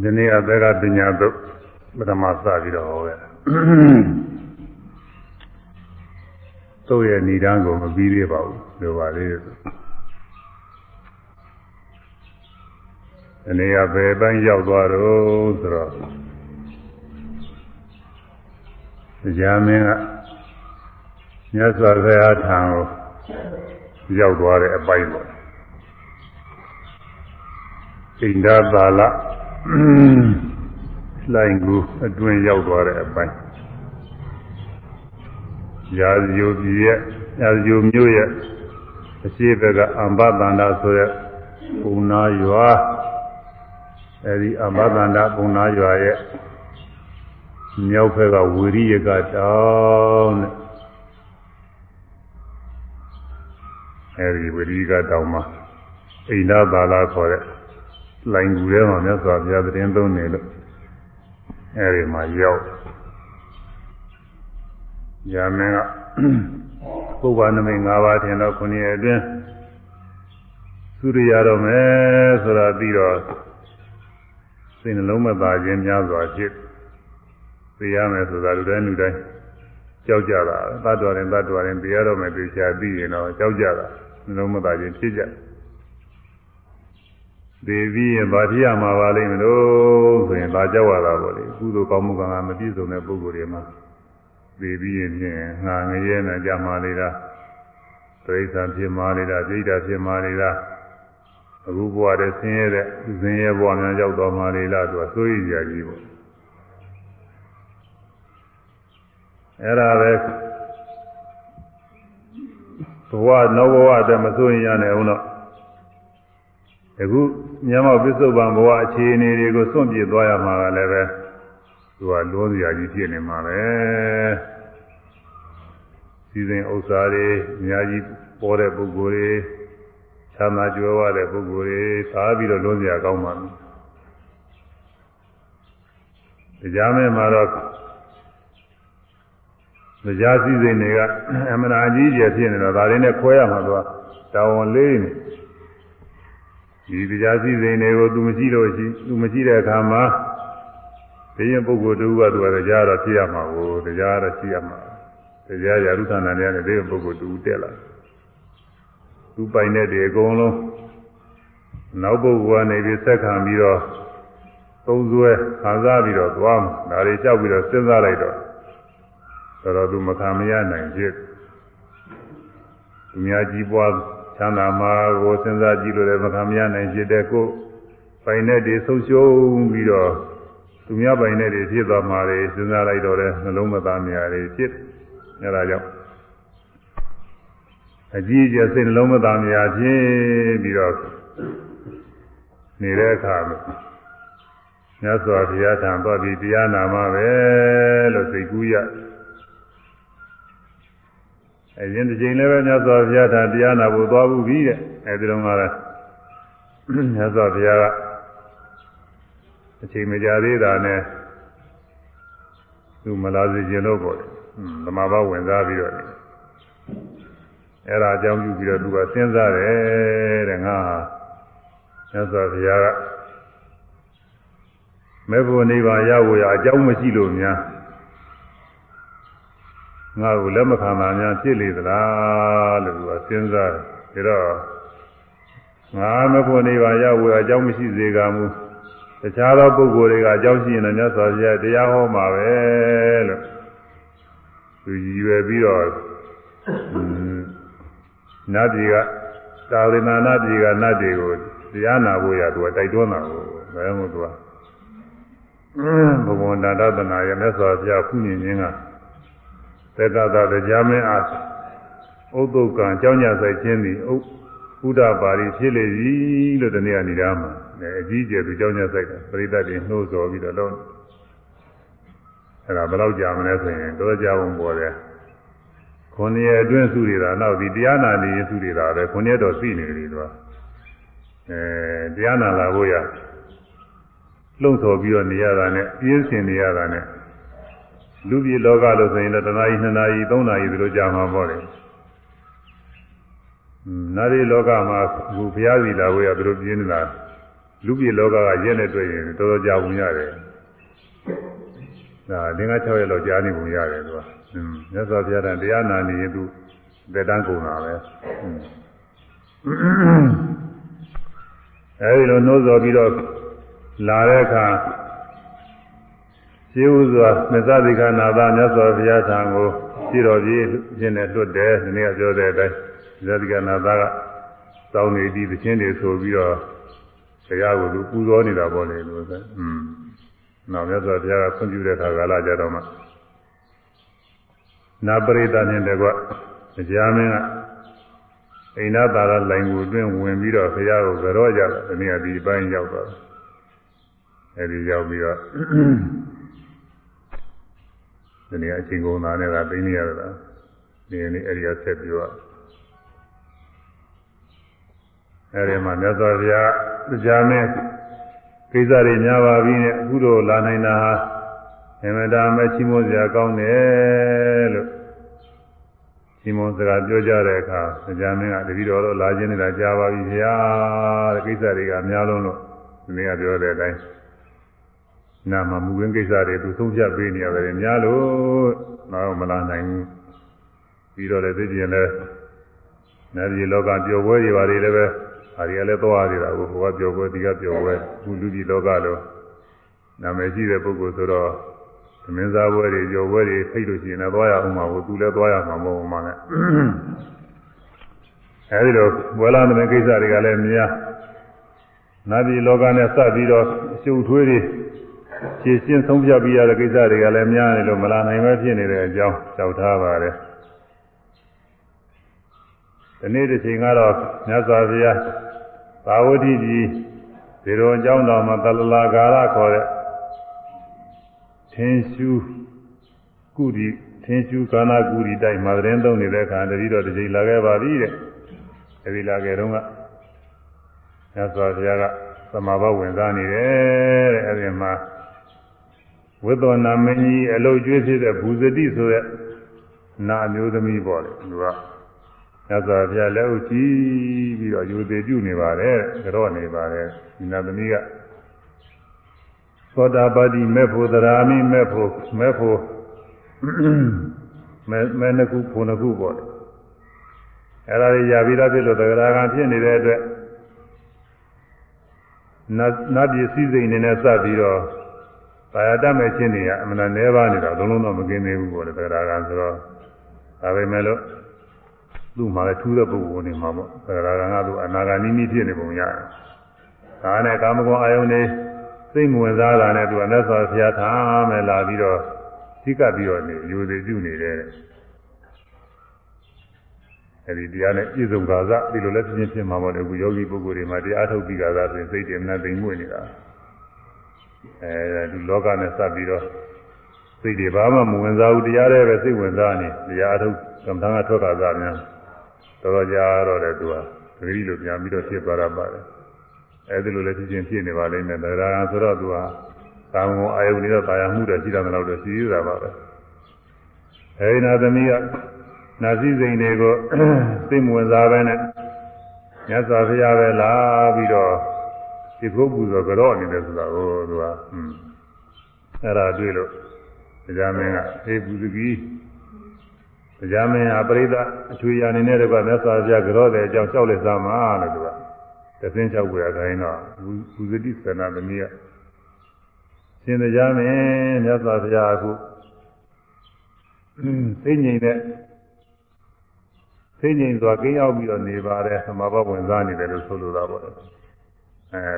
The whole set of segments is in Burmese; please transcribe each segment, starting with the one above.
ဒီနေ့အသက်ကပညာသုတ်ပထမစပြီးတော့ဟောခဲ့သုတ်ရဲ့ဏိဒန်းကိုမပြီးသေးပါဘူးပြောပါလေဒီနေ့ကဘယ်ပိုင်းရောက်သွားတော့ဆိုတော့ကြာမင်းကမြတ်စွာဘုရားထံကိုရောက်သွားတဲ့အပိုင်းပေါ့ဣန္ဒသာလ လိုင်ကူအတွင်းရောက်သွားတဲ့အပိုင်းရာဇယိုပြည်ရဲ့ရာဇယိုမြို့ရဲ့အရှိဘက်ကအမ္ဘတန္တာဆိုတဲ့ပုံနာရွာအဲဒီအမ္ဘတန္တာပုံနာရွာရဲ့မြောက်ဘက်ကဝီရိယကတောင်းတဲ့အဲဒီဝီရိယကတောင်းမှာအိန္ဒသာလာခေါ်တဲ့ လိုင်ကူထဲမှာမြတ်စွာဘုရားသတင်းသုံးနေလို့အဲဒီမှာရောက်ညာမင်းကပုဗ္ဗနမိတ်၅ပါးထင်တော့ခုနှစ်အတွင်းသုရိရတော့မယ်ဆိုတာပြီးတော့စိတ်နှလုံးမသာခြင်းများစွာဖြစ်သိရမယ်ဆိုတာလူတိုင်းလူတိုင်းကြောက်ကြတာသတ္တဝါရင်သတ္တဝါရင်သိရတော့မယ်သိချာသိရင်တော့ကြောက်ကြတာနှလုံးမသာခြင်းဖြစ်ကြတယ် သေပြီးရင်ဗာတိယမှာပါလိမ့်မလို့ဆိုရင်ဒါကြောက်ရတာပေါ့လေကုသိုလ်ကောင်းမှုကံကမပြည့်စုံတဲ့ပုဂ္ဂိုလ်တွေမှာသေပြီးရင်ဖြင့်ငါငရဲနဲ့ကြာမာနေတာဒိဋ္ဌာဖြစ်မာနေတာဒိဋ္ဌာဖြစ်မာနေတာအခုဘဝတည်းဆင်းရဲတဲ့ဆင်းရဲဘဝများရောက်တော်မာလေလားသူကစိုးရိမ်ကြကြီးပေါ့အဲ့ဒါပဲဘဝနောက်ဘဝတည်းမစိုးရင်ရနိုင်အောင်တော့ အခုမြတ်မောပစ္စုပန်ဘဝအခြေအနေတွေကိုစွန့်ပြေသွားရမှာကလည်းပဲသူကလွန်စရာကြီးဖြစ်နေမှာပဲစီစဉ်ဥစ္စာတွေအများကြီးပေါ်တဲ့ပုဂ္ဂိုလ်တွေချမ်းသာကြွယ်ဝတဲ့ပုဂ္ဂိုလ်တွေသာပြီးတော့လွန်စရာကောင်းပါမယ်တရားမဲမှာတော့တရားစည်းစိမ်တွေကအမှန်အကြီးကျယ်ဖြစ်နေတော့ဒါတွေနဲ့ခွဲရမှာတော့တာဝန်လေးနေ ဒီတရားစည်းစိမ်တွေကိုသူမရှိလို့ရှိသူမရှိတဲ့အခါမှာဒီရင်ပုဂ္ဂိုလ်တူကသူကတရားတော့ဖြစ်ရမှာကိုတရားတော့ရှိရမှာတရားရာထုဌာနတွေနဲ့ဒီပုဂ္ဂိုလ်တူတက်လာသူပိုင်တဲ့ဒီအကုန်လုံးနောက်ပုဂ္ဂိုလ်ကနေပြီးဆက်ခံပြီးတော့သုံးဆွဲခံစားပြီးတော့သွားမှာဒါတွေကြောက်ပြီးတော့စဉ်းစားလိုက်တော့တော်တော်သူမခံမရနိုင်ဖြစ်သူများကြီးပွား ချမ်းသာမှာကိုစဉ်းစားကြည့်လို့လည်းမခံမရနိုင်ဖြစ်တဲ့ကိုပိုင်တဲ့တွေဆုံးရှုံးပြီးတော့သူများပိုင်တဲ့တွေဖြစ်သွားမှာတွေစဉ်းစားလိုက်တော့လည်းနှလုံးမသားများတွေဖြစ်အဲဒါကြောင့်အကြီးအကျယ်စိတ်နှလုံးမသားများဖြစ်ပြီးတော့နေတဲ့အခါမှာမြတ်စွာဘုရားထံသွားပြီးတရားနာမှာပဲလို့သိကူးရ အရင်တစ်ချိန်လည်းပဲမြတ်စွာဘုရားထံတရားနာဖို့သွားဘူးပြီးတဲ့အဲဒီတော့ကလည်းမြတ်စွာဘုရားကအချိန်မကြာသေးတာနဲ့သူမလာစေခြင်းလို့ပေါ့ဓမ္မဘဝင်စားပြီးတော့အဲ့ဒါအကြောင်းပြုပြီးတော့သူကစဉ်းစားတယ်တဲ့ငါဟာမြတ်စွာဘုရားကမေဖို့နိဗ္ဗာန်ရဖို့ရအကြောင်းမရှိလို့များ ငါ့ကိုလက်မခံတာများဖြစ်လေသလားလို့သူကစဉ်းစားတယ်ဒါတော့ငါမဖို့နိဗ္ဗာန်ရဖို့အကြောင်းမရှိစေကမူတခြားသောပုဂ္ဂိုလ်တွေကအကြောင်းရှိရင်လည်းမြတ်စွာဘုရားတရားဟောမှာပဲလို့သူရည်ရွယ်ပြီးတော့နတ်ပြည်ကသာဝိနာနတ်ပြည်ကနတ်တွေကိုတရားနာဖို့ရသူကတိုက်တွန်းတာကိုဘယ်မှသူကဘုံဘုံတာသနာရမြတ်စွာဘုရားခုညင်ခြင်းက သက္ကသတရားမင်းအားဥဒ္ဒုကံကြောင်းညဆိုင်ခြင်းသည်ဥဒ္ဒပါရီဖြစ်လေပြီလို့တနည်းအနေဒါမှာအကြီးကျယ်သူကြောင်းညဆိုင်တာပရိသတ်တွေနှိုးဆော်ပြီးတော့လုံးအဲ့ဒါဘယ်တော့ကြာမလဲဆိုရင်တော့ကြာအောင်ပေါ်တယ်ခုနှစ်ရက်အတွင်းစုရတာနောက်ဒီတရားနာနေစုရတာပဲခုနှစ်ရက်တော့သိနေတယ်သူကအဲတရားနာလာဖို့ရလှုံ့ဆော်ပြီးတော့နေရတာနဲ့ပြင်းစင်နေရတာနဲ့ လူပြည်လောကလို့ဆိုရင်လည်းတနာရီနှစ်နာရီသုံးနာရီဒီလိုကြာမှာပေါ့လေ။နာရီလောကမှာဘုရားစီလာဝေးကဘယ်လိုပြင်းနေလားလူပြည်လောကကရက်နဲ့တွေ့ရင်တော်တော်ကြာပုံရတယ်။ဒါ၄၅၆ရက်လောက်ကြာနေပုံရတယ်သူက။အင်းမြတ်စွာဘုရားတန်တရားနာနေရင်သူတက်တန်းကုန်တာပဲ။အဲဒီလိုနှိုးဆော်ပြီးတော့လာတဲ့အခါ ရှိဥစွာမသတိကနာသာမြတ်စွာဘုရားထံကိုရှိတော်ကြီးရှင်းနဲ့လွတ်တယ်ဒီနေ့ကပြောတဲ့အတိုင်းမသတိကနာသာကတောင်းနေပြီးသချင်းတွေဆိုပြီးတော့တရားကိုသူပူဇော်နေတာပေါ့လေလို့ဆိုอืมနောက်မြတ်စွာဘုရားကခွင့်ပြုတဲ့အခါကာလကြတော့မှနာပရိသတ်နဲ့တကွတရားမင်းကအိန္ဒသာရလိုင်ကိုအတွင်းဝင်ပြီးတော့ဘုရားကိုကြောကြတာဒီနေ့ကဒီပိုင်းရောက်သွားတယ်အဲဒီရောက်ပြီးတော့ ဒီနေ့အချိန်ကုန်သားနဲ့ကသိနေရတာဒီနေ့အဲဒီကဆက်ပြောရအဲဒီမှာမြတ်စွာဘုရားတရားမင်းကိစ္စတွေများပါပြီနဲ့အခုတော့လာနိုင်တာဟာအမတာမချီးမွမ်းစရာကောင်းတယ်လို့ချီးမွမ်းစကားပြောကြတဲ့အခါတရားမင်းကတတိတော်တော့လာခြင်းနေတာကြားပါပြီဗျာတဲ့ကိစ္စတွေကများလုံးလို့ဒီနေ့ကပြောတဲ့အတိုင်း နာမမူရင်းကိစ္စတွေသူဆုံးဖြတ်ပေးနေရတယ်များလို့တော့မလာနိုင်ဘူးပြီးတော့လည်းသိကျင်လဲနာပြည်လောကပျော်ပွဲတွေပါတွေလည်းပဲဟာဒီကလည်းသွားနေတာကိုဟိုကပျော်ပွဲဒီကပျော်ပွဲခုလူပြည်လောကလို့နာမည်ရှိတဲ့ပုဂ္ဂိုလ်ဆိုတော့သမင်းစားပွဲတွေပျော်ပွဲတွေဖိတ်လို့ရှိရင်လည်းသွားရအောင်မှာကိုသူလည်းသွားရမှာမဟုတ်မှလည်းအဲဒီလိုဘွယ်လာတဲ့ကိစ္စတွေကလည်းမြားနာပြည်လောကနဲ့စပ်ပြီးတော့အရှုပ်ထွေးတွေ ရှင်းရှင်းဆုံးဖြတ်ပြီးရတဲ့ကိစ္စတွေကလည်းများနေလို့မလာနိုင်ပဲဖြစ်နေတဲ့အကြောင်းကြောက်ထားပါတယ်ဒီနေ့တစ်ချိန်ကတော့မြတ်စွာဘုရားသာဝတိကြီးဒီတော်အကြောင်းတော်မှာတလလာကာရခေါ်တဲ့သင်ရှုကုရီသင်ရှုကာနာကုရီတိုက်မှာသတင်းသုံးနေတဲ့အခါတတိတော်တစ်ချိန်လာခဲ့ပါပြီတဲ့အဲဒီလာခဲ့တော့ကမြတ်စွာဘုရားကသမာဘဝင်စားနေတယ်တဲ့အဲဒီမှာ ဝိသောနာမင်းကြီးအလုတ်ကျွေးဖြစ်တဲ့ဘူဇတိဆိုတဲ့နာမျိုးသမီးပေါ့လေသူကမြတ်စွာဘုရားလက်ဥကြည့်ပြီးတော့ယူသေးပြုနေပါတယ်ကြော့နေပါတယ်ဒီနာသမီးကသောတာပတိမေဖို့သရာမိမေဖို့မေဖို့မဲမဲနှစ်ခုဖုန်နှစ်ခုပေါ့လေအဲ့ဒါကြီးရပြီးတော့ဖြစ်လို့သဂရာကံဖြစ်နေတဲ့အတွက်နတ်နတ်ပြည်စည်းစိမ်နေနဲ့စပ်ပြီး တော့ဘာယာတတ်မဲ့ချင်းတွေကအမှန်တည်းပါနေတာလုံးလုံးတော့မကင်းသေးဘူးပေါ့လေသဂရာကံဆိုတော့ဒါပဲမဲ့လို့သူ့မှာလည်းထူးတဲ့ပုဂ္ဂိုလ်နေမှာပေါ့သဂရာကံကသူအနာဂါနိမိဖြစ်နေပုံရတယ်ဒါနဲ့ကာမဂုဏ်အာယုန်တွေစိတ်ဝင်စားတာနဲ့သူကလက်စွာဘုရားထားမယ်လာပြီးတော့သိကပ်ပြီးတော့နေယူသေးပြုနေတယ်အဲဒီတရားနဲ့ပြည့်စုံကာသဒီလိုလည်းပြင်းပြင်းမှာပေါ့လေအခုယောဂီပုဂ္ဂိုလ်တွေမှာတရားထုတ်ပြီးကာသဆိုရင်စိတ်တွေမနှသိမ်မွေ့နေတာ အဲဒီလောကနဲ့စပ်ပြီးတော့စိတ်တွေဘာမှမဝင်စားဘူးတရားတွေပဲစိတ်ဝင်စားနေတရားထုတ်ကမ္ဘာကထွက်ကာသများတော်တော်ကြာတော့တယ်သူကတတိလိုပြန်ပြီးတော့ဖြစ်သွားတာပါတယ်အဲဒီလိုလည်းဖြစ်ချင်းဖြစ်နေပါလိမ့်မယ်တရားဆိုတော့သူကသာမန်အာယုန်တွေတော့တာယာမှုတွေရှိတာမလို့တော့ရှိရတာပါပဲအဲဒီနာသမီးကနာစည်းစိမ်တွေကိုသိမဝင်စားပဲနဲ့မြတ်စွာဘုရားပဲလာပြီးတော့ ဒီခုပူဇော်ကြော့နေတယ်ဆိုတာကိုသူကอืมအဲ့ဒါတွေ့လို့တရားမင်းကသေပူဇဂီတရားမင်းဟာပရိသတ်အချွေရအနေနဲ့တကွမြတ်စွာဘုရားကြော့တဲ့အကြောင်းလျှောက်လက်စားမှာလို့သူကတသိန်းလျှောက်ကြရခိုင်းတော့ပူဇတိသနာသမီးကရှင်တရားမင်းမြတ်စွာဘုရားအခုသိငြိမ်တဲ့သိငြိမ်စွာကင်းရောက်ပြီးတော့နေပါတယ်သမာဘဝင်စားနေတယ်လို့ဆိုလိုတာပေါ့ အဲ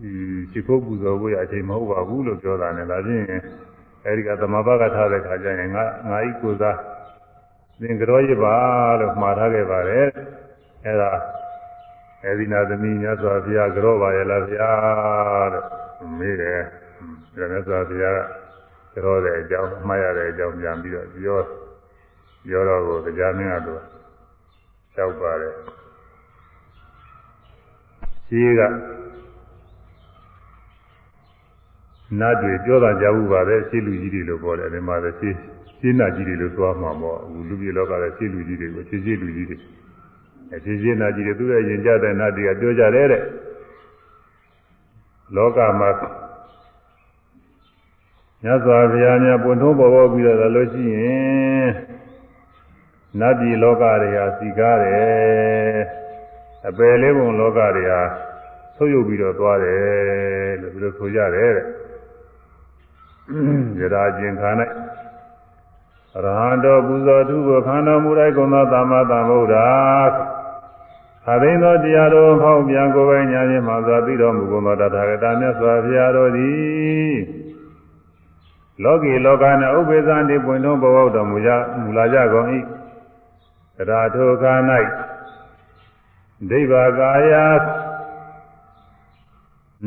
ဒီရှိဖို့ပူဇော်ဖို့ရအချိန်မဟုတ်ပါဘူးလို့ပြောတာနဲ့ဒါချင်းအဲဒီကသမာဘကထားတဲ့ခါကျရင်ငါငါဤကိုစားသင်ကြောရပါလို့မှားထားခဲ့ပါတယ်အဲဒါအဲဒီနာသမီးမြတ်စွာဘုရားကြောပါရဲ့လားဗျာလို့မေးတယ်ဒါမြတ်စွာဘုရားကကြောတဲ့အကြောင်းမှားရတဲ့အကြောင်းပြန်ပြီးတော့ပြောပြောတော့ကိုတရားမင်းကတော့လျှောက်ပါတယ် ရှိကနတ်တွေပြောတာကြားဘူးပါပဲရှိလူကြီးတွေလို့ပြောတယ်ဒီမှာလည်းရှိရှိနတ်ကြီးတွေလို့သွားမှာပေါ့အခုလူပြည်လောကလည်းရှိလူကြီးတွေကိုရှိရှိလူကြီးတွေအရှိရှိနတ်ကြီးတွေသူ့ရဲ့ရင်ကြတဲ့နတ်တွေကပြောကြတယ်တဲ့လောကမှာမြတ်စွာဘုရားများပွင့်ထုံးပေါ်ပေါ်ပြီးတော့လို့ရှိရင်နတ်ပြည်လောကတွေဟာစီကားတယ် အပယ်လေးပုံလောကတွေဟာဆုပ်ယုပ်ပြီးတော့သွားတယ်လို့ဒီလိုဆိုကြတယ်တဲ့ယရာကျင်ခါ၌ရဟန္တောပူဇော်သူကိုခန္ဓာမူလိုက်ကုန်သောသမ္မာသမ္ဗုဒ္ဓသာသိသောတရားတော်ဖောက်ပြန်ကိုယ်ပိုင်ညာဖြင့်မှစွာသိတော်မူကုန်သောတထာဂတမြတ်စွာဘုရားတော်သည်လောကီလောကနှင့်ဥပ္ပေသံတိပွင့်တော်ဘဝတော်မူကြမူလာကြကုန်၏တရားထိုခါ၌ ဒိဗ္ဗကာယ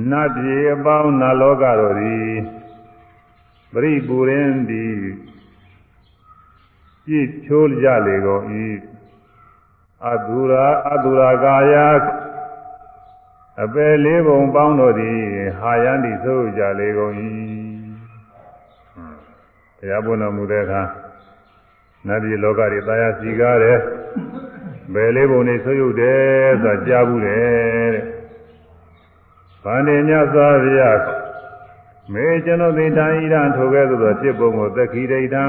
နတ်ပြည်အပေါင်းနတ်လောကတော်သည်ပရိပူရင်သည်ပြည့်ချိုးကြလေကုန်၏အတုရာအတုရာကာယအပယ်လေးပုံပေါင်းတို့သည်ဟာယန္တိသို့ကြလေကုန်၏တရားပွင့်တော်မူတဲ့အခါနတ်ပြည်လောကတွေတာယာစီကားတယ် ဘယ်လေးပုံနေဆွရုပ်တယ်ဆိုတာကြားဘူးတယ်တဲ့ဗန္ဒီမြတ်စွာဘုရားမေကျွန်ုပ်သည်တန်ဤရန်ထိုကဲ့သို့သောဖြစ်ပုံကိုသက်ခိဒိဋ္ဌံ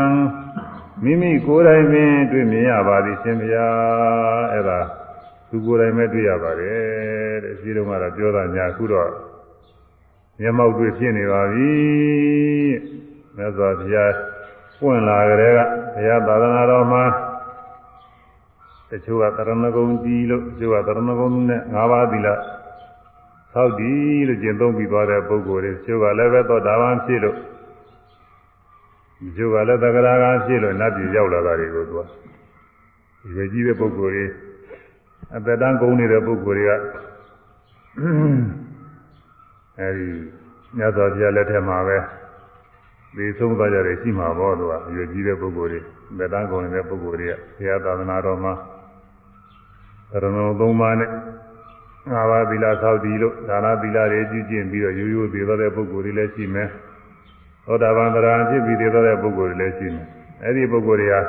မိမိကိုယ်တိုင်ပင်တွေ့မြင်ရပါသည်ရှင်ဘုရားအဲ့ဒါသူကိုယ်တိုင်ပဲတွေ့ရပါတယ်တဲ့ရှိတော့မှတော့ပြောတာညာအခုတော့မျက်မှောက်တွေ့ဖြစ်နေပါပြီမြတ်စွာဘုရားပွင့်လာကြတဲ့ကဘုရားသာသနာတော်မှာ တချို့ကတရဏဂုံကြီးလို့တချို့ကတရဏဂုံနဲ့၅ပါးသီလသောက်ဒီလို့ကျင့်သုံးပြီးသွားတဲ့ပုဂ္ဂိုလ်တွေတချို့ကလည်းပဲသောတာပန်ဖြစ်လို့ဒီကျိုးကလည်းသက္ကရာကဖြစ်လို့နတ်ပြည်ရောက်လာတာတွေကိုသူကဒီပဲကြီးတဲ့ပုဂ္ဂိုလ်တွေအသက်တန်းကုန်နေတဲ့ပုဂ္ဂိုလ်တွေကအဲဒီမြတ်စွာဘုရားလက်ထက်မှာပဲဒီဆုံးသွားကြတယ်ရှိမှာပေါ့သူကအရွယ်ကြီးတဲ့ပုဂ္ဂိုလ်တွေအသက်တန်းကုန်နေတဲ့ပုဂ္ဂိုလ်တွေကဘုရားသာသနာတော်မှာသ ရဏုံသုံးပါးနဲ့ငါးပါးသီလသောက်တည်လို့ဒါနသီလတွေကျင့်ကျင့်ပြီးတော့ရိုးရိုးသေးတဲ့ပုဂ္ဂိုလ်တွေလည်းရှိမယ်သောတာပန်တရားဖြစ်ပြီးသေးတဲ့ပုဂ္ဂိုလ်တွေလည်းရှိမယ်။အဲဒီပုဂ္ဂိုလ်တွေဟာ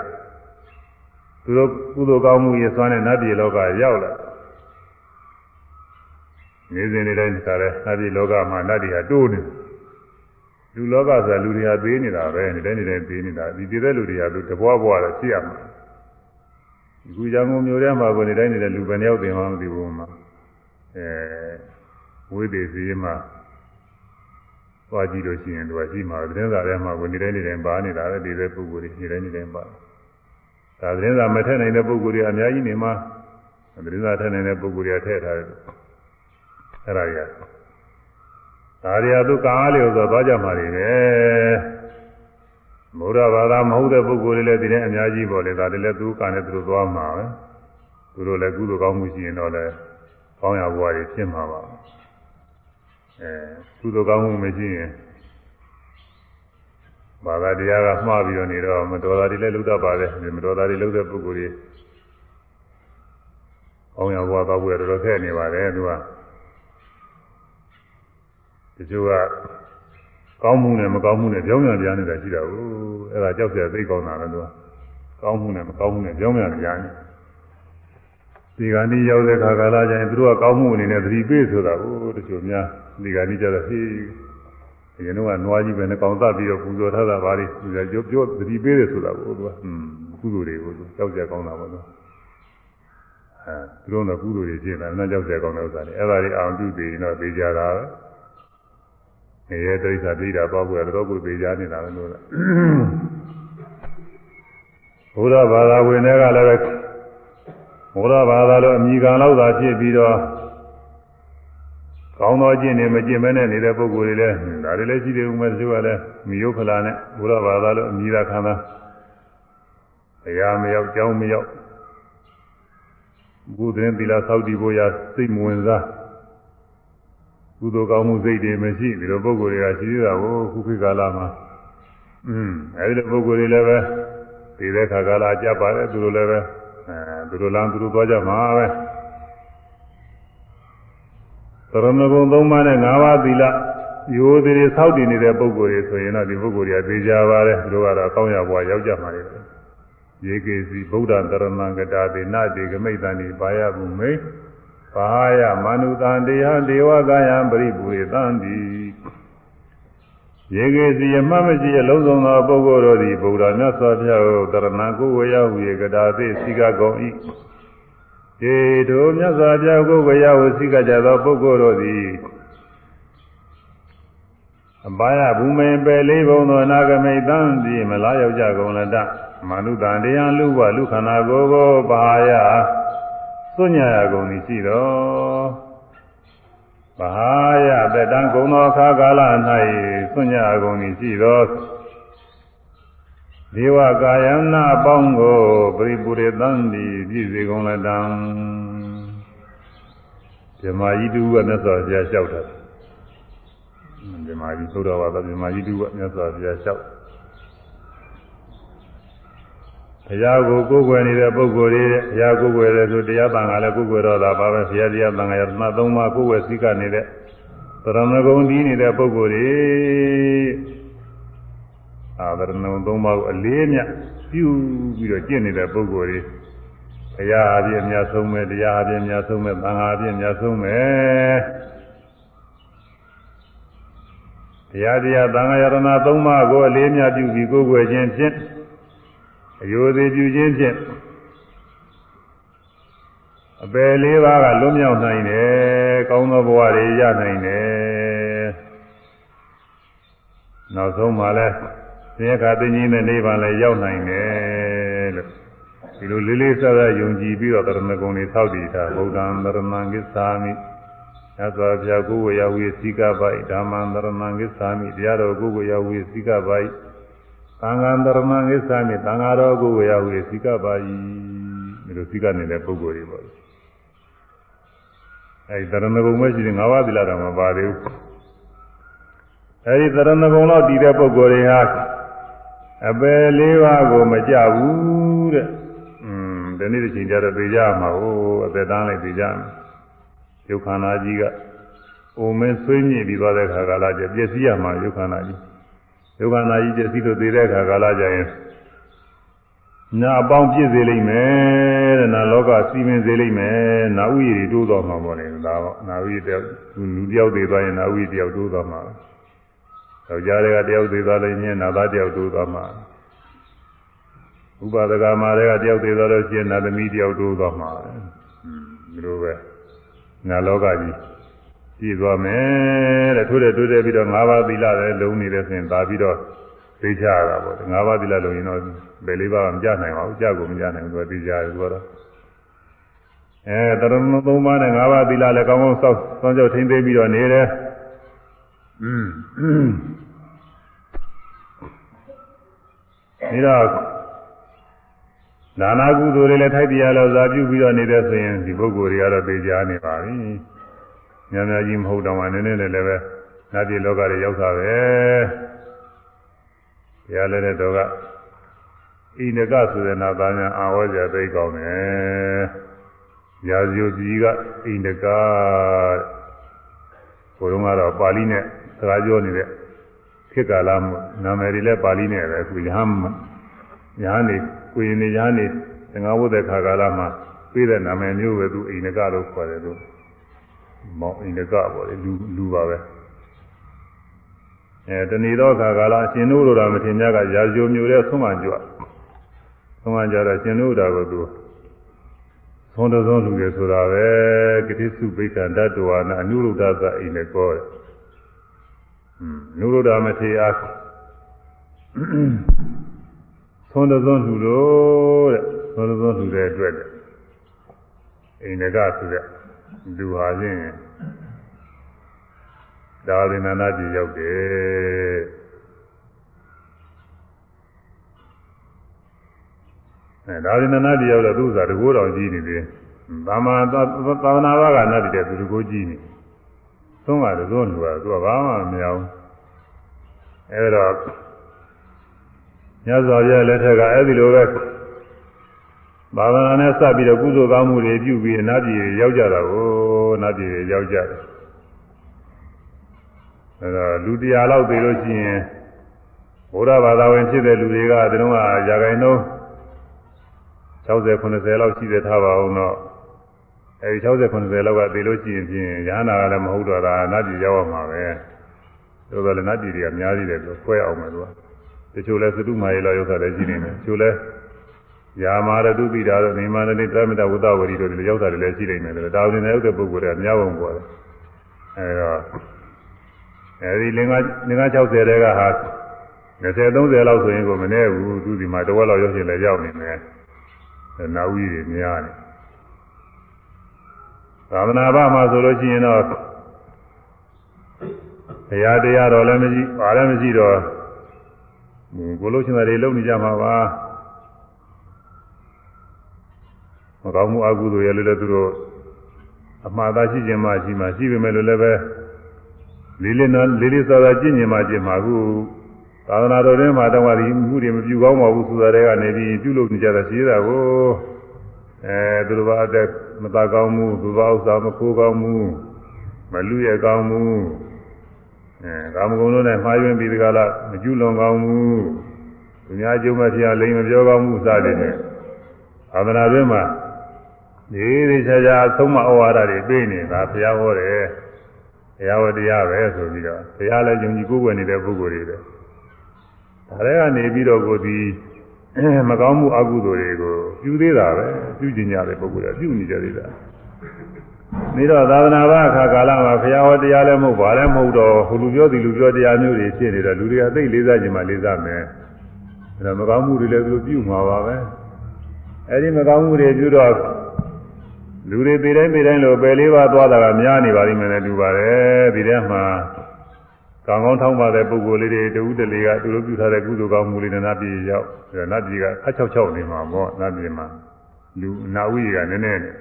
သူတို့ကုသိုလ်ကောင်းမှုရစွမ်းတဲ့နတ်ပြည်လောကရောက်လာ။နေစဉ်နေတိုင်းဒီကရဲနတ်ပြည်လောကမှာနတ်တွေဟာတိုးနေတယ်။လူလောကဆိုတာလူတွေဟာသေးနေတာပဲနေတိုင်းနေတိုင်းသေးနေတာဒီသေးတဲ့လူတွေကလူတဘွားဘွားတော့ရှိရမှာ။ ဒီကူကြောင့်မျိုးထဲမှာကိုနေတိုင်းနေတဲ့လူပဲရောက်တင်မှမသိဘူးမှာ။အဲဝိသေစီမှာသွားကြည့်လို့ရှိရင်သူကရှိမှာသတင်းစာထဲမှာဝင်နေတိုင်းနေတိုင်းပါနေတာပဲဒီတဲ့ပုဂ္ဂိုလ်တွေနေတိုင်းနေတိုင်းပါဒါသတင်းစာမထည့်နိုင်တဲ့ပုဂ္ဂိုလ်တွေအများကြီးနေမှာသတင်းစာထည့်နိုင်တဲ့ပုဂ္ဂိုလ်တွေထည့်ထားတယ်အဲ့ဒါကြီးဒါရီယာသူကားလေးဆိုသွားကြမှာတွေပဲ ဘုရားဘာသာမဟုတ်တဲ့ပုဂ္ဂိုလ်တွေလည်းဒီနေ့အများကြီးပေါ်လေဒါတွေလည်းသူကနဲ့သူတို့သွားမှာပဲသူတို့လည်းကုသိုလ်ကောင်းမှုရှိရင်တော့လည်းကောင်းရဘဝတွေဖြစ်မှာပါအဲကုသိုလ်ကောင်းမှုမရှိရင်ဘာသာတရားကမှားပြီးတော့နေတော့မတော်တာတွေလည်းလုပ်တတ်ပါတယ်မတော်တာတွေလုပ်တဲ့ပုဂ္ဂိုလ်တွေအောင်ရဘွားတော့ဘွယ်တော်တော်ခက်နေပါတယ်သူကတချို့က ကောင်းမှုနဲ့မကောင်းမှုနဲ့ကြောင်းပြန်ပြန်နေတာရှိတာကိုအဲ့ဒါကြောက်စရာသိကောင်းတာပဲသူကကောင်းမှုနဲ့မကောင်းမှုနဲ့ကြောင်းပြန်ပြန်နေဒီကနေ့ရောက်တဲ့ခါကာလကျရင်သူတို့ကကောင်းမှုအနေနဲ့သတိပေးဆိုတာကိုတချို့များဒီကနေ့ကျတော့ဟေးအရင်တော့ကနွားကြီးပဲနဲ့ကောင်းသပြီးတော့ပူဇော်ထားတာပါလေသူကပြောပြောသတိပေးတယ်ဆိုတာကိုသူကอืมကုသိုလ်တွေကိုသူကြောက်ကြကောင်းတာပေါ့သူအဲသူတို့ကကုသိုလ်တွေရှင်းတာနားကြောက်ကြကောင်းတဲ့ဥစ္စာတွေအဲ့ဒါတွေအောင်ပြုပြီးတော့သိကြတာပဲ ငရဲတိစ္ဆာပြိတာပေါ့ကွယ်တော့ကိုသိကြနေတာပဲလို့ဘုရားဘာသာဝင်တွေကလည်းပဲဘုရားဘာသာလို့အမိခံလောက်သာဖြစ်ပြီးတော့ကောင်းသောကျင့်နေမကျင့်မဲနဲ့နေတဲ့ပုဂ္ဂိုလ်တွေလည်းဒါတွေလည်းရှိတယ်ဦးမယ်သူကလည်းမိယုခလာနဲ့ဘုရားဘာသာလို့အမိသာခံတာအရာမရောက်ကြောင်းမရောက်ဘုရင်သီလသောက်တည်ဖို့ရစိတ်မဝင်စား ကုသိုလ်ကောင်းမှုစိတ်တွေမရှိဒီလိုပုဂ္ဂိုလ်တွေကရှိသေးတာကိုခုခေတ်ကာလမှာอืมအဲဒီလိုပုဂ္ဂိုလ်တွေလည်းပဲဒီတဲ့ခါကာလကြပါတယ်သူတို့လည်းပဲအဲသူတို့လမ်းသူတို့သွားကြမှာပဲသရဏဂုံ၃ပါးနဲ့၅ပါးသီလရိုးသေးသေးစောင့်တည်နေတဲ့ပုဂ္ဂိုလ်တွေဆိုရင်တော့ဒီပုဂ္ဂိုလ်တွေကသိကြပါတယ်သူတို့ကတော့ကောင်းရဘွားရောက်ကြမှာလေရေကေစီဗုဒ္ဓတရဏံကတာတိနတိကမိတ်တန်ဒီပါယမှုမိ ပါယမနုတံတရားဒေဝကာယံပရိပူရိတံတိယေကေစီအမှတ်မရှိအလုံးစုံသောပုဂ္ဂိုလ်တို့သည်ဗုဒ္ဓမြတ်စွာဘုရားကိုတရဏကိုဝေယဝေကတာသိစိကကုန်၏ေတို့မြတ်စွာဘုရားကိုဝေယဝစိကကြသောပုဂ္ဂိုလ်တို့သည်အပါယဘူမိန်ပယ်လေးဘုံသောနာဂမိတ်တံသည်မလားရောက်ကြကုန်လတ္တမနုတံတရားလူဘလူခန္ဓာကိုယ်ကိုပါယ စွညရကုန်သည်ရှိတော်ဘာယတတံကုံသောအခါကာလ၌စွညရကုန်သည်ရှိတော်ဒေဝကာယနာအပေါင်းကိုပရိပူရတံသည်ပြည့်စေကုန်လတံဓမ္မကြီးတူကမြတ်စွာဘုရားလျှောက်တယ်ဓမ္မကြီးသုဒ္ဓဝါဒဓမ္မကြီးတူကမြတ်စွာဘုရားလျှောက် ဘုရားကိုကိုးကွယ်နေတဲ့ပုဂ္ဂိုလ်တွေဘုရားကိုးကွယ်တယ်ဆိုတရားတန်ခါလည်းကိုးကွယ်တော့တာပါပဲဘုရားတရားတန်ခါရသနာသုံးပါးကိုးကွယ်စည်းကနေတဲ့သရဏဂုံဒီနေတဲ့ပုဂ္ဂိုလ်တွေအာသရဏဂုံသုံးပါးကိုအလေးမြတ်ပြုပြီးတော့ကျင့်နေတဲ့ပုဂ္ဂိုလ်တွေဘုရားအပြည့်အများဆုံးပဲတရားအပြည့်အများဆုံးပဲသံဃာအပြည့်အများဆုံးပဲတရားတရားသံဃာယရဏသုံးပါးကိုအလေးမြတ်ပြုပြီးကိုးကွယ်ခြင်းဖြင့် အယိုသေးပြုခြင်းဖြင့်အပယ်လေးပါးကလွတ်မြောက်နိုင်တယ်ကောင်းသောဘဝတွေရနိုင်တယ်နောက်ဆုံးမှလည်းသင်္ခါသိဉ္ဇင်းတဲ့နိဗ္ဗာန်လည်းရောက်နိုင်တယ်လို့ဒီလိုလေးလေးစားစားယုံကြည်ပြီးတော့တရဏဂုံတွေသောက်တည်တာဗုဒ္ဓံတရဏံကိသာမိသစ္စာပြကိုယ်ဝေယဝေစိကပိုက်ဓမ္မံတရဏံကိသာမိတရားတော်ကိုယ်ဝေယဝေစိကပိုက် သံဃာတရမံကိစ္စမိသံဃာတော်ကိုဝေယဝေစိကပါယီဒီလိုစိကနေတဲ့ပုဂ္ဂိုလ်တွေပေါ့အဲဒီတရဏဂုံမရှိတဲ့ငါးပါးသီလတော်မှာပါသေးဘူးအဲဒီတရဏဂုံတော့တည်တဲ့ပုဂ္ဂိုလ်တွေဟာအပယ်လေးပါးကိုမကြဘူးတဲ့อืมဒီနေ့တစ်ချိန်ကျတော့သိကြမှာဟိုအသက်တန်းလိုက်သိကြမှာယုတ်ခန္ဓာကြီးကအိုမင်းဆွေးညစ်ပြီးသွားတဲ့ခါကလာကျပြည့်စည်ရမှာယုတ်ခန္ဓာကြီး ဒုက္ခနာကြီးကျစီလို့သေးတဲ့အခါကာလကြရင်နာအပေါင်းပြည့်စေလိမ့်မယ်တဲ့နာလောကစီမင်းစေလိမ့်မယ်နာဥယျာဉ်တိုးတော်မှာပေါ့လေဒါတော့နာဥယျာဉ်တယောက်လူတယောက်သေးသွားရင်နာဥယျာဉ်တယောက်တိုးတော်မှာယောက်ျားတွေကတယောက်သေးသွားလို့ညနာသားတယောက်တိုးတော်မှာဥပဒကမာတွေကတယောက်သေးသွားလို့ရှိရင်နာသမီးတယောက်တိုးတော်မှာဒီလိုပဲနာလောကကြီး ကြည့်သွားမယ်တဲ့ထိုးတယ်တိုးတယ်ပြီးတော့၅ပါးသီလလည်းလုံးနေတယ်ဆိုရင်ဒါပြီးတော့သိချရတာပေါ့၅ပါးသီလလုံးရင်တော့ဘယ်လေးပါးမကြနိုင်ပါဘူးကြကိုမကြနိုင်ဘူးသူကသိကြတယ်သူကတော့အဲတရဏသုံးပါးနဲ့၅ပါးသီလလည်းကောင်းကောင်းစောင့်စောင့်ကြောက်ထိမ့်သိပြီးတော့နေတယ်อืมဒီတော့နာနာကုသိုလ်တွေလည်းထိုက်တရားလို့ဇာပြုပြီးတော့နေတဲ့ဆိုရင်ဒီပုဂ္ဂိုလ်တွေကတော့သိကြနေပါပြီ များများကြီးမဟုတ်တော့မှနည်းနည်းလေးလည်းပဲနတ်ပြည်လောကတွေရောက်တာပဲဘုရားလည်းတဲ့တော်ကဣနကဆိုတဲ့နာသားများအာဝေါ်ကြသိကောင်းတယ်ရာဇယုကြီးကဣနကဘုရုံးကတော့ပါဠိနဲ့စကားပြောနေတဲ့ခေတ်ကာလမှာနာမည်တွေလည်းပါဠိနဲ့ပဲသူရဟန်းရဟန်းနေကိုရင်နေရဟန်းနေသင်္ဃဝုဒ္ဒခါကာလမှာပြေးတဲ့နာမည်မျိုးပဲသူဣနကလို့ခေါ်တယ်သူ မောင်အင်္ဂကပေါ့လေလူလူပါပဲအဲတဏီတော့ခါကာလအရှင်တို့လိုတာမထင်ကြကရာဇိုမျိုးတဲ့ဆုံးမကြွဆုံးမကြတော့ရှင်တို့တာကိုသူသုံးတော်ဆုံးလူတွေဆိုတာပဲကတိစုပိဋကဓာတဝါနာအနုရုဒ္ဒသအိနေကောတဲ့อืมနုရုဒ္ဒမထေအားသုံးတော်ဆုံးလူတို့တဲ့သုံးတော်ဆုံးလူတွေအတွက်တဲ့အိန္ဒကဆိုတဲ့ လူဟာချင်းဒါဝိနနာပြည်ရောက်တယ်အဲဒါဝိနနာပြည်ရောက်တော့သူ့ဥစ္စာတကိုးတော်ကြီးနေတယ်သာမန်သာသနာ့ဘာကနတ်တဲ့သူတကိုးကြီးနေသုံးပါတယ်သုံးလူကသူကဘာမှမမြောင်အဲဒါညဇော်ပြလက်ထက်ကအဲ့ဒီလိုပဲဘာဝနာနဲ့စပ်ပြီးတော့ကုသိုလ်ကောင်းမှုတွေပြုပြီးအနာပြည်ရောက်ကြတာကိုအ နာပြည်ရောက်ကြတယ်အဲတော့လူတရားလောက်သိလို့ရှိရင်ဘုရားဘာသာဝင်ဖြစ်တဲ့လူတွေကဒီတော့ကရာဂိုင်နှုန်း60 90လောက်ရှိသေးထားပါအောင်တော့အဲဒီ60 90လောက်ကသေလို့ရှိရင်ဖြင့်ရဟနာကလည်းမဟုတ်တော့တာနတ်ပြည်ရောက်အောင်မှာပဲဆိုတော့လည်းနတ်ပြည်တွေကအများကြီးတယ်သူခွဲအောင်မယ်သူကတချို့လဲသတုမာရေလောက်ရောက်တာလည်းရှိနေတယ်တချို့လဲ ယာမာရတုပိတာတို့နေမာနတိသမတဝတ္တဝရီတို့ဒီရောက်တာလည်းရှိနေတယ်ဒါဝင်နေရောက်တဲ့ပုဂ္ဂိုလ်တွေကများပုံပေါ်တယ်အဲတော့အဲဒီလင်္ကာလင်္ကာ60တဲကဟာ20 30လောက်ဆိုရင်ကိုမနေဘူးသူဒီမှာတဝက်လောက်ရောက်ရှင်လည်းရောက်နေမယ်နာဝီတွေများနေသာသနာ့ဘာမှာဆိုလို့ရှိရင်တော့ဘုရားတရားတော်လည်းမရှိပါလည်းမရှိတော့ကိုလို့ရှင်တွေလုံနေကြမှာပါ မကောင်းမှုအကုသိုလ်ရလည်းလည်းသူတို့အမှားသားရှိခြင်းမှရှိမှရှိပေမဲ့လို့လည်းပဲလေးလေးနော်လေးလေးစောစောကြည့်မြင်မှကြည့်မှာအခုသာသနာတော်တွင်မှာတော့ဒီမှုတွေမပြုကောင်းပါဘူးဆိုတာတွေကနေပြီးပြုလုပ်နေကြတာရှိတာကိုအဲသူတို့ဘာအသက်မသာကောင်းမှုသူဘာဥစ္စာမခိုးကောင်းမှုမလူရကောင်းမှုအဲကာမဂုဏ်တို့နဲ့မှားယွင်းပြီးဒီကလာမကျူးလွန်ကောင်းမှုသူများကျုံမဖြစ်လိမ်မပြောကောင်းမှုစသည်ဖြင့်သာသနာတွင်မှာ ဒီဒီချာချာသုံးမဩဝါဒတွေပြေးနေတာဘုရားဟောတယ်ဘုရားဝတရားပဲဆိုပြီးတော့ဘုရားလည်းယုံကြည်ကိုးကွယ်နေတဲ့ပုဂ္ဂိုလ်တွေပဲဒါတွေကနေပြီးတော့ကိုဒီမကောင်းမှုအကုသိုလ်တွေကိုပြုသေးတာပဲပြုကျင်ကြတဲ့ပုဂ္ဂိုလ်ကပြုနေကြသေးတာနေတော့သာသနာ့ဘာအခါကာလမှာဘုရားဟောတရားလည်းမဟုတ်ပါလည်းမဟုတ်တော့ဟိုလူပြောဒီလူပြောတရားမျိုးတွေဖြစ်နေတော့လူတွေကသိလေးစားခြင်းမှလေးစားမယ်အဲတော့မကောင်းမှုတွေလည်းသူတို့ပြုမှာပါပဲအဲဒီမကောင်းမှုတွေပြုတော့ လူတွေပေတိုင်းပေတိုင်းလို့ပယ်လေးပါးသွားတာကများနေပါလိမ့်မယ်နဲ့တူပါတယ်ဒီထဲမှာကံကောင်းထောင်းပါတဲ့ပုဂ္ဂိုလ်လေးတွေတူတလေကသူတို့ပြုထားတဲ့ကုသိုလ်ကောင်းမှုလေးနဲ့နတ်ပြည်ရောက်ပြီးတော့နတ်ပြည်ကခက်ချောက်ချောက်နေမှာပေါ့နတ်ပြည်မှာလူနာဝိကနည်းနည်းနဲ့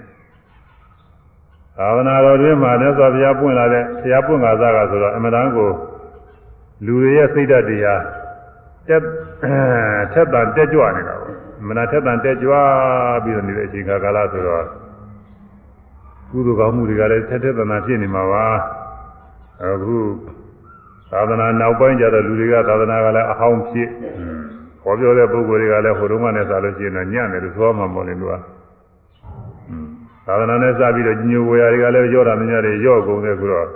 သာဝနာတော်တွင်မှာမြတ်စွာဘုရားပွင့်လာတဲ့ဘုရားပွင့်ကားစားကဆိုတော့အမှန်တန်ကိုလူတွေရဲ့စိတ်ဓာတ်တရားတက်ထက်တန်တက်ကြွနေတာပေါ့မနာထက်တန်တက်ကြွပြီးတော့နေတဲ့အချိန်ကာလဆိုတော့ ကုသိုလ်ကောင်းမှုတွေကလည်းထက်ထက်တန်တန်ဖြစ်နေမှာပါအခုသာသနာနောက်ပိုင်းကျတော့လူတွေကသာသနာကလည်းအဟောင်းဖြစ်ဟောပြောတဲ့ပုဂ္ဂိုလ်တွေကလည်းဟိုတုန်းကနဲ့စားလို့ရှိရင်တော့ညံ့တယ်လို့ဆိုမှမဟုတ်လေလို့သာသနာနဲ့စပြီးတော့ညိုဝေရာတွေကလည်းရောတာမညတွေရော့ကုန်တယ်ဆိုတော့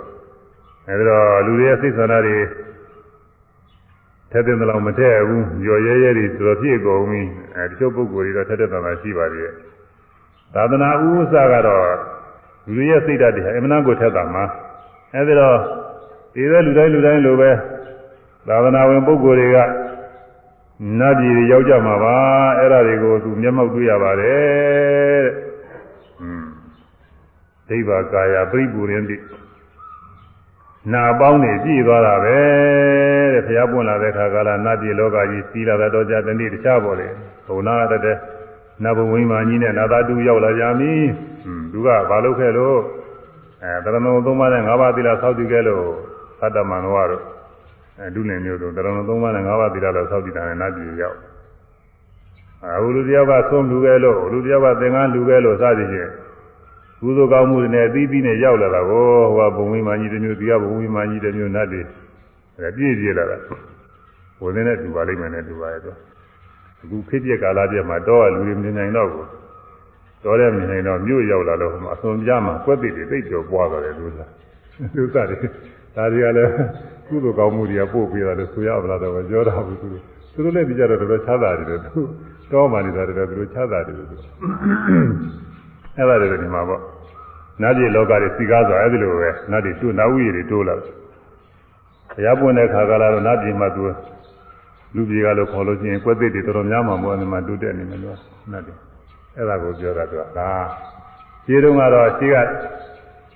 အဲဒီတော့လူတွေရဲ့စိတ်ဆန္ဒတွေထက်တဲ့လောက်မထည့်ဘူးရော်ရဲရဲတွေတော်တော်ပြည့်ကုန်ပြီအဲတချို့ပုဂ္ဂိုလ်တွေတော့ထက်တဲ့တန်တာရှိပါသေးတယ်သာသနာဥစ္စာကတော့ လူတွေရဲ့စိတ်ဓာတ်တွေအမှန်တန်ကိုထက်တာမှာအဲဒီတော့ဒီတဲ့လူတိုင်းလူတိုင်းလိုပဲသာသနာဝင်ပုဂ္ဂိုလ်တွေကနတ်ပြည်တွေရောက်ကြမှာပါအဲ့ဒါတွေကိုသူမျက်မှောက်တွေ့ရပါတယ်တဲ့။อืมဒိဗ္ဗကာယပြိပူရင်တိနာပေါင်းနေကြည်သွားတာပဲတဲ့ဘုရားပွင့်လာတဲ့ခါကလာနတ်ပြည်လောကကြီးစီးလာတော့ကြတနေ့တခြားပေါ်လေဘုံနာတတဲ့ နတ်ဘဝိမာန်ကြီးနဲ့နာသာတူရောက်လာကြပြီ။อืมသူကဘာလုပ်ခဲ့လို့အဲတရဏုံသုံးပါးနဲ့၅ပါးသီလဆောက်တည်ခဲ့လို့သတ္တမန်တော်တို့အဲဒုနေမျိုးတို့တရဏသုံးပါးနဲ့၅ပါးသီလတော်ဆောက်တည်တာနဲ့နတ်ပြည်ရောက်အခုလူတယောက်ကဆုံးလူခဲ့လို့လူတယောက်ကသင်္ကန်းလူခဲ့လို့စသည်ဖြင့်ကုသိုလ်ကောင်းမှုတွေနဲ့အသီးသီးနဲ့ရောက်လာတာကိုဟိုကဘုံဝိမာန်ကြီးတစ်မျိုးဒီကဘုံဝိမာန်ကြီးတစ်မျိုးနတ်တွေအဲပြည့်ပြည့်လာတာဝင်နေတဲ့တူပါလိမ့်မယ်နဲ့တူပါရဲ့တော့ အခုခေတ်ပြက်ကာလပြက်မှာတော့လူတွေမနေနိုင်တော့ဘူးတော်တယ်မနေနိုင်တော့မြို့ရောက်လာတော့ဟိုမှာအစွန်ပြမှာကွက်တိတွေသိပ်ကျော်ပွားသွားတယ်လို့လားလူသားတွေဒါတွေကလည်းကုသိုလ်ကောင်းမှုတွေကပို့ပေးတာလို့ဆိုရပါလားတော့ပြောတာဘူးသူတို့သူတို့လည်းဒီကြတော့တော်တော်ချမ်းသာတယ်သူတောမှနေတာတွေသူတို့ချမ်းသာတယ်လို့သူအဲ့ဒါတွေဒီမှာပေါ့နတ်ပြည်လောကတွေစီကားဆိုအဲ့ဒီလိုပဲနတ်တွေတိုးနတ်ဝိရတွေတိုးလာဘုရားပွင့်တဲ့ခါကလာတော့နတ်ပြည်မှာသူ လူပြည်ကလို့ခေါ်လို့ချင်းကွက်သိတွေတော်တော်များမှာမို့အဲဒီမှာတိုးတက်နေမယ်လို့နတ်တွေအဲ့ဒါကိုပြောတာသူကဒါခြေတုံးကတော့ခြေက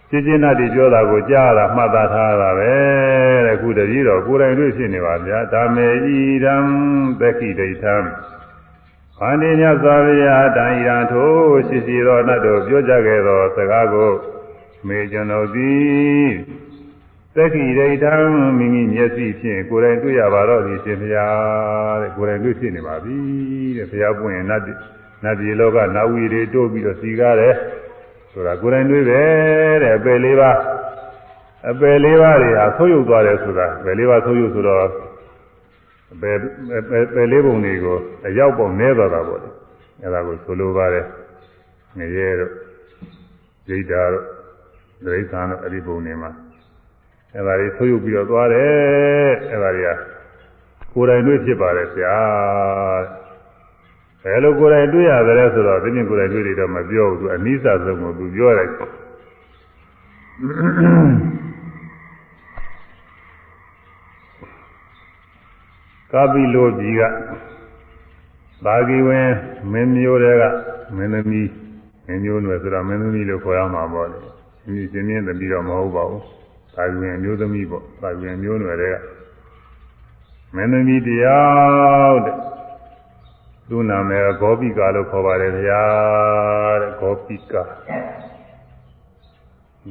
ရှင်းရှင်းနဲ့ဒီပြောတာကိုကြားရတာမှတ်သားထားတာပဲတဲ့ခုတည်းတော့ကိုယ်တိုင်တွေ့ဖြစ်နေပါဗျာဒါမေဤရံသက္ခိဒိဋ္ဌံဗန္တိမြတ်စွာဘုရားတန်ဤရန်ထိုရှိရှိသောနတ်တို့ပြောကြခဲ့သောစကားကိုမေကျွန်ုပ်သည် သက္ခိဒိဋ္ဌံမိမိမျက်စိဖြင့်ကိုယ်တိုင်တွေ့ရပါတော့သည်ရှင်ဘုရားတဲ့ကိုယ်တိုင်တွေ့ဖြစ်နေပါပြီတဲ့ဘုရားပွင့်ရင်နတ်နတ်ပြည်လောကနာဝီတွေတိုးပြီးတော့စီကားတယ်ဆိုတာကိုယ်တိုင်တွေ့ပဲတဲ့အပယ်လေးပါအပယ်လေးပါတွေဟာဆုံးယုတ်သွားတယ်ဆိုတာအပယ်လေးပါဆုံးယုတ်ဆိုတော့အပယ်အပယ်လေးပုံတွေကိုအရောက်ပုံနဲသွားတာပေါ့လေအဲဒါကိုဆိုလိုပါတယ်ငရဲတို့ဒိဋ္ဌာတို့ဒိဋ္ဌာတို့အဲ့ဒီပုံနေမှာ အဲ့ဒါတွေဆိုးရုပ်ပြီးတော့သွားတယ်အဲ့ဒါတွေကကိုယ်တိုင်တွေ့ဖြစ်ပါတယ်ဆရာဘယ်လိုကိုယ်တိုင်တွေ့ရတယ်ဆိုတော့ဒီပြင်ကိုယ်တိုင်တွေ့တယ်တော့မပြောဘူးသူအနိစ္စဆုံးကိုသူပြောတယ်ကာပိလိုကြီးကဘာဂီဝင်မင်းမျိုးတွေကမင်းသမီးမင်းမျိုးနွယ်ဆိုတော့မင်းသမီးလို့ခေါ်ရမှာပေါ့လေဒီရှင်မြင့်သမီးတော့မဟုတ်ပါဘူး ဘာဂီဝင်မျိုးသမီးပေါ့ဘာဂီဝင်မျိုးနွယ်တွေကမင်းသမီးတယောက်တဲ့သူ့နာမည်ကဂောပိကာလို့ခေါ်ပါတယ်ဗျာတဲ့ဂောပိကာ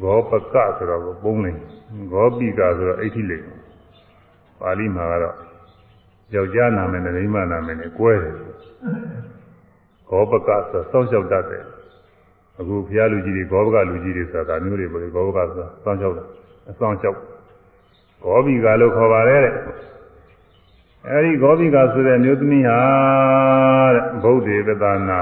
ဂောပကဆိုတော့ပုံနေဂောပိကာဆိုတော့အဋ္ဌိလိပါဠိမှာကတော့ယောက်ျားနာမည်နဲ့မိန်းမနာမည်နဲ့ကွဲတယ်ဂောပကဆိုစောင့်ရှောက်တတ်တယ်အခုဘုရားလူကြီးတွေဂောပကလူကြီးတွေဆိုတာမျိုးတွေပေါ့လေဂောပကဆိုစောင့်ရှောက်တာ အဆောင်ရှောက်ဂောပိကလို့ခေါ်ပါတယ်တဲ့အဲဒီဂောပိကဆိုတဲ့မျိုးသမီးဟာတဲ့ဗုဒ္ဓေပဒနာ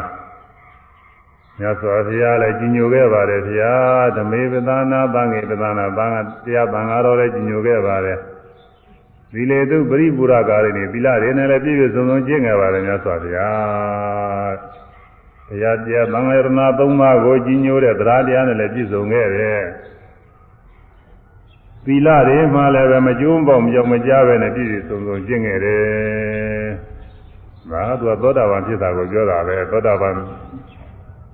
မြတ်စွာဘုရားလည်းကြီးညိုခဲ့ပါတယ်ဘုရားဓမေပဒနာသံဃေပဒနာသံဃာတရားသံဃာတော်လည်းကြီးညိုခဲ့ပါတယ်သီလေတုပရိပူရကာရိနေသီလတွေနဲ့လည်းပြည့်ပြည့်စုံစုံကျင့်ခဲ့ပါတယ်မြတ်စွာဘုရားဘုရားတရားသံဃာရဏသုံးပါးကိုကြီးညိုတဲ့တရားတရားနဲ့လည်းပြည့်စုံခဲ့တယ် သီလတွေမှလည်းပဲမကျိုးပေါက်မကြောက်မကြပဲနဲ့ပြည့်ပြည့်စုံစုံကျင့်ခဲ့တယ်ဒါကသူကသောတာပန်ဖြစ်တာကိုပြောတာပဲသောတာပန်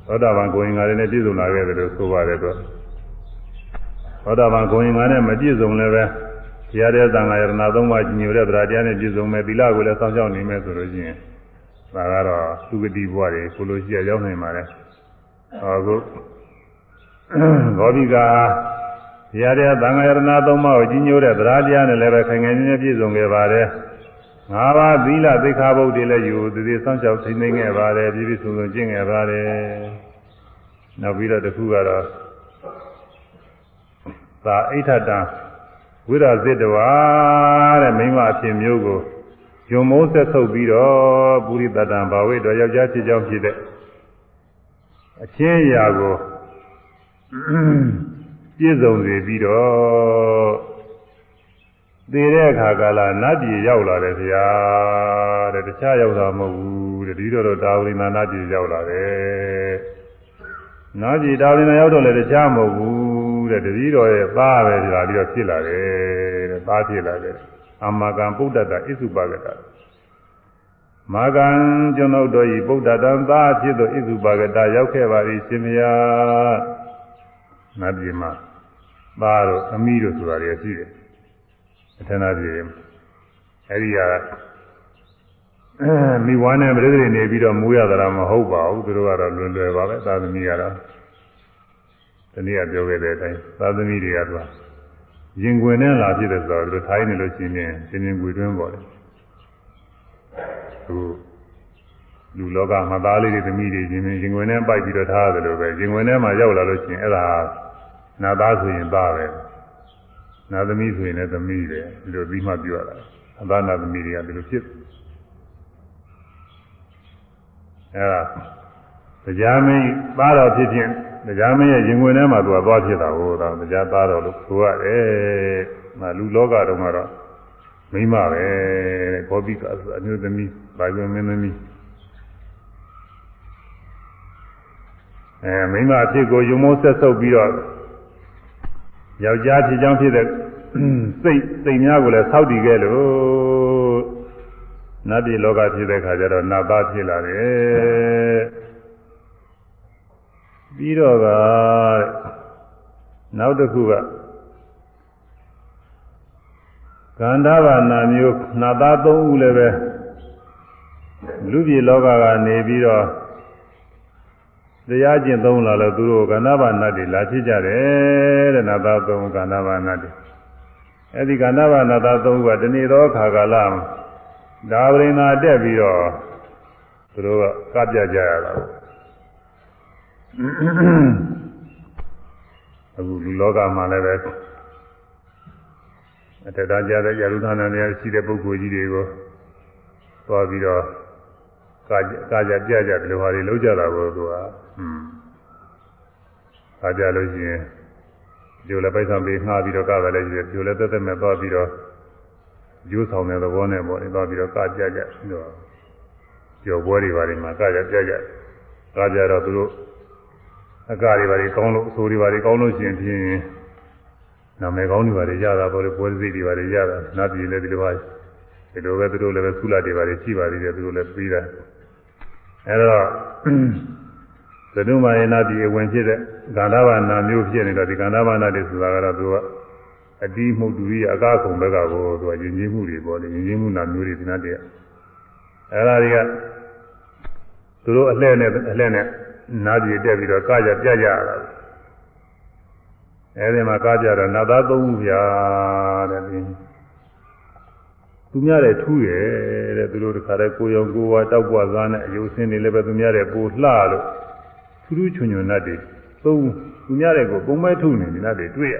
သောတာပန်ကိုရင်္ဂါတွေနဲ့ပြည့်စုံလာခဲ့တယ်လို့ဆိုပါတယ်သူသောတာပန်ကိုရင်္ဂါနဲ့မပြည့်စုံလည်းပဲတရားတဲ့သံဃာယရဏသုံးပါးညိုတဲ့တရားတရားနဲ့ပြည့်စုံမယ်သီလကိုလည်းစောင့်ရှောက်နေမယ်ဆိုလို့ရှိရင်ဒါကတော့သုဂတိဘဝတွေကိုလိုရှိရရောက်နိုင်ပါတယ်ဟောခုဂောဘိကာ တရားတဲ့သံဃာယရဏသုံးပါးကိုညိုတဲ့တရားတရားနဲ့လည်းပဲခိုင်ခိုင်မြဲမြဲပြည့်စုံခဲ့ပါတယ်ငါးပါးသီလသိက္ခာပုဒ်တွေလည်းယူသူတွေစောင့်ရှောက်သိသိခဲ့ပါတယ်ပြည့်ပြည့်စုံစုံကျင့်ခဲ့ပါတယ်နောက်ပြီးတော့တစ်ခုကတော့သာအိဋ္ဌတံဝိရဇိတဝါတဲ့မိမအဖြစ်မျိုးကိုဂျုံမိုးဆက်ဆုပ်ပြီးတော့ပုရိသတ္တံဘာဝိတော်ယောက်ျားဖြစ်ကြောင်းဖြစ်တဲ့အချင်းအရာကို ပြည့်စုံစေပြီးတော့သေတဲ့အခါကာလနတ်ပြည်ရောက်လာတယ်ဗျာတဲ့တခြားရောက်တာမဟုတ်ဘူးတဲ့ဒီတော့တော့တာဝရိနာနတ်ပြည်ရောက်လာတယ်နတ်ပြည်တာဝရိနာရောက်တော့လည်းတခြားမဟုတ်ဘူးတဲ့တတိတော်ရဲ့သားပဲဆိုတာပြီးတော့ဖြစ်လာတယ်တဲ့သားဖြစ်လာတယ်အမကံပုဒ္ဒတဣစုပါကတမာကံကျွန်ုပ်တို့ဤပုဒ္ဒတံသားဖြစ်သောဣစုပါကတရောက်ခဲ့ပါ၏ရှင်မယားနတ်ပြည်မှာ သားတို့အမိတို့ဆိုတာတွေရှိတယ်အထနာပြည်အဲဒီကမိဝါနဲ့ပြိဿတွေနေပြီးတော့မူရတာမဟုတ်ပါဘူးသူတို့ကတော့လွယ်လွယ်ပါပဲသာသမီကတော့ဒီနေ့ကပြောခဲ့တဲ့အတိုင်းသာသမီတွေကတော့ရင်ခွင်နဲ့လာဖြစ်တဲ့ဆိုတော့သူတို့ထိုင်းနေလို့ရှိရင်ရှင်ရှင်ခွေတွင်းပေါ်တယ်သူလူလောကမှာသားလေးတွေသမီးတွေရှင်ရှင်ရင်ခွင်နဲ့ပိုက်ပြီးတော့ထားရတယ်လို့ပဲရင်ခွင်ထဲမှာရောက်လာလို့ရှိရင်အဲ့ဒါ နာသားဆိုရင်သားပဲနာသမီးဆိုရင်လည်းသမီးပဲဒီလိုပြီးမှပြောရတာအသားနာသမီးတွေကဒီလိုဖြစ်အဲ့ဒါတရားမင်းသားတော်ဖြစ်ခြင်းတရားမင်းရဲ့ရင်ဝင်ထဲမှာသူကသွားဖြစ်တာဟိုတော့တရားသားတော်လို့ဆိုရတယ်။မလူလောကတုန်းကတော့မိမပဲတဲ့ဘောပိကဆိုအမျိုးသမီးဘာကျွန်းမင်းသမီးအဲမိမအဖြစ်ကိုယုံမိုးဆက်ဆုပ်ပြီးတော့ ယောက်ျားဖြစ်ကြောင်းဖြစ်တဲ့စိတ်စိတ်များကိုလည်းဆောက်တည်ခဲ့လို့နတ်ပြည်လောကဖြစ်တဲ့ခါကျတော့နတ်သားဖြစ်လာတယ်ပြီးတော့ကနောက်တစ်ခုကကန္ဓာဘာနာမျိုးနာသား၃ဦးလည်းပဲလူပြည်လောကကနေပြီးတော့ တရားကျင့်သုံးလာလို့သူတို့ကန္ဓာဘာနာတွေလာဖြစ်ကြတယ်တဲ့နာသား၃ဦးကန္ဓာဘာနာတွေအဲ့ဒီကန္ဓာဘာနာသား၃ဦးကတနေ့သောခါကာလဒါဝရိနာတက်ပြီးတော့သူတို့ကကပြကြရတာအခုလူလောကမှာလည်းပဲအတ္တကြတဲ့ယရုသနာတွေရှိတဲ့ပုဂ္ဂိုလ်ကြီးတွေကိုသွားပြီးတော့ကာကာကြပြကြဒီလိုဟာတွေလုပ်ကြတာကိုသူက อืมခါကြလို့ရှိရင်ကျိုးလည်းပိုက်ဆံပေးငှားပြီးတော့ကပဲလည်းရှိတယ်ကျိုးလည်းတက်တက်မဲ့သွားပြီးတော့ကျိုးဆောင်တဲ့သဘောနဲ့ပေါ့နေသွားပြီးတော့ကကြကြပြီးတော့ကြော်ပွဲတွေပါနေမှာကကြကြကြကကြတော့သူတို့အကားတွေပါတွေကောင်းလို့အဆိုးတွေပါတွေကောင်းလို့ရှိရင်ဖြင့်နာမည်ကောင်းတွေပါတွေရတာပေါ့လေပွဲစည်းတွေပါတွေရတာနတ်ပြည်လည်းဒီလိုပါဒီလိုပဲသူတို့လည်းပဲဆုလာတွေပါတွေရှိပါသေးတယ်သူတို့လည်းပြီးတာအဲတော့ သဒုမာယနာပြည်ဝင်ဖြစ်တဲ့ဂန္ဓဘာနာမျိုးဖြစ်နေတော့ဒီဂန္ဓဘာနာတွေဆိုတာကတော့သူကအတိမှုတူကြီးအကားခုံဘက်ကကိုသူကယဉ်ကျေးမှုတွေပေါ့လေယဉ်ကျေးမှုနာမျိုးတွေဒီနာတည်းအဲဒါတွေကသူတို့အလှဲ့နဲ့အလှဲ့နဲ့နာပြည်တက်ပြီးတော့ကာကြပြကြရတာအဲဒီမှာကာကြတော့နတ်သားသုံးခုဗျာတဲ့ဒီသူများတဲ့ထူးရဲ့တဲ့သူတို့တခါတည်းကိုရောင်ကိုဝါတောက်ပွားသားနဲ့အယုစင်းတွေလည်းပဲသူများတဲ့ပိုလှလို့ ထူးထူးချွန်ချွန်နတ်တွေသုံးသူများတဲ့ကိုပုံမဲ့ထုနေဒီနတ်တွေတွေ့ရ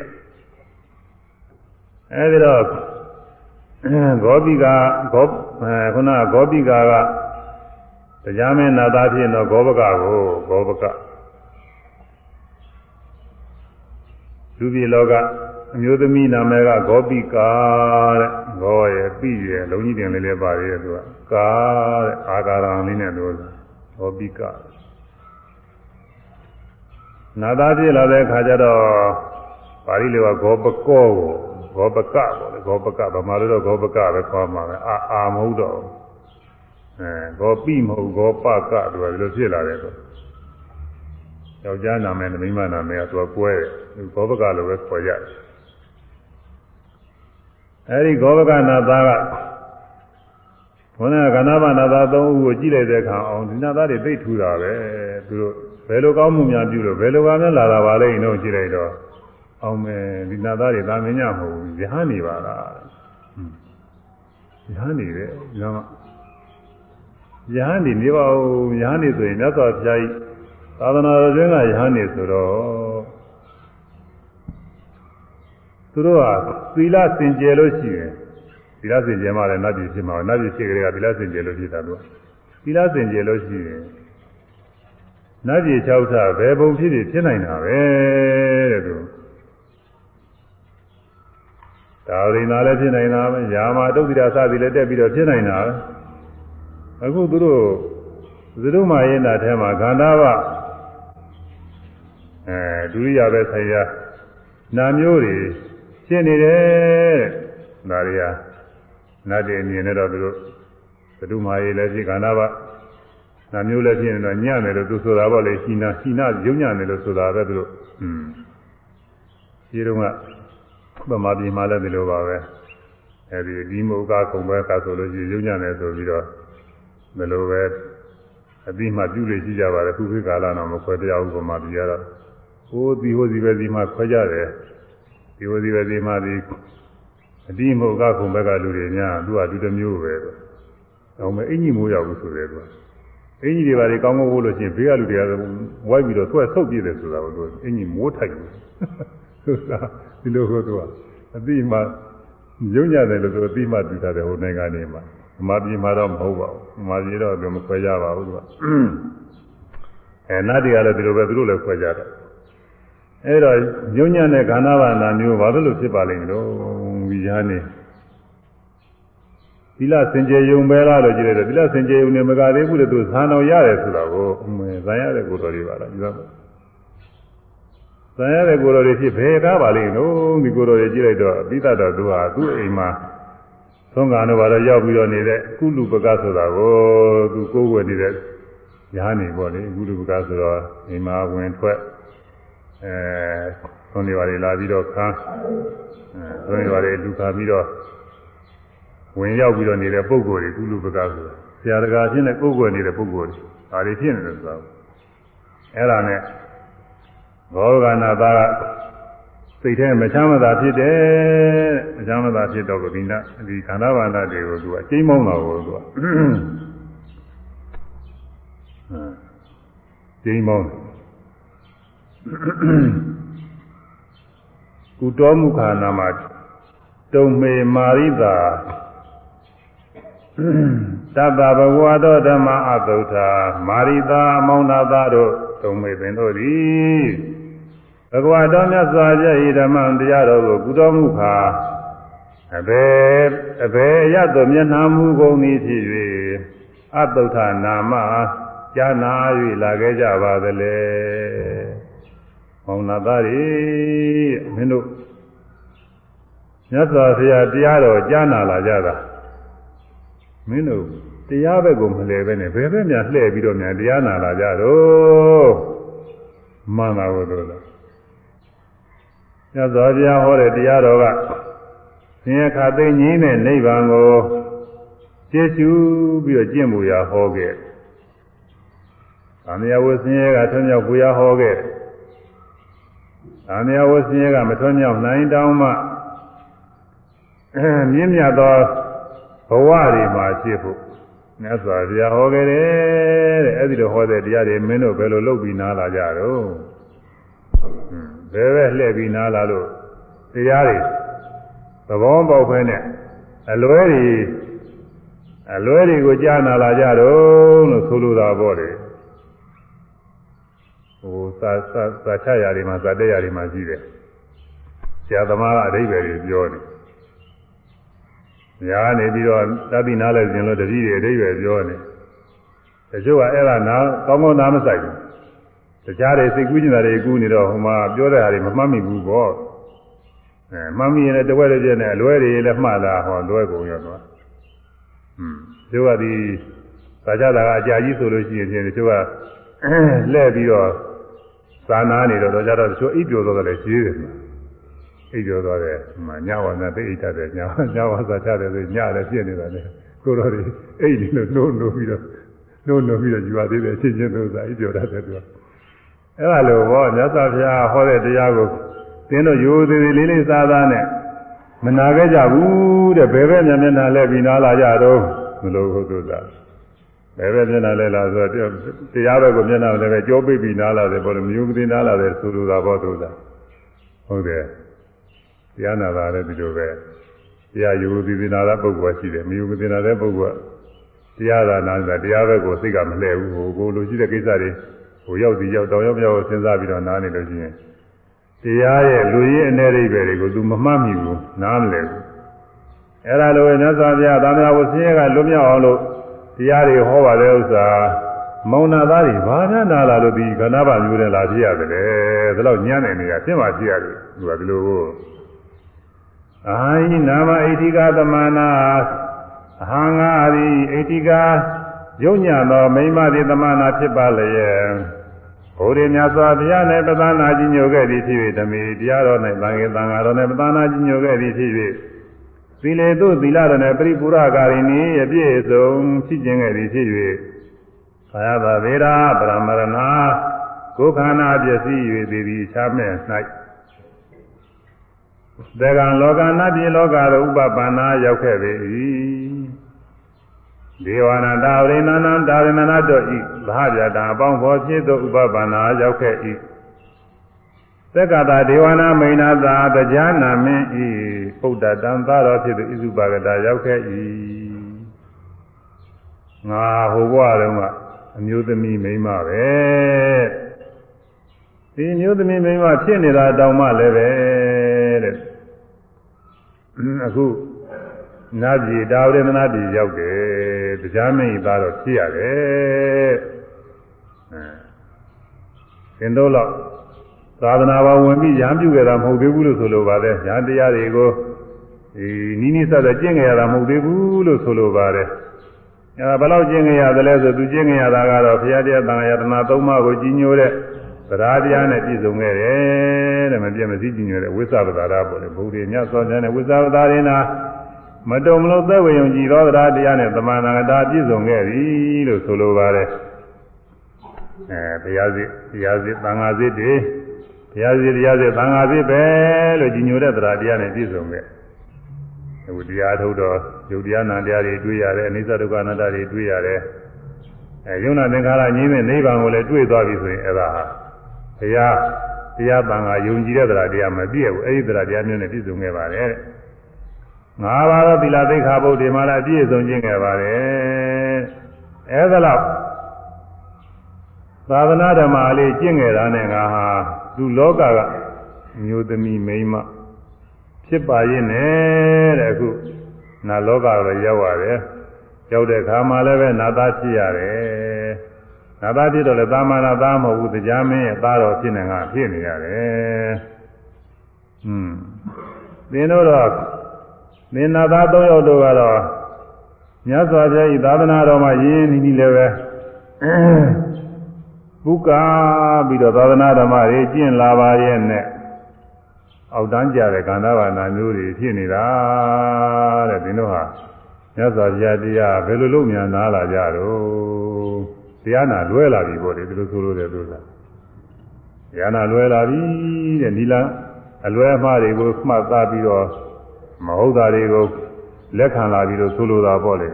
အဲဒီတော့ဂောပိကဂောခုနဂောပိကာကတရားမင်းနာသားဖြစ်တော့ဂောဘကကိုဂောဘကလူပြည်လောကအမျိုးသမီးနာမည်ကဂောပိကာတဲ့ဂောရဲ့ပိရဲ့လုံးကြီးတင်လေးလေးပါရဲ့သူကကာတဲ့အာကာရံလေးနဲ့လို့ဂောပိကာ နာသားဖြစ်လာတဲ့ခါကျတော့ပါဠိလိုကဂောပကောကိုဂောပကပေါ့လေဂောပကဗမာလိုတော့ဂောပကပဲခေါ်မှာပဲအာအာမဟုတ်တော့အဲဂောပိမဟုတ်ဂောပကသူကဒီလိုဖြစ်လာတယ်ဆိုယောက်ျားနာမည်မိန်းမနာမည်ကသူကကွဲတယ်ဂောပကလိုပဲခေါ်ရတယ်အဲဒီဂောပကနာသားကဘုန်းကကဏ္ဍဗနာသားသုံးဦးကိုကြည့်လိုက်တဲ့အခါအောင်ဒီနာသားတွေသိထူတာပဲသူတို့ ဘယ်လိုကောင်းမှုများပြုလို့ဘယ်လိုကများလာတာပါလဲတော့ကြည့်လိုက်တော့အောင်မယ်ဒီနာသားတွေသာမညမဟုတ်ဘူးရဟန်းနေပါလားရဟန်းနေတယ်ညမရဟန်းနေနေပါဦးရဟန်းနေဆိုရင်မြတ်စွာဘုရားကြီးသာသနာတော်ကျွန်းကရဟန်းနေဆိုတော့သူတို့ကသီလစင်ကြယ်လို့ရှိရင်သီလစင်ကြယ်မှလည်းနတ်ပြည်ဖြစ်မှာနတ်ပြည်ဖြစ်ကြတဲ့ကသီလစင်ကြယ်လို့ဖြစ်တာတို့သီလစင်ကြယ်လို့ရှိရင် နတ်ပြည်၆ထဘယ်ပုံဖြစ်ဖြစ်ဖြစ်နိုင်တာပဲတဲ့သူဒါဝိနာလည်းဖြစ်နိုင်တာပဲယာမတုတ်တိရာစသည်လည်းတက်ပြီးတော့ဖြစ်နိုင်တာပဲအခုသူတို့သရုမာယေနာထဲမှာခန္ဓာဘအဲဒုရိယပဲဆိုင်ရာနာမျိုးတွေဖြစ်နေတယ်တဲ့ဒါတွေကနတ်တွေအမြင်နဲ့တော့သူတို့သရုမာယေလည်းဖြစ်ခန္ဓာဘ နာမျိုးလည်းဖြစ်နေတော့ညံ့တယ်လို့သူဆိုတာပေါ့လေရှိနာရှိနာရုံညံ့တယ်လို့ဆိုတာပဲသူတို့อืมဒီတော့ကဗမာပြည်မှာလည်းဒီလိုပါပဲအဲဒီဒီမုကကုံပဲကဆိုလို့ရှိရင်ရုံညံ့တယ်ဆိုပြီးတော့ဒီလိုပဲအပြီးမှပြုလို့ရှိကြပါတယ်ခုခေတ်ကာလတော့မခွဲပြဘူးဗမာပြည်ကတော့ဟိုဒီဟိုဒီပဲဒီမှခွဲကြတယ်ဒီဟိုဒီပဲဒီမှဒီအတိမုကကုံဘက်ကလူတွေများသူကသူတစ်မျိုးပဲတော့အောင်မအင်ကြီးမိုးရောက်ဘူးဆိုတယ်သူက အင်ကြီးတွေပါလေကောင်းကောင်းဝိုးလို့ရှိရင်ဘေးကလူတွေကဝိုက်ပြီးတော့သူကဆုတ်ပြည့်တယ်ဆိုတာကိုသူအင်ကြီးမိုးထိုက်တယ်ဆိုတာဒီလိုဟိုသူကအတိမှရုံညတယ်လို့သူအတိမှတူတာတယ်ဟိုနိုင်ငံနေမှာဓမ္မပြည်မှာတော့မဟုတ်ပါဘူးဓမ္မပြည်တော့သူမခွဲကြပါဘူးသူကအဲနတ်တွေကလည်းဒီလိုပဲသူတို့လည်းခွဲကြတယ်အဲတော့ညဉ့်ညံ့တဲ့ခန္ဓာဘာနာမျိုးဘာလို့လို့ဖြစ်ပါလိမ့်မလို့ဝိညာဉ်နေ သီလစင်ကြယ်ယုံပဲလားလို့ကြည့်လိုက်တော့သီလစင်ကြယ်ယုံနေမကသေးဘူးလေသူဇာတော်ရတယ်ဆိုတာကိုအမှန်ဇာရတဲ့ကိုယ်တော်တွေပါလားဒီတော့ဇာရတဲ့ကိုယ်တော်တွေဖြစ်ဘယ်ကားပါလိမ့်လို့ဒီကိုယ်တော်တွေကြည့်လိုက်တော့အပိသတော်သူဟာသူ့အိမ်မှာသုံးကတော့ဘာလို့ရောက်ပြီးတော့နေတဲ့ကုလူပကဆိုတာကိုသူကိုယ်ဝယ်နေတဲ့ညာနေပေါ့လေကုလူပကဆိုတော့အိမ်မှာဝင်ထွက်အဲသုံးနေပါလေလာပြီးတော့ခန်းအဲသုံးနေပါလေလူခါပြီးတော့ ဝင်ရောက်ပြီးတော့နေတဲ့ပုံကိုယ်တွေကုလူပကဆိုတာဆရာတကာချင်းနဲ့ပုံကိုယ်နေတဲ့ပုံကိုယ်တွေဒါတွေဖြစ်နေတယ်ဆိုတော့အဲ့ဒါနဲ့ဘောဂနာသားကစိတ်ထဲမချမ်းမသာဖြစ်တယ်မချမ်းမသာဖြစ်တော့ဒီနာဒီခန္ဓာဘာနာတွေကိုသူအကျိမ့်မောင်းတော့ကိုသူကကျိမ့်မောင်းကုတော်မူခါနာမှာတုံမေမာရိတာ တတ္တဘဂဝါတောဓမ္မအသုထာမာရိတာမောင်နာသာတို့တုံမေပင်တို့သည်ဘဂဝါတော်မြတ်စွာဘုရားဤဓမ္မတရားတော်ကိုကုတော်မူခါအဘယ်အဘယ်အရသောမျက်နှာမူကုန်သည်ဖြစ်၍အတုထနာမကြာနာ၍လာခဲ့ကြပါသလဲမောင်နာသားရီမင်းတို့မြတ်စွာဘုရားတရားတော်ကြားနာလာကြတာ မင်းတို့တရားဘက်ကိုမလဲပဲနဲ့ဘယ်ဘက်များလှည့်ပြီးတော့များတရားနာလာကြတော့မှန်ပါဘူးတို့လားမြတ်စွာဘုရားဟောတဲ့တရားတော်ကဆင်းရဲခါသိငြိမ်းတဲ့နိဗ္ဗာန်ကိုကျေရှုပြီးတော့ကျင့်မှုရာဟောခဲ့။အာမယဝဆင်းရဲကထွံ့မြောက်ပူရာဟောခဲ့။အာမယဝဆင်းရဲကမထွံ့မြောက်နိုင်တောင်းမှအဲမြင့်မြတ်သော ဘဝတွေမှာဖြစ်ဖို့မြတ်စွာဘုရားဟောခဲ့တယ်တဲ့။အဲဒီလိုဟောတဲ့တရားတွေမင်းတို့ဘယ်လိုလုပ်ပြီးနားလာကြတော့။ဘယ်ပဲလှည့်ပြီးနားလာလို့တရားတွေသဘောပေါက်ဖဲနဲ့အလွဲတွေအလွဲတွေကိုကြားနာလာကြတော့လို့ဆိုလိုတာပေါ့လေဟိုသာသာသာချရာတွေမှာဇာတက်ရာတွေမှာရှိတယ်ဆရာသမားကအဓိပ္ပာယ်တွေပြောနေ ညာနေပြီးတော့တပိနားလဲခြင်းလို့တတိတွေအဓိပ္ပာယ်ပြောနေတချို့ကအဲ့ဒါနားကောင်းကောင်းနားမဆိုင်ဘူးတခြားတွေစိတ်ကူးကျင်တာတွေကူးနေတော့ဟိုမှာပြောတဲ့ဟာတွေမမှတ်မိဘူးပေါ့အဲမှတ်မိရင်လည်းတဝက်တည်းပြည့်နဲ့အလွဲတွေလည်းမှတ်လာဟောလွဲကုန်ရောတော့อืมတို့ကဒီသာကြတာကအကြာကြီးဆိုလို့ရှိရင်ချင်းတို့ကလဲ့ပြီးတော့သာနာနေတော့တော့ကြတော့တို့အိပ်ပျော်တော့လည်းရှိတယ် အိပ်ပျော်တော့တယ်မှညဝါနာသိအိတ်တတ်တယ်ညညဝါသာချတယ်ဆိုညလည်းပြည့်နေတာလေကိုတော့ဒီအိတ်လေးလို့နှိုးနှိုးပြီးတော့နှိုးနှိုးပြီးတော့ယူပါသေးတယ်ချင်းချင်းတို့သာအိပ်ပျော်တတ်တယ်သူကအဲ့ဒါလိုဘောမြတ်စွာဘုရားဟောတဲ့တရားကိုသင်တို့ရိုးသေးသေးလေးလေးစားသားနဲ့မနာခဲ့ကြဘူးတဲ့ဘယ်ဘက်မျက်နှာလဲပြီးနားလာကြတော့မလို့ဟုတ်သူသာဘယ်ဘက်မျက်နှာလဲလားဆိုတော့တရားဘက်ကိုမျက်နှာလည်းပဲကြောပိတ်ပြီးနားလာတယ်ဘောလို့မျိုးမသိနားလာတယ်ဆိုလိုတာဘောသူသာဟုတ်တယ် တရားနာတာလည်းဒီလိုပဲတရားယူသိသိနာတာပုဂ္ဂိုလ်ရှိတယ်မယူသိနာတဲ့ပုဂ္ဂိုလ်တရားသာနာတာတရားဘက်ကိုစိတ်ကမလှည့်ဘူးဟိုကိုလိုရှိတဲ့ကိစ္စတွေဟိုရောက်စီရောက်တောင်ရောက်ပြောက်စဉ်းစားပြီးတော့နားနေလို့ရှိရင်တရားရဲ့လူရင်းအနေရိပ်ပဲတွေကိုသူမမှတ်မိဘူးနားမလဲဘူးအဲ့ဒါလိုပဲမြတ်စွာဘုရားသာသနာ့ဝဆင်းရဲကလွတ်မြောက်အောင်လို့တရားတွေဟောပါတဲ့ဥစ္စာမောင်နာသားတွေဘာများနာလာလို့ဒီခန္ဓာပါမျိုးနဲ့လာဖြစ်ရတယ်လေဒါတော့ညံ့နေနေရဖြစ်မှဖြစ်ရတယ်သူကဒီလိုကို အာဟိနာမဣတိကသမနာအဟံငါရိဣတိကယုံညံသောမိမတိသမနာဖြစ်ပါလျက်ဘုရားမြတ်စွာဘုရားနဲ့ပသနာကြီးညိုခဲ့သည်ဖြစ်၍ဓမေတရားတော်၌သံဃေသံဃာတော်နဲ့ပသနာကြီးညိုခဲ့သည်ဖြစ်၍သီလေတုသီလတော်နဲ့ပရိပူရကာရိဏီအပြည့်စုံဖြစ်ခြင်းခဲ့သည်ဖြစ်၍သာယသဗေဒာပရမရဏကိုယ်ခန္ဓာပျက်စီး၍သည်သည်ချမ်းမဲ့၌ သကံလောကနာပြေလောကသို့ဥပပန္နာရောက်ခဲ့ပေ၏ဒေဝနာတာဝိနန္တတာဝိနန္တတို့ဤဘာပြတာအပေါင်းဖော်ဖြစ်သောဥပပန္နာရောက်ခဲ့၏သက္ကတာဒေဝနာမိန်နာသာတရားနာမင်းဤပုဒ္ဒတံသာတော်ဖြစ်သူဣစုပါကတာရောက်ခဲ့၏ငါဟိုဘဝတုန်းကအမျိုးသမီးမိန်းမပဲဒီမျိုးသမီးမိန်းမဖြစ်နေတာတောင်မှလည်းပဲတဲ့ အခုနာပြည်ဒါဝရဏနာပြည်ရောက်တယ်တရားမင်းသားတော့ဖြစ်ရတယ်အဲသင်တို့တော့သာသနာ့ဘဝင်ပြီးရံပြုခဲ့တာမဟုတ်သေးဘူးလို့ဆိုလိုပါတယ်ညာတရားတွေကိုဒီနိနိစတဲ့ကျင့်ကြရတာမဟုတ်သေးဘူးလို့ဆိုလိုပါတယ်အဲဘယ်လောက်ကျင့်ကြရသလဲဆိုသူကျင့်ကြရတာကတော့ဘုရားတရားတန်ခါယတနာသုံးပါးကိုကြီးညိုတဲ့ သရာတရားနဲ့ပြည့်စုံခဲ့တယ်တဲ့မပြည့်မစည်းကြီးညိုတဲ့ဝိသဗ္ဗတာရပေါ့လေဘုရားညသောတဲ့ဝိသဗ္ဗတာရင်းနာမတုံမလို့သက်ဝေယုံကြည်သောတရားတရားနဲ့သမန္နာတာပြည့်စုံခဲ့ပြီလို့ဆိုလိုပါတယ်အဲတရားစစ်တရားစစ်သံဃာစစ်တွေတရားစစ်တရားစစ်သံဃာစစ်ပဲလို့ကြီးညိုတဲ့တရားတရားနဲ့ပြည့်စုံခဲ့အခုတရားထုတ်တော့ယုတ်တရားနာတရားတွေတွေ့ရတယ်အနိစ္စဒုက္ခအနတ္တတွေတွေ့ရတယ်အဲယုံနာသင်္ခါရငြိမ်းတဲ့နိဗ္ဗာန်ကိုလည်းတွေ့သွားပြီဆိုရင်အဲ့ဒါဟာ ဘုရားတရားတန်ခါယုံကြည်တဲ့တရားတရားမပြည့်ဘူးအဲ့ဒီတရားတရားမျိုးနဲ့ပြည့်စုံခဲ့ပါတယ်တဲ့ငါးပါးသောသီလသိက္ခာပုဒ်တွေမှာလည်းအပြည့်စုံခြင်းခဲ့ပါတယ်အဲဒါလောက်သာသနာဓမ္မလေးကျင့်ခဲ့တာနဲ့ငါဟာသူလောကကမျိုးသမီးမိန်းမဖြစ်ပါရဲ့နဲ့တဲ့အခုနာလောကတော့ရောက်ရတယ်ရောက်တဲ့အခါမှာလည်းပဲနာသားဖြစ်ရတယ် နာသားဖြစ်တော့လည်းသာမဏသားမဟုတ်ဘူးတရားမင်းရဲ့သားတော်ဖြစ်နေကဖြစ်နေရတယ်ဟွန်းသင်တို့တော့သင်နာသား၃ယောက်တို့ကတော့မြတ်စွာဘုရားဤသာသနာတော်မှာရင်းနေပြီလည်းပဲပုကာပြီးတော့သာသနာဓမ္မတွေကျင့်လာပါရဲ့နဲ့အောက်တန်းကြတဲ့ကန္တာဘာနာမျိုးတွေဖြစ်နေတာတဲ့ဒီတို့ဟာမြတ်စွာဘုရားတရားဘယ်လိုလုပ်မြန်နာလာကြတော့ တရားနာလွဲလာပြီပေါ့လေဒီလိုဆိုလို့တဲ့သူကတရားနာလွဲလာပြီတဲ့ဒီလားအလွဲအမှားတွေကိုမှတ်သားပြီးတော့မဟုတ်တာတွေကိုလက်ခံလာပြီးတော့ဆိုလိုတာပေါ့လေ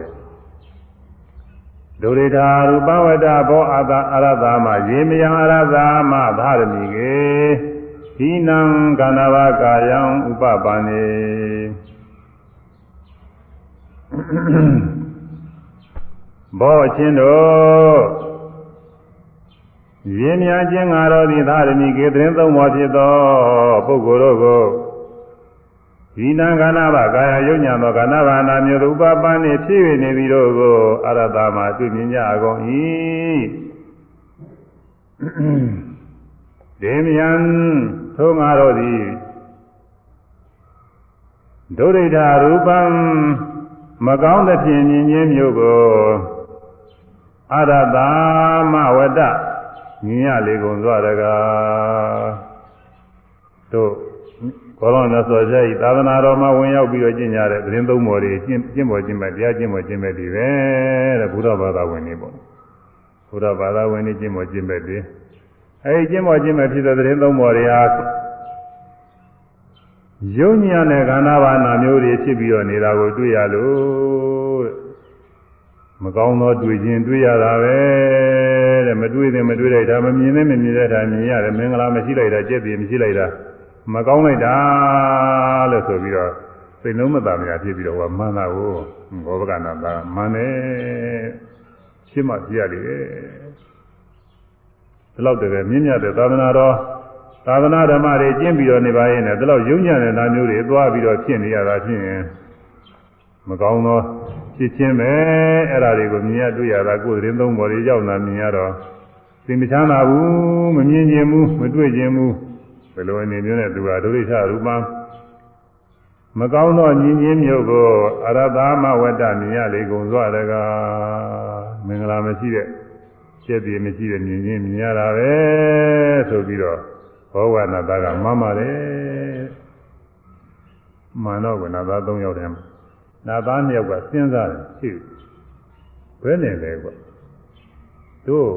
ဒုရိတာရူပဝတ္တဘောအာသာအရသာမယေမယံအရသာမသာရမိကေဟိနံကန္နဝကာယံဥပပန္နေ ဘောချင်းတို့ရင်းများခြင်းငါတော်သည်သာရမိကေသရင်သုံးပေါ်ဖြစ်သောပုဂ္ဂိုလ်တို့ကိုဒီနာကနာဘကာယယုံညာသောကနာဘာနာမျိုးဥပပန်းနှင့်ဖြစ်၍နေပြီးတော့ကိုအရတာမှာတွေ့မြင်ကြအကုန်၏ဒေမယံထိုငါတို့သည်ဒုရိဋ္ဌရူပံမကောင်းသဖြင့်မြင်ခြင်းမျိုးကို အရတာမဝတ္တမြင်ရလေကုန်သောတကားတို့ဘောလုံးနဲ့ဆိုကြ၏သာသနာတော်မှာဝင်ရောက်ပြီးတော့ကျင့်ကြတဲ့သတင်းသုံးပေါ်တွေကျင့်ကျင့်ပေါ်ကျင့်မဲ့တရားကျင့်ပေါ်ကျင့်မဲ့တွေပဲတဲ့ဘုရားဘာသာဝင်တွေပေါ့ဘုရားဘာသာဝင်တွေကျင့်ပေါ်ကျင့်မဲ့တွေအဲဒီကျင့်ပေါ်ကျင့်မဲ့ဖြစ်တဲ့သတင်းသုံးပေါ်တွေဟာယုံညာနဲ့ခန္ဓာဘာနာမျိုးတွေဖြစ်ပြီးတော့နေတာကိုတွေ့ရလို့ မကောင်းသောတွေ့ခြင်းတွေ့ရတာပဲတဲ့မတွေ့သေးမတွေ့လိုက်တာမမြင်သေးမမြင်တဲ့တာမြင်ရတယ်မင်္ဂလာမရှိလိုက်တာကြက်တည်မရှိလိုက်တာမကောင်းလိုက်တာလို့ဆိုပြီးတော့စိတ်လုံးမသာမရဖြစ်ပြီးတော့ဟောမှန်တာကိုဘောဗကနာသာမှန်တယ်ရှင်းမှပြရတယ်ဒီလောက်တည်းမြင့်မြတ်တဲ့သာသနာတော်သာသနာဓမ္မတွေကျင့်ပြီးတော့နေပါရဲ့နဲ့ဒီလောက်ယုံညံ့တဲ့နာမျိုးတွေသွားပြီးတော့ဖြစ်နေရတာဖြစ်ရင်မကောင်းသော ဖြစ်ချင်းပဲအဲ့ဒါတွေကိုမြင်ရတွေ့ရတာကိုယ်သတင်းသုံးပေါ်တွေရောက်လာမြင်ရတော့သိမချမ်းသာဘူးမမြင်ခြင်းဘူးမတွေ့ခြင်းဘူးဘယ်လိုအနေမျိုးနဲ့သူဟာဒုရိထရူပံမကောင်းသောညီချင်းမျိုးကိုအရသမဝတ္တမြင်ရလေကုန်စွာတကားမင်္ဂလာမရှိတဲ့ကျက်တည်မရှိတဲ့မြင်ချင်းမြင်ရတာပဲဆိုပြီးတော့ဘောဝနာသားကမှန်ပါတယ်မှန်တော့ကနာသား၃ယောက်တည်း နာသား၂ယောက်ကစဉ်းစားတယ်ရှိဘယ်နဲ့လဲကွတို့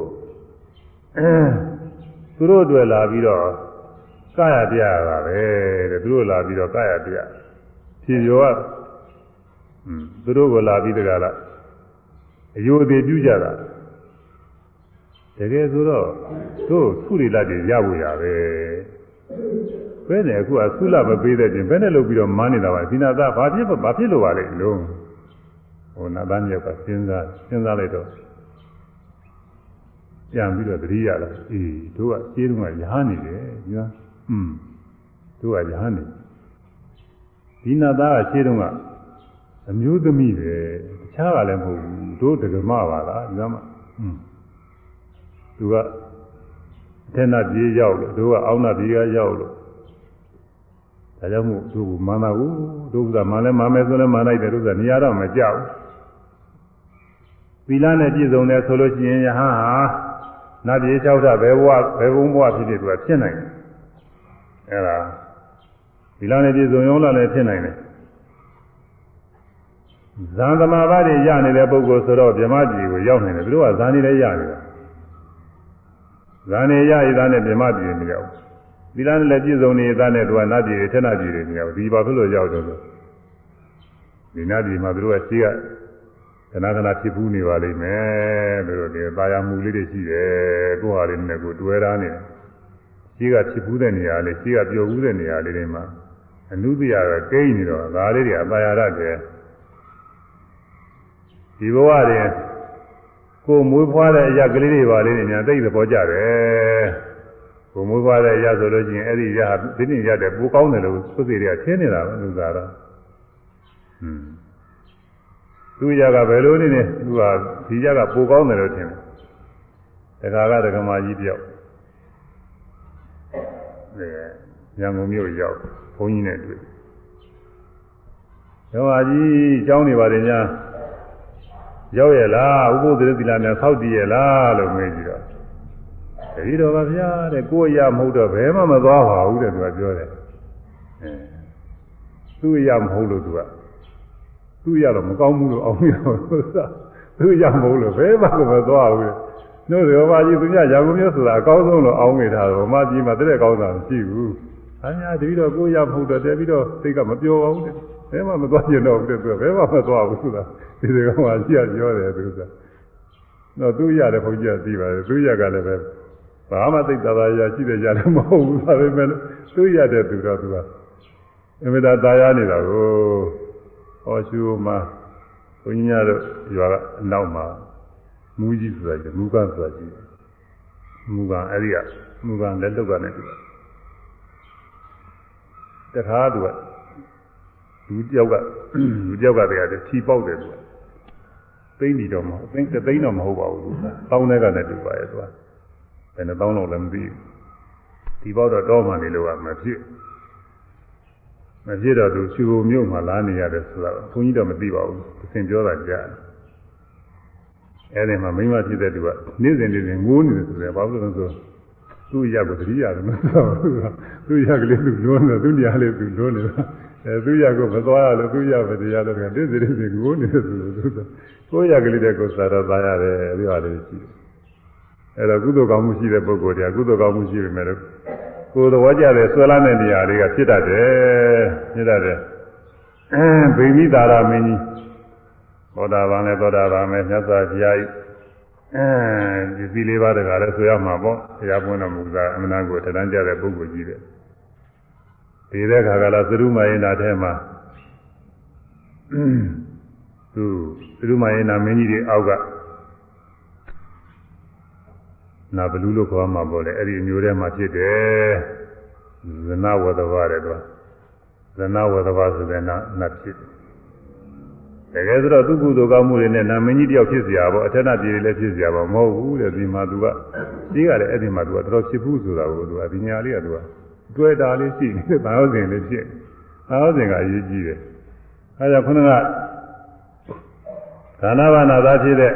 သူတို့တွေ့လာပြီးတော့ကာယပြရတာပဲတဲ့သူတို့လာပြီးတော့ကာယပြဖြေကျော်ကอืมသူတို့ကလာပြီးတကလားအယိုသေးပြုကြတာတကယ်ဆိုတော့တို့သုရိလတ်တွေရဖို့ရပဲ ဘယ်နဲ့အခုကသုလမပေးတဲ့ပြင်ဘယ်နဲ့လုပ်ပြီးတော့မန်းနေတာပါဒီနာသားဘာဖြစ်ဘာဖြစ်လို့ပါလဲလုံးဟိုနာသားမြောက်ကစဉ်းစားစဉ်းစားလိုက်တော့ပြန်ပြီးတော့သတိရလာအေးတို့ကကျေးတုံးကရဟန်းနေတယ်ညာอืมတို့ကရဟန်းနေဒီနာသားကခြေတုံးကအမျိုးသမီးပဲတခြားကလည်းမဟုတ်ဘူးတို့ဒကမပါလားဒီမှာอืมသူကအထက်နာပြေးရောက်လို့တို့ကအောက်နာပြေးကရောက်လို့ ဒါကြောင့်မို့တို့ကမာနာဘူးတို့ကမာလဲမာမယ်ဆိုလဲမာလိုက်တယ်တို့ကနေရာတော့မကြောက်သီလနဲ့ပြည့်စုံတယ်ဆိုလို့ရှိရင်ယဟန်ဟာနတ်ပြေ၆ထဘယ်ဘဝဘယ်ဘုံဘဝဖြစ်ဖြစ်သူကဖြစ်နိုင်တယ်အဲ့ဒါဒီလားနဲ့ပြည့်စုံရောလားလည်းဖြစ်နိုင်တယ်ဇန်သမာဘတွေရနေတဲ့ပုဂ္ဂိုလ်ဆိုတော့ဗြဟ္မပြည်ကိုရောက်နိုင်တယ်သူတို့ကဇန်နေလည်းရနေတာဇန်နေရရသားနဲ့ဗြဟ္မပြည်မရောက် ဒီလားနဲ့လည်းပြည့်စုံနေတဲ့သားနဲ့သူကနတ်ပြည်တွေထက်နတ်ပြည်တွေမရောက်ဒီဘာဖြစ်လို့ရောက်တော့ဆိုဒီနတ်ပြည်မှာသူတို့ကရှိကခဏခဏဖြစ်ဘူးနေပါလိမ့်မယ်သူတို့ဒီပါရမှုလေးတွေရှိတယ်ကိုယ်ဟာလေးနဲ့ကိုတွဲထားနေတယ်ရှိကဖြစ်ဘူးတဲ့နေရာလေးရှိကပျော်ဘူးတဲ့နေရာလေးတွေမှာအနုတရာကကိန်းနေတော့ဒါလေးတွေအပါရရတယ်ဒီဘဝတွေကိုမွေးဖွားတဲ့အရာကလေးတွေပါလေးတွေညာသိသဘောကျတယ် ဘုံမွေးပွားတဲ့ရဆိုလို့ချင်းအဲ့ဒီရဒီနေ့ရတဲ့ပိုကောင်းတယ်လို့သုသေတွေကထင်းနေတာပဲလူသားတော့ဟွန်းသူရကဘယ်လိုနေနေသူကဒီရကပိုကောင်းတယ်လို့ထင်တယ်တခါကတက္ကမကြီးတယောက်အဲရန်ကုန်မြို့ရောက်ဘုန်းကြီးနဲ့တွေ့ဓမ္မကြီးအကြောင်းနေပါတယ်ညာရောက်ရလားဥပုသေသီလာများဆောက်တည်ရလားလို့မေးကြည့်တော့ တတိတော်ပါဗျာတဲ့ကိုယ်ရမဟုတ်တော့ဘယ်မှမသွားပါဘူးတဲ့သူကပြောတယ်အဲသူ့ရမဟုတ်လို့သူကသူ့ရတော့မကောင်းဘူးလို့အောင်ရတော့သူ့ရမဟုတ်လို့ဘယ်မှမသွားဘူးတဲ့တို့ရောပါကြီးသူညရာကုန်မျိုးဆိုတာအကောင်းဆုံးလို့အောင်းနေတာဗမာပြည်မှာတတဲ့ကောင်းတာမရှိဘူး။အများတတိတော်ကိုရမဟုတ်တော့တဲပြီးတော့စိတ်ကမပြောပါဘူးတဲ့။ဘယ်မှမသွားကျင်တော့ဘူးတဲ့သူကဘယ်မှမသွားဘူးဆိုတာဒီဒီကောင်ကကြည့်ရပြောတယ်သူက။တော့သူရတယ်ဘုန်းကြီးကသိပါတယ်သူရကလည်းပဲ ဘာမှသိတာသာရရှိတယ်ရတယ်မဟုတ်ဘူးဒါပေမဲ့သူရတဲ့သူတော့သူကအမြဲတမ်းသာယာနေတာကိုဟောရှုမှာဘုန်းကြီးတို့ရွာကအနောက်မှာမူကြီးဆိုတာကြီးမူကဆိုတာကြီးမူကအဲ့ဒီကမူကလက်လွတ်ကနေတူတခါသူကလူတယောက်ကလူတယောက်ကတည်းကထီပေါက်တယ်သူကသိမ့်နေတော့မဟုတ်သိမ့်သိမ့်တော့မဟုတ်ပါဘူးသူကတောင်းတဲ့ကနဲ့တူပါရဲ့သူက ဘယ်နှတောင်းတော့လည်းမသိဘူးဒီပေါက်တော့တောမှနေလို့ကမဖြစ်မဖြစ်တော့သူချူမြို့မှာလာနေရတယ်ဆိုတော့ဘုန်းကြီးတော့မသိပါဘူးသင်ပြောတာကြားတယ်အဲဒီမှာမိမဖြစ်တဲ့သူကနေ့စဉ်နေ့စဉ်ငိုးနေတယ်ဆိုတယ်ဘာလို့လဲဆိုသူ့ရက်ကိုတတိရတယ်မဆိုဘူးသူ့ရက်ကလေးသူလွန်းတယ်သူ့နေရာလေးသူလွန်းနေတာအဲသူ့ရက်ကိုမသွားရလို့သူ့ရက်ပဲတရားတော့နေ့စဉ်နေ့စဉ်ငိုးနေတယ်ဆိုလို့သူကိုယ့်ရက်ကလေးတဲ့ကိုစားတော့သားရတယ်အဲဒီဟာလေးရှိတယ် အဲတော့ကုသိုလ်ကောင်းမှုရှိတဲ့ပုဂ္ဂိုလ်တွေကကုသိုလ်ကောင်းမှုရှိပေမဲ့လို့ကိုယ်တော်ကြတဲ့ဆွဲလာတဲ့နေရာတွေကဖြစ်တတ်တယ်ဖြစ်တတ်တယ်အဲဗိမိတာရမင်းကြီးသောတာပန်နဲ့သောတာပန်ပဲမြတ်စွာဘုရားကြီးအဲဒီစည်းလေးပါးတကားလည်းဆိုရမှာပေါ့ဘုရားပွင့်တော်မူတာအမှန်တန်ကိုတဏ္ဍကြတဲ့ပုဂ္ဂိုလ်ကြီးတယ်ဒီတဲ့ခါကလာသရုမယေနာထဲမှာသူသရုမယေနာမင်းကြီးတွေအောက်က နာဘလူလို့ခေါ်မှာပေါ့လေအဲ့ဒီအမျိုးထဲမှာဖြစ်တယ်ဇနဝတ္တဝတဲ့သူဇနဝတ္တဝဆိုတဲ့နာနတ်ဖြစ်တယ်တကယ်ဆိုတော့သူကုသိုလ်ကောင်းမှုတွေနဲ့နာမင်းကြီးတယောက်ဖြစ်เสียပါအထက်နာပြည်တွေလည်းဖြစ်เสียပါမဟုတ်ဘူးတဲ့ဒီမှာသူကကြီးကလည်းအဲ့ဒီမှာသူကတော်တော်ဖြစ်ဘူးဆိုတာကိုသူကဒီညာလေးကသူကတွဲတာလေးရှိနေဘာလို့စဉ်လေးဖြစ်ဘာလို့စဉ်ကအရေးကြီးတယ်အဲဒါခုနကဒါနဘာနာသားဖြစ်တဲ့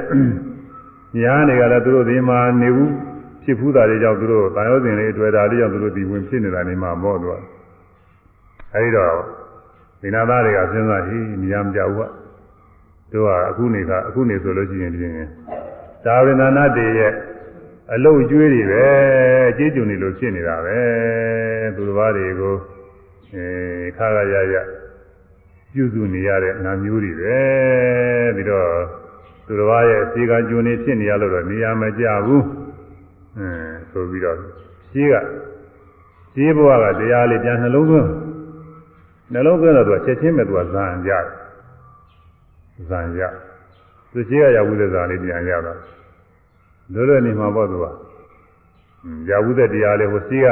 ညာနေကလည်းသူတို့ဒီမှာနေဘူးဖြစ်ဖူးတာတွေကြောင့်သူတို့တာယောဇဉ်လေးတွေ့တာလေးကြောင့်သူတို့ဒီဝင်ဖြစ်နေတာနေမှာမော့တော့အဲဒီတော့ဒီနာသားတွေကစဉ်းစားဟိနေရာမကြဘူးကတို့ကအခုနေကအခုနေဆိုလို့ရှိရင်ပြင်ဒါဝိနာနာတေရဲ့အလုတ်ကျွေးတွေပဲအကျေးကျုံနေလို့ဖြစ်နေတာပဲသူတစ်ပါးတွေကိုအဲခါခါရရပြုစုနေရတဲ့နာမျိုးတွေပဲပြီးတော့ သူတစ်ပါးရဲ့အခြေခံကျုံနေဖြစ်နေရလို့တော့နေရာမကြဘူးအဲဆိုပြီးတော့ရှိကရှိဘဝကတရားလေးပြန်နှလုံးသွင်းနှလုံးသွင်းတော့သူချက်ချင်းပဲသူကဇာန်ကြတယ်ဇာန်ရသူရှိကရဝုဒ္ဒဇာလေးပြန်ရတော့လွယ်လွယ်နေမှာပေါ့သူကရဝုဒ္ဒတရားလေးဟိုရှိက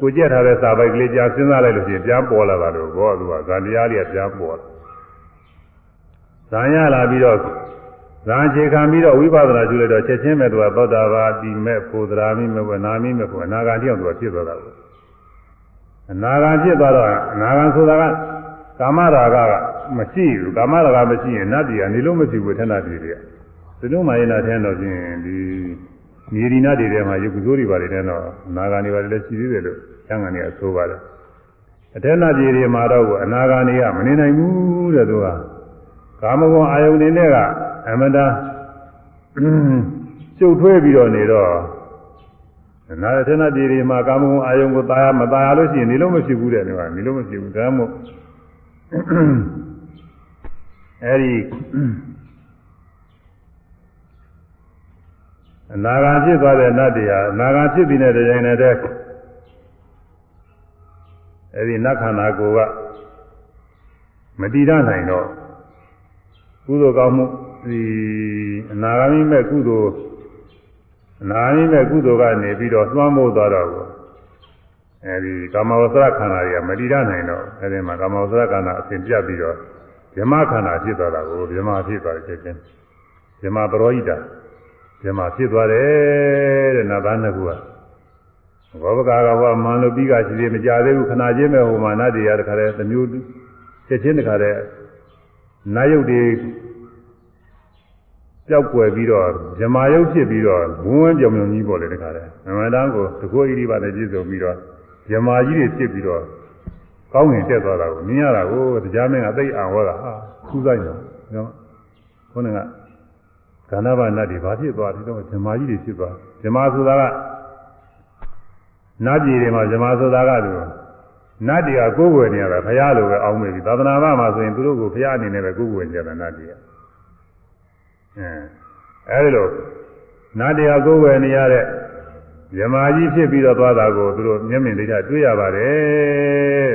ကိုကြက်ထားတဲ့စာပိုက်ကလေးကြာစဉ်းစားလိုက်လို့ရှိရင်ပြန်ပေါ်လာတာလို့ဘောသူကဇာန်တရားလေးကပြန်ပေါ်လာဇာန်ရလာပြီးတော့ ဇာအခြေခံပြီးတော့ဝိပဿနာကျူလိုက်တော့ချက်ချင်းပဲသူကသောတာပတိမဲ့ဖို့သရာမိမဲ့ဖို့နာမိမဲ့ဖို့အနာဂတ်တရားသူကဖြစ်သွားတာကိုအနာဂတ်ဖြစ်သွားတော့အနာဂတ်ဆိုတာကကာမရာဂကမရှိဘူးကာမရာဂမရှိရင်နတ်ပြည်ကနေလို့မဖြစ်ဘူးထက်နာပြည်တွေကဒီလိုမှရင်တော့ထဲတော့ချင်းဒီမြေဒီနာတွေထဲမှာယုတ်စိုးတွေပါတယ်တဲ့တော့အနာဂတ်တွေပါတယ်လည်းရှိသေးတယ်လို့ကျမ်းဂန်တွေကဆိုပါတယ်အထက်နာပြည်တွေမှာတော့အနာဂတ်တွေကမနေနိုင်ဘူးတဲ့သူကကာမဂုဏ်အာယုန်တွေနဲ့က အမတာရှုပ်ထွေးပြီးတော့နေတော့နာရထနာပြည်တွေမှာကာမဂုဏ်အာယုံကိုတာယာမတာယာလို့ရှိရင်နေလို့မရှိဘူးတဲ့ဒီမှာနေလို့မရှိဘူးဒါမှမဟုတ်အဲဒီအနာဂါဖြစ်သွားတဲ့နတ်တွေဟာအနာဂါဖြစ်ပြီးတဲ့တိုင်နဲ့တည်းအဲဒီနတ်ခန္ဓာကိုယ်ကမတည်ရနိုင်တော့ကုသိုလ်ကောင်းမှု ဒီအနာဂါမိမဲ့ကုသိုလ်အနာဂါမိမဲ့ကုသိုလ်ကနေပြီးတော့သွမ်းမို့သွားတော့အဲဒီကာမဝဆရခန္ဓာတွေကမတည်ရနိုင်တော့အဲဒီမှာကာမဝဆရခန္ဓာအစဉ်ပြတ်ပြီးတော့ဇမခန္ဓာဖြစ်သွားတာကိုဇမဖြစ်သွားတယ်ချင်းဇမပရောဟိတဇမဖြစ်သွားတယ်တဲ့နတ်သားနှစ်ခုကဘောဘကာကဟောမန်လို့ပြီးကရှိသေးမကြသေးဘူးခဏချင်းပဲဟိုမှာနတ်တွေကတခါတည်းသမျိုးချက်ချင်းတခါတည်းနာယုတ်တွေ ကြောက်ွယ်ပြီးတော့ဇမာယုတ်ဖြစ်ပြီးတော့ဝန်းဝန်းကြောင်ကြောင်ကြီးပေါ်လေတခါတည်းအမှန်တမ်းကိုတကောဣရိပါနဲ့ပြည့်စုံပြီးတော့ဇမာကြီးတွေဖြစ်ပြီးတော့ကောင်းငင်တက်သွားတာကိုမြင်ရတာကိုတရားမင်းကသိအံဟောတာဟာထူးဆိုင်တယ်နော်ခေါင်းကကန္နာဘနတ်တွေဘာဖြစ်သွားဒီတော့ဇမာကြီးတွေဖြစ်သွားဇမာဆိုတာကနတ်ပြည်တွေမှာဇမာဆိုတာကသူနတ်တွေကကိုယ်ဝယ်နေရတာဘုရားလိုပဲအောင်းမိပြီသာသနာ့ဘာမှာဆိုရင်သူတို့ကိုဘုရားအနေနဲ့ပဲကိုယ်ဝယ်ကြတာနတ်တွေက အဲအဲဒီလိုနတ်တရားကိုယ်ဝယ်နေရတဲ့ဇမာကြီးဖြစ်ပြီးတော့သွားတာကိုသူတို့မျက်မြင်ဒိဋ္ဌတွေ့ရပါတယ်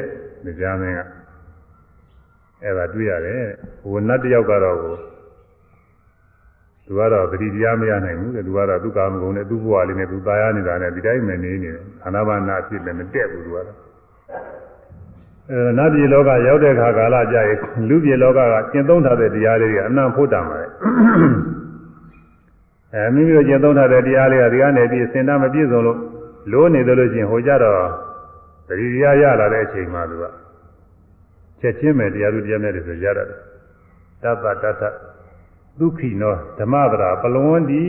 ဒီကြားမင်းကအဲဒါတွေ့ရတယ်ဟိုနတ်တယောက်ကတော့ကိုသူကတော့ပတိတရားမရနိုင်ဘူးတဲ့သူကတော့သူကာမဂုဏ်နဲ့သူ့ဘဝလေးနဲ့သူตายရနေတာနဲ့ဒီတိုင်းပဲနေနေတယ်အာနာပါနာဖြစ်လည်းမတက်ဘူးသူကတော့ အဲနတ်ပြည်လောကရောက်တဲ့ခါကာလကြာရင်လူပြည်လောကကကျင့်သုံးထားတဲ့တရားလေးတွေအနံ့ဖို့တာမှာအဲမိမိတို့ကျင့်သုံးထားတဲ့တရားလေးကဒီကနေပြီးစင်တာမပြည့်စုံလို့လိုးနေတယ်လို့ချင်းဟိုကြတော့ပရိယာရလာတဲ့အချိန်မှာသူကချက်ချင်းပဲတရားသူတရားမြတ်တွေဆိုရတတ်တယ်တတ္တတတ္တဒုက္ခိနောဓမ္မပရာပလဝန္တိ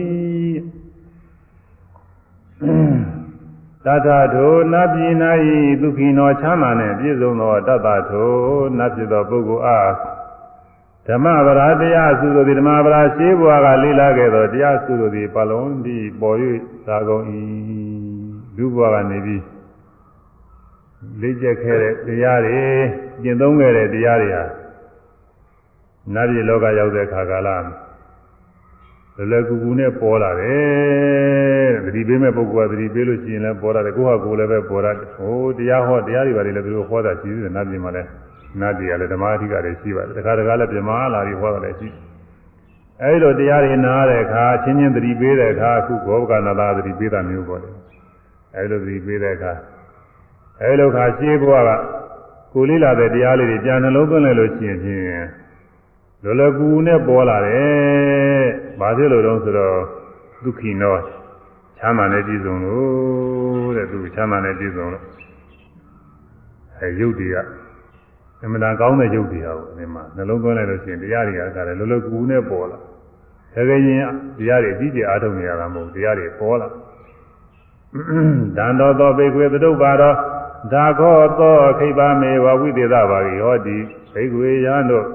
တတ္ထထိုနတ်ပြည်၌ဒုက္ခိနောချမ်းသာနှင့်ပြည့်စုံသောတတ္တထိုနတ်ဖြစ်သောပုဂ္ဂိုလ်အားဓမ္မပရာတရားစုလိုသည်ဓမ္မပရာရှိဘွားကလေးလာခဲ့သောတရားစုလိုသည်ပလဝန္တိပေါ်၍သာကုန်၏လူဘွားကနေပြီးလေးကျက်ခဲ့တဲ့တရားတွေကျင့်သုံးခဲ့တဲ့တရားတွေဟာနတ်ပြည်လောကရောက်တဲ့ခါကာလလွယ် လွယ်ကူကူနဲ့ပေါ်လာတယ်သတိပေးမဲ့ပုဂ္ဂိုလ်ကသတိပေးလို့ရှိရင်လည်းပေါ်လာတယ်ကိုယ့်ဟာကိုယ်လည်းပဲပေါ်လာတယ်ဟိုတရားဟောတရားတွေပါလေလည်းသူတို့ဟောတာရှိသေးတယ်နတ်ပြည်မှာလည်းနတ်ပြည်ကလည်းဓမ္မအဓိကတွေရှိပါတယ်တခါတခါလည်းပြမလာပြီးဟောတာလည်းရှိအဲဒီလိုတရားတွေနားတဲ့အခါချင်းချင်းသတိပေးတဲ့အခါအခုဘောဂကနာသာသတိပေးတာမျိုးပေါ်တယ်အဲဒီလိုသတိပေးတဲ့အခါအဲဒီလိုခါရှင်းဘုရားကကိုလေးလာတဲ့တရားလေးတွေပြန်နှလုံးသွင်းလိုက်လို့ရှိရင်ဖြင့်လောလောကူနဲ့ပေါ်လာတယ်။ ဘာဖြစ်လို့လဲဆိုတော့ဒုက္ခိနောချမ်းသာနဲ့ပြည့်စုံလို့တဲ့သူချမ်းသာနဲ့ပြည့်စုံလို့အဲရုပ်တွေကအမှန်တန်ကောင်းတဲ့ရုပ်တွေဟာဒီမှာနှလုံးသွင်းလိုက်လို့ရှိရင်တရားတွေကကလည်းလောလောကူနဲ့ပေါ်လာ။ဒါကြရင်တရားတွေကြီးကျယ်အားထုတ်နေရတာမဟုတ်တရားတွေပေါ်လာ။ဒန္တောသောဘေကွေသတုပ္ပါတော့ဒါခောသောခိဗ္ဗမေဝဝိသေသပါရိဟောတိဘေကွေယံတို့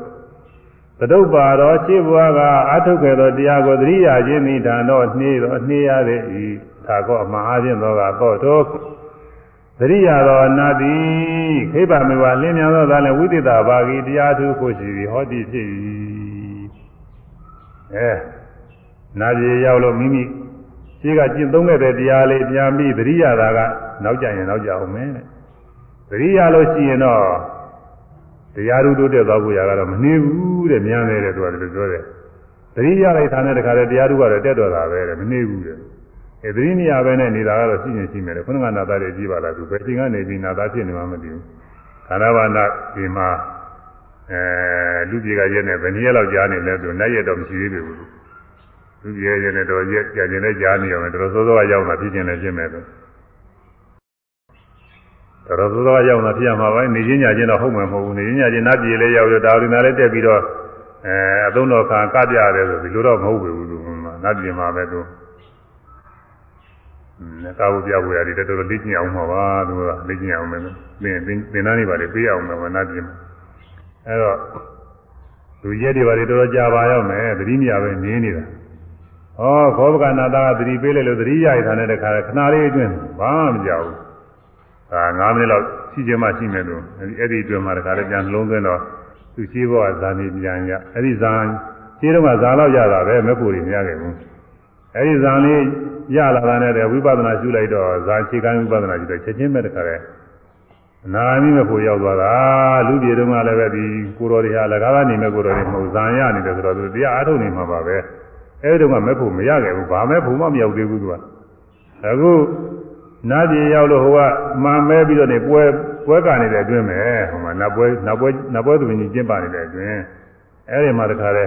သတုပ္ပါတော်ရှင်းဘွားကအထုတ်ခဲ့သောတရားကိုသတိရခြင်းမိဓာန်တော်နှေးတော်နှေးရသည်ဤသာကောအမှားအခြင်းသောကတော့တော်သတိရသောနာတိခိဗ္ဗမေဝလင်းမြန်သောသာလည်းဝိသေသဘာဂီတရားထုဖို့ရှိသည်ဟောတိဖြစ်၏အဲနာပြေရောက်လို့မိမိရှိကကျင့်သုံးခဲ့တဲ့တရားလေးပြန်ပြီးသတိရတာကနောက်ကြရင်နောက်ကြအောင်မယ်သတိရလို့ရှိရင်တော့ တရားဓုတိုးတက်သွားဖို့ရကတော့မနေဘူးတဲ့မြန်တယ်တဲ့သူကလည်းပြောတယ်သတိရလိုက်တာနဲ့တခါတည်းတရားဓုကတော့တက်တော်တာပဲတဲ့မနေဘူးတဲ့အဲသတိမရဘဲနဲ့နေတာကတော့ရှိရင်ရှိမယ်လေခုနကနာသားတွေကြည့်ပါလားသူဘယ်ချိန်ကနေပြီးနာသားဖြစ်နေမှမသိဘူးခန္ဓာဘာနာဒီမှာအဲလူပြေကရက်နဲ့ဘယ်နည်းလောက်ကြားနေလဲသူနိုင်ရတော့မရှိသေးဘူးလူပြေရက်နဲ့တော့ရက်ကြာကျင်နဲ့ကြားနေအောင်တော်တော်စောစောရောက်မှဖြစ်ကျင်လည်းဖြစ်မယ်သူ တော်တော်သောရောက်လာဖြစ်ရမှာပဲနေချင်းညာချင်းတော့ဟုတ်မှာမဟုတ်ဘူးနေချင်းညာချင်းနတ်ပြည်လေးရောက်လို့ဒါရီနာလေးတက်ပြီးတော့အဲအသုံးတော်ခံကပြရတယ်ဆိုဒီလိုတော့မဟုတ်ဘူးသူနတ်ပြည်မှာပဲသူနဲ့ကာဝပြဝရည်တော်တော်လေ့ကျင့်အောင်မှာပါသူကလေ့ကျင့်အောင်မယ်သင်သင်သင်သားနေပါလေပေးအောင်မယ်နတ်ပြည်မှာအဲတော့သူရက်တွေပါလေတော်တော်ကြာပါရောက်မယ်သတိမြပဲနေနေတာဩခောဘကနာတာကသတိပေးလိုက်လို့သတိရရတဲ့ခါခဏလေးအတွင်းဘာမှမကြောက်ဘူး ဒါ9မိနစ်လောက်ရှိချင်မှရှိမယ်လို့အဲ့ဒီအတွင်းမှာတခါလည်းပြန်လုံးသွင်းတော့သူရှိဘောကဇာနေပြန်ရအဲ့ဒီဇာရှင်းတော့ကဇာလောက်ရတာပဲမဲ့ဖို့တွေမရခဲ့ဘူးအဲ့ဒီဇာလေးရလာတာနဲ့ဝိပဿနာရှုလိုက်တော့ဇာခြေကမ်းဝိပဿနာရှုတော့ချက်ချင်းပဲတခါလဲအနာမိမဲ့ဖို့ရောက်သွားတာလူပြေတုန်းကလည်းပဲဒီကိုတော်တွေဟာလကားကနေမဲ့ကိုတော်တွေမဟုတ်ဇာရနေတယ်ဆိုတော့သူတရားအားထုတ်နေမှာပါပဲအဲ့ဒီတုန်းကမဲ့ဖို့မရခဲ့ဘူးဘာမဲ့ဖို့မှမရောက်သေးဘူးသူကအခု နားပြေရောက်လို့ဟိုကမှန်မဲပြီးတော့နေပွဲပွဲကနေတဲ့အတွင်းပဲဟိုမှာနတ်ပွဲနတ်ပွဲနတ်ပွဲသူကြီးကျင်းပနေတဲ့အတွင်းအဲ့ဒီမှာတခါလဲ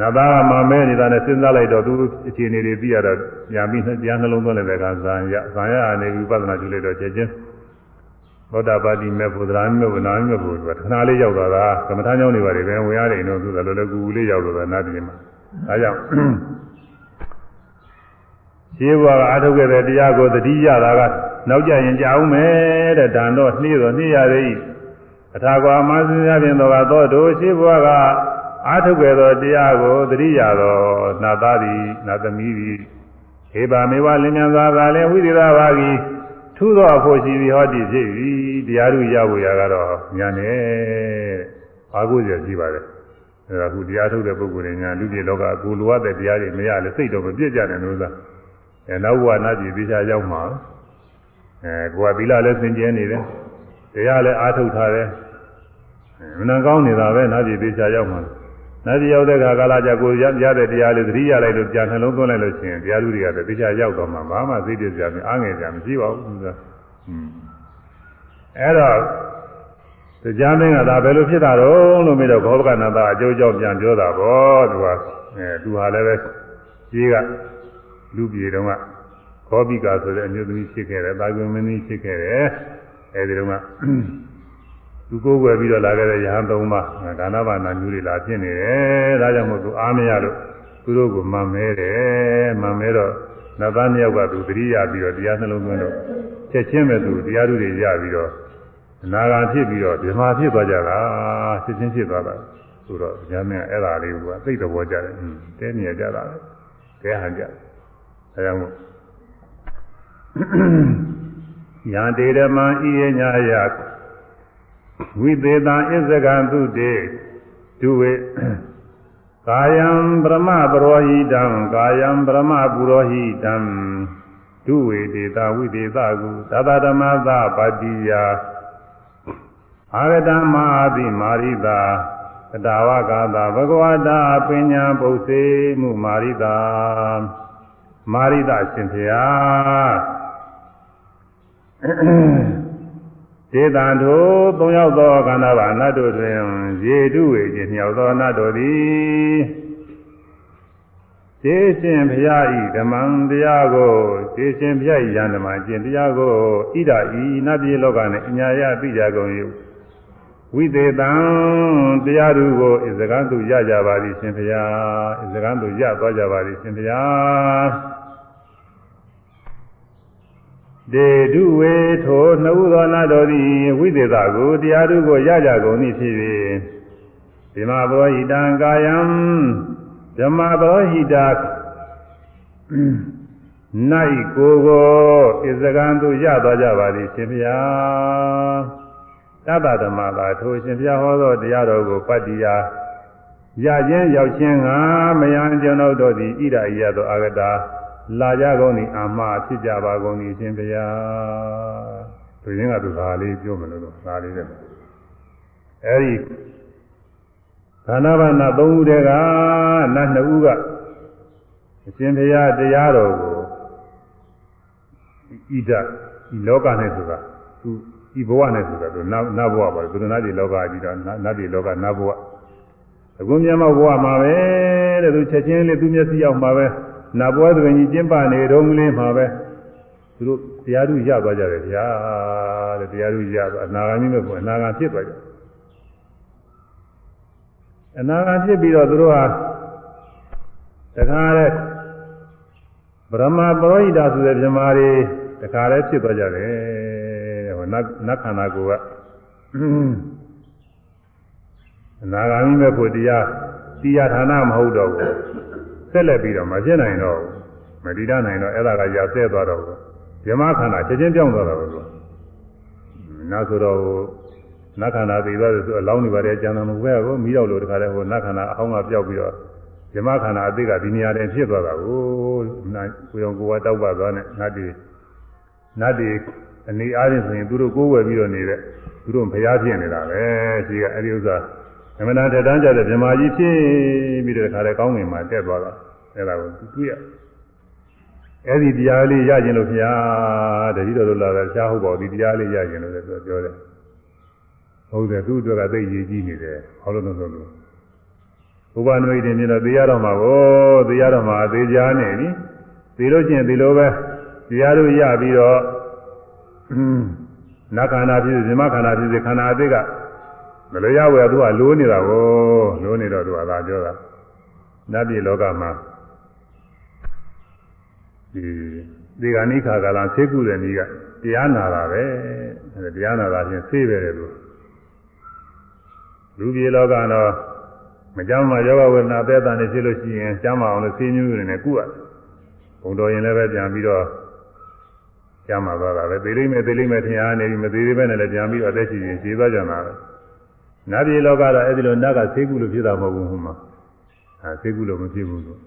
နတ်သားကမှန်မဲနေတာနဲ့စဉ်းစားလိုက်တော့သူအခြေအနေတွေသိရတော့ပြန်ပြီးတရားနှလုံးသွင်းလိုက်တဲ့ကဇာရဇာရအနေဝိပဿနာကျူလိုက်တော့ချက်ချင်းသောတာပတိမေဘုဒ္ဓရာမေဘုနာမေဘုရားခဏလေးရောက်သွားတာကမ္မထာကြောင့်နေပါလေပဲဝင်ရတယ်နော်သူကလောလောကူကူလေးရောက်တော့တာနားပြည်မှာအဲကြောင့် ရှင်းဘွားကအားထုတ်ခဲ့တဲ့တရားကိုသတိရတာကနောက်ကြရင်ကြာအောင်မယ်တဲ့ဒါတော့နှီးတော့နှီးရသေး၏အထာကွာမသင်္ဖြင့်တော်ကတော့တို့ရှင်းဘွားကအားထုတ်ခဲ့သောတရားကိုသတိရသောနာသားသည်နာသမီးသည်ဟေပါမေဝလင်မြန်စွာသာလည်းဝိသေသဘာဂီထူသောအဖို့ရှိသည်ဟောတိဖြစ်၏တရားသူရဖို့ရကတော့ညာနဲ့ဘာကိုရရှိပါလဲအဲဒါခုတရားထုတ်တဲ့ပုဂ္ဂိုလ်တွေညာလူပြည်လောကကိုလိုအပ်တဲ့တရားတွေမရလဲစိတ်တော့မပြည့်ကြတဲ့လို့သာ အဲနောက်ဘဝနာပြည်ပြီးချာရောက်မှာအဲကိုယ်ကသီလလည်းစင်ကြဲနေတယ်တရားလည်းအားထုတ်ထားတယ်မနှံကောင်းနေတာပဲနာပြည်ပြီးချာရောက်မှာနာပြည်ရောက်တဲ့ခါကာလကြကိုရရတဲ့တရားလေးသတိရလိုက်လို့ပြန်နှလုံးသွင်းလိုက်လို့ရှိရင်တရားသူတွေကလည်းပြီးချာရောက်တော့မှာဘာမှသိတဲ့ကြမအားငယ်ကြမရှိပါဘူးဆိုတာอืมအဲ့တော့တရားမင်းကဒါဘယ်လိုဖြစ်တာတော့လို့မေးတော့ဘောဂကနာသာအကျိုးကြောင့်ပြန်ပြောတာပေါ့သူကအဲသူဟာလည်းပဲကြီးက လူပြေတုန်းကခောပိကာဆိုတဲ့အမျိုးသမီးဖြစ်ခဲ့တယ်တာဂွန်မင်းကြီးဖြစ်ခဲ့တယ်အဲဒီတုန်းကသူကိုယ်ွယ်ပြီးတော့လာခဲ့တဲ့ယဟန်သုံးပါးဒါနဘာနာမျိုးတွေလာဖြစ်နေတယ်ဒါကြောင့်မို့သူအားမရလို့သူတို့ကိုမှန်မဲတယ်မှန်မဲတော့နတ်သားမြောက်ကသူသတိရပြီးတော့တရားနှလုံးသွင်းတော့ချက်ချင်းပဲသူတရားသူတွေရပြီးတော့အနာဂါဖြစ်ပြီးတော့ဓမ္မဖြစ်သွားကြတာချက်ချင်းဖြစ်သွားတာဆိုတော့ဉာဏ်နဲ့အဲ့ဒါလေးကသိတဲ့ဘောကြတယ်တဲမြင်ကြတာလေတဲဟန်ကြတယ် အဲကြောင့်မို့ယံတေဓမ္မံဤယညာယဝိသေတံဣဇကံသူတေဒုဝေကာယံဗြဟ္မပရောဟိတံကာယံဗြဟ္မပုရောဟိတံဒုဝေတေတဝိသေသကုသတ္တဓမ္မသပါတိယအာဂတမဟာတိမာရိတာကတာဝကာတာဘဂဝတာပညာပုစေမှုမာရိတာ မာရိတာရှင်ဖျားဒေသံတို့သုံးယောက်သောခန္ဓာပါနတ်တို့တွင်ရေတုဝေခြင်းမြောက်သောနတ်တို့သည်သေရှင်ဖျားဤဓမ္မံတရားကိုသေရှင်ဖျားဤယန္တမကျင့်တရားကိုဣဒာဤနတ်ပြည်လောကနှင့်အညာယသိကြကုန်၏ဝိသေတံတရားသူကိုဣဇကံသူရကြပါသည်ရှင်ဖျားဣဇကံသူရသွားကြပါသည်ရှင်ဖျား ဒေဒုဝေထိုနှစ်ဦးသောနာတော်သည်ဝိသေသကိုတရားသူကိုရကြကုန်သည်ဖြစ်၍ဓမ္မဘရောဟိတံကာယံဓမ္မဘရောဟိတာ၌ကိုကိုဣဇကံသူရသွားကြပါသည်ရှင်ဖျားတတ္တဓမ္မသာထိုရှင်ဖျားဟောသောတရားတော်ကိုပတ္တိယာရခြင်းရောက်ခြင်းငါမယံကျွန်ုပ်တို့သည်ဣဒာဣယသောအာဂတာ လာကြကုန်သည်အာမဖြစ်ကြပါကုန်သည်ရှင်ဘုရားသူရင်းကသူသာလေးပြောမလို့တော့သာလေးတဲ့အဲဒီခန္ဓာဘာနာ၃ဦးတည်းကနတ်၂ဦးကအရှင်ဘုရားတရားတော်ကိုဣဒဤလောကနဲ့ဆိုတာသူဤဘဝနဲ့ဆိုတာသူနတ်ဘဝပါသူနတ်ဒီလောကကြီးတော့နတ်ဒီလောကနတ်ဘဝအခုမြတ်မောဘဝမှာပဲတဲ့သူချက်ချင်းလေးသူမျက်စိရောက်မှာပဲ နတ်ဘဝတွင်ကြီးကျင်းပနေတုန်းကလေးမှာပဲသူတို့တရားသူရသွားကြတယ်ဗျာတဲ့တရားသူရသွားအနာဂါမိမဲ့ကအနာဂါဖြစ်သွားကြအနာဂါဖြစ်ပြီးတော့သူတို့ဟာတခါတဲ့ဗြဟ္မာပရောဟိတာဆိုတဲ့မြမာတွေတခါလဲဖြစ်သွားကြတယ်ဟိုနတ်နတ်ခန္ဓာကိုယ်ကအနာဂါမိမဲ့ကိုတရားတရားဌာနမဟုတ်တော့ဘူး ဆက်လက်ပြီးတော့မဖြစ်နိုင်တော့ဘူးမတည်တတ်နိုင်တော့အဲ့ဒါကရာဆဲသွားတော့ဘူးဓမ္မခန္ဓာချက်ချင်းပြောင်းသွားတာပဲလို့နောက်ဆိုတော့နတ်ခန္ဓာသိသွားတယ်ဆိုအလောင်းတွေပါတယ်ကျန်တယ်မဟုတ်ပဲကိုမိတော့လို့တခါတည်းဟိုနတ်ခန္ဓာအဟောင်းကပြောက်ပြီးတော့ဓမ္မခန္ဓာအသေးကဒီနေရာတည်းဖြစ်သွားတာကိုနာကိုရောကိုဝတောက်ပါသွားနဲ့နတ်တွေနတ်တွေအနေအားဖြင့်ဆိုရင်သူတို့ကိုးဝယ်ပြီးတော့နေတဲ့သူတို့ဘုရားဖြစ်နေတာပဲရှိကအဲ့ဒီဥစ္စာအမှန်တရားတန်းကြတဲ့မြမာကြီးဖြစ်ပြီးတဲ့ခါလဲကောင်းငင်မှာတက်သွားတာ အဲ့ဒါကိုသူတွေ့ရအဲ့ဒီတရားလေးရခြင်းလို့ဖျားတတိတော်တို့လာတာရှားဟုတ်ပါဘူးဒီတရားလေးရခြင်းလို့လည်းပြောတယ်ဟုတ်တယ်သူ့အတွက်ကသိရည်ကြီးနေတယ်ဟောလို့လို့လို့ဘုရားနမိတ်တင်ပြတော့သိရတော့မှာကိုသိရတော့မှာသိကြနေပြီသိလို့ချင်းဒီလိုပဲတရားတို့ရပြီးတော့နတ်ခန္ဓာဖြစ်စေဇမခန္ဓာဖြစ်စေခန္ဓာအသိကမလို့ရဝယ်သူကလိုးနေတာကိုလိုးနေတော့သူကသာပြောတာနတ်ပြည်လောကမှာ ဒီဒီကနိခါကာလဆေးကုတဲ့နည်းကတရားနာတာပဲအဲတရားနာတာချင်းဆေးပဲတယ်လို့လူပြည်လောကတော့မကြမ်းမှာယောဂဝေဒနာအသက်တန်နေဖြစ်လို့ရှိရင်ကျမ်းမာအောင်လို့ဆေးမျိုးတွေနဲ့ကုရတယ်ဘုံတော်ရင်လည်းပဲပြန်ပြီးတော့ကျမ်းမာသွားတာပဲသေလိမ့်မယ်သေလိမ့်မယ်ထင်အားနေပြီးမသေးသေးပဲနဲ့လည်းပြန်ပြီးတော့အသက်ရှင်ရှင်ရှည်သွားကြတာပဲနတ်ပြည်လောကတော့အဲ့ဒီလိုနတ်ကဆေးကုလို့ဖြစ်တာမဟုတ်ဘူးဟိုမှာအဲဆေးကုလို့မဖြစ်ဘူးလို့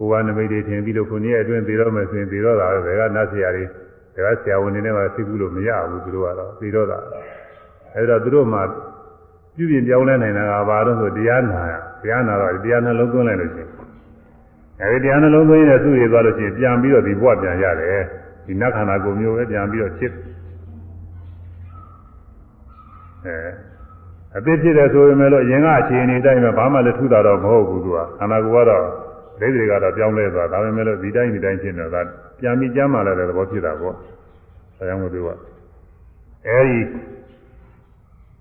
ကိုယ်ကနမိတ်တွေထင်ပြီးလို့ခုနေ့အတွင်းသေတော့မယ်ဆိုရင်သေတော့တာပဲဘယ်ကနတ်ဆရာတွေဘယ်ကဆရာဝန်တွေနဲ့မှဆေးကုလို့မရဘူးသူတို့ကတော့သေတော့တာအဲ့တော့သူတို့မှပြုပြင်ပြောင်းလဲနိုင်တာကဘာလို့ဆိုတရားနာရတရားနာတော့တရားနှလုံးသွင်းလိုက်လို့ရှိရင်အဲဒီတရားနှလုံးသွင်းရင်သူ့ရသွားလို့ရှိရင်ပြန်ပြီးတော့ဒီဘဝပြန်ရတယ်ဒီနတ်ခန္ဓာကိုမျိုးပဲပြန်ပြီးတော့ဖြစ်အဲအသိဖြစ်တယ်ဆိုပေမဲ့လို့ရင်ကအခြေအနေတိုင်းမှာဘာမှလည်းထူတာတော့မဟုတ်ဘူးသူကခန္ဓာကိုယ်ကတော့ ဒိဋ္ဌိကတော့ပြောင်းလဲသွားဒါပေမဲ့လို့ဒီတိုင်းဒီတိုင်းဖြစ်နေတော့ပြန်ပြီးကြမ်းမာလာတဲ့သဘောဖြစ်တာပေါ့အဲကြောင့်မို့သူကအဲဒီ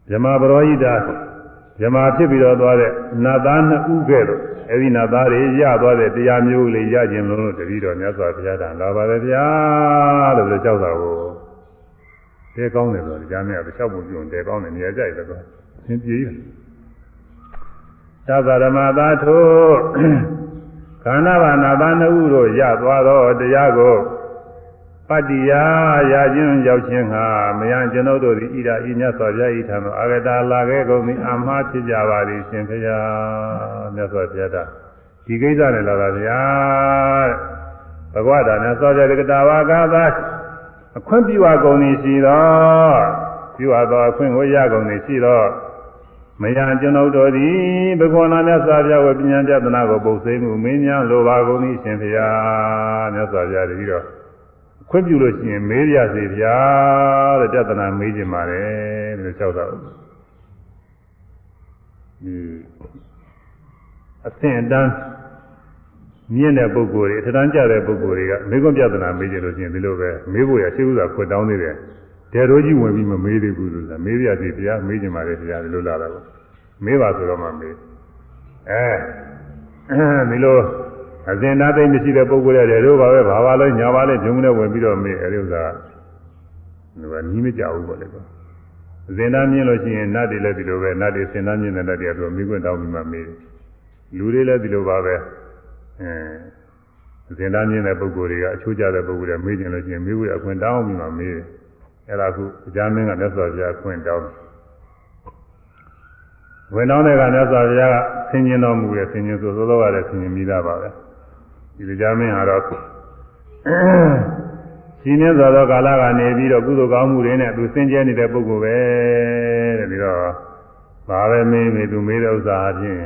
ဇမပရောဟိတဇမဖြစ်ပြီးတော့သွားတဲ့နတ်သားနှစ်ဦးကဲ့သို့အဲဒီနတ်သားတွေရသွားတဲ့တရားမျိုးလေးရခြင်းလုံးလို့တပည့်တော်မြတ်စွာဘုရားတန်လာပါတယ်ဗျာလို့ပြောကြောက်တာကိုတဲကောင်းတယ်ဆိုတော့ကြားမြတ်တစ်လျှောက်ပုံပြုံတဲကောင်းတယ်နေရာကြိုက်တယ်ကွာသင်ပြေးတယ်သဗ္ဗရမသာထို ခန္ဓာဘာနာသားနှစ်ဦးတို့ရသွားသောတရားကိုပတ္တိယရာခြင်းရောက်ခြင်းဟာမယံကျွန်ုပ်တို့သည်ဣဒာဤမြတ်စွာဘုရားဤထံသို့အာဂတာလာခဲ့ကုန်သည်အမှားဖြစ်ကြပါသည်ရှင်ဘုရားမြတ်စွာဘုရားတာဒီကိစ္စနဲ့လာတာဗျာဘဂဝတာမြတ်စွာဘုရားကတာဝါကသာအခွင့်ပြုအပ်ကုန်သည်ရှိသောပြုအပ်သောအခွင့်ကိုရကုန်သည်ရှိသော မယံကျွန်ုပ်တို့သည်ဘဂဝနာမြတ်စွာဘုရားဝိပညာပြဒနာကိုပုတ်သိမှုမင်းများလိုပါကုန်သည်ရှင်ဘုရားမြတ်စွာဘုရားတည်းတော့ခွင့်ပြုလို့ရှိရင်မေးရစေဗျာတဲ့တဒနာမေးခြင်းပါတယ်လို့လျှောက်တော့ဒီအသင်အတန်းမြင့်တဲ့ပုဂ္ဂိုလ်တွေအထမ်းကျတဲ့ပုဂ္ဂိုလ်တွေကမေခွန်းပြဒနာမေးကြလို့ရှိရင်ဒီလိုပဲမေးဖို့ရရှိဥစွာခွတ်တောင်းသေးတယ် တဲတော်ကြီးဝင်ပြီးမမေးသေးဘူးဆိုတာမေးရစီဗျာမေးခြင်းပါတယ်ဗျာဒီလိုလာတာကိုမေးပါဆိုတော့မှမေးအဲဒီလိုအစဉ်သားသိမရှိတဲ့ပုဂ္ဂိုလ်တွေတို့ပါပဲဘာပါလဲညာပါလဲဂျုံနဲ့ဝင်ပြီးတော့မေးအဲဒီဥစ္စာကဟိုကနီးမကြဘူးပေါ့လေကွာအစဉ်သားမြင်လို့ရှိရင်နတ်တွေလည်းဒီလိုပဲနတ်တွေစဉ်သားမြင်တဲ့နတ်တွေကသူမိခွင့်တောင်းပြီးမှမေးတယ်လူတွေလည်းဒီလိုပါပဲအဲအစဉ်သားမြင်တဲ့ပုဂ္ဂိုလ်တွေကအချိုးကျတဲ့ပုဂ္ဂိုလ်တွေမေးကြလို့ရှိရင်မေးဖို့အခွင့်တောင်းပြီးမှမေးတယ် အဲ့ဒါခုအကြမ်းမင်းကမြတ်စွာဘုရားအခွင့်တောင်းဝင်တောင်းတဲ့ကမြတ်စွာဘုရားကဆင်ញင်တော်မူတယ်ဆင်ញင်ဆိုသောသောကလည်းဆင်ញင်မိသားပါပဲဒီကြမင်းဟာတော့ရှင်နေသောသောကာလကနေပြီးတော့ကုသိုလ်ကောင်းမှုတွေနဲ့သူစင်ကြဲနေတဲ့ပုဂ္ဂိုလ်ပဲတဲ့ပြီးတော့ဘာပဲမေးမေးသူမေးတဲ့ဥစ္စာအပြင်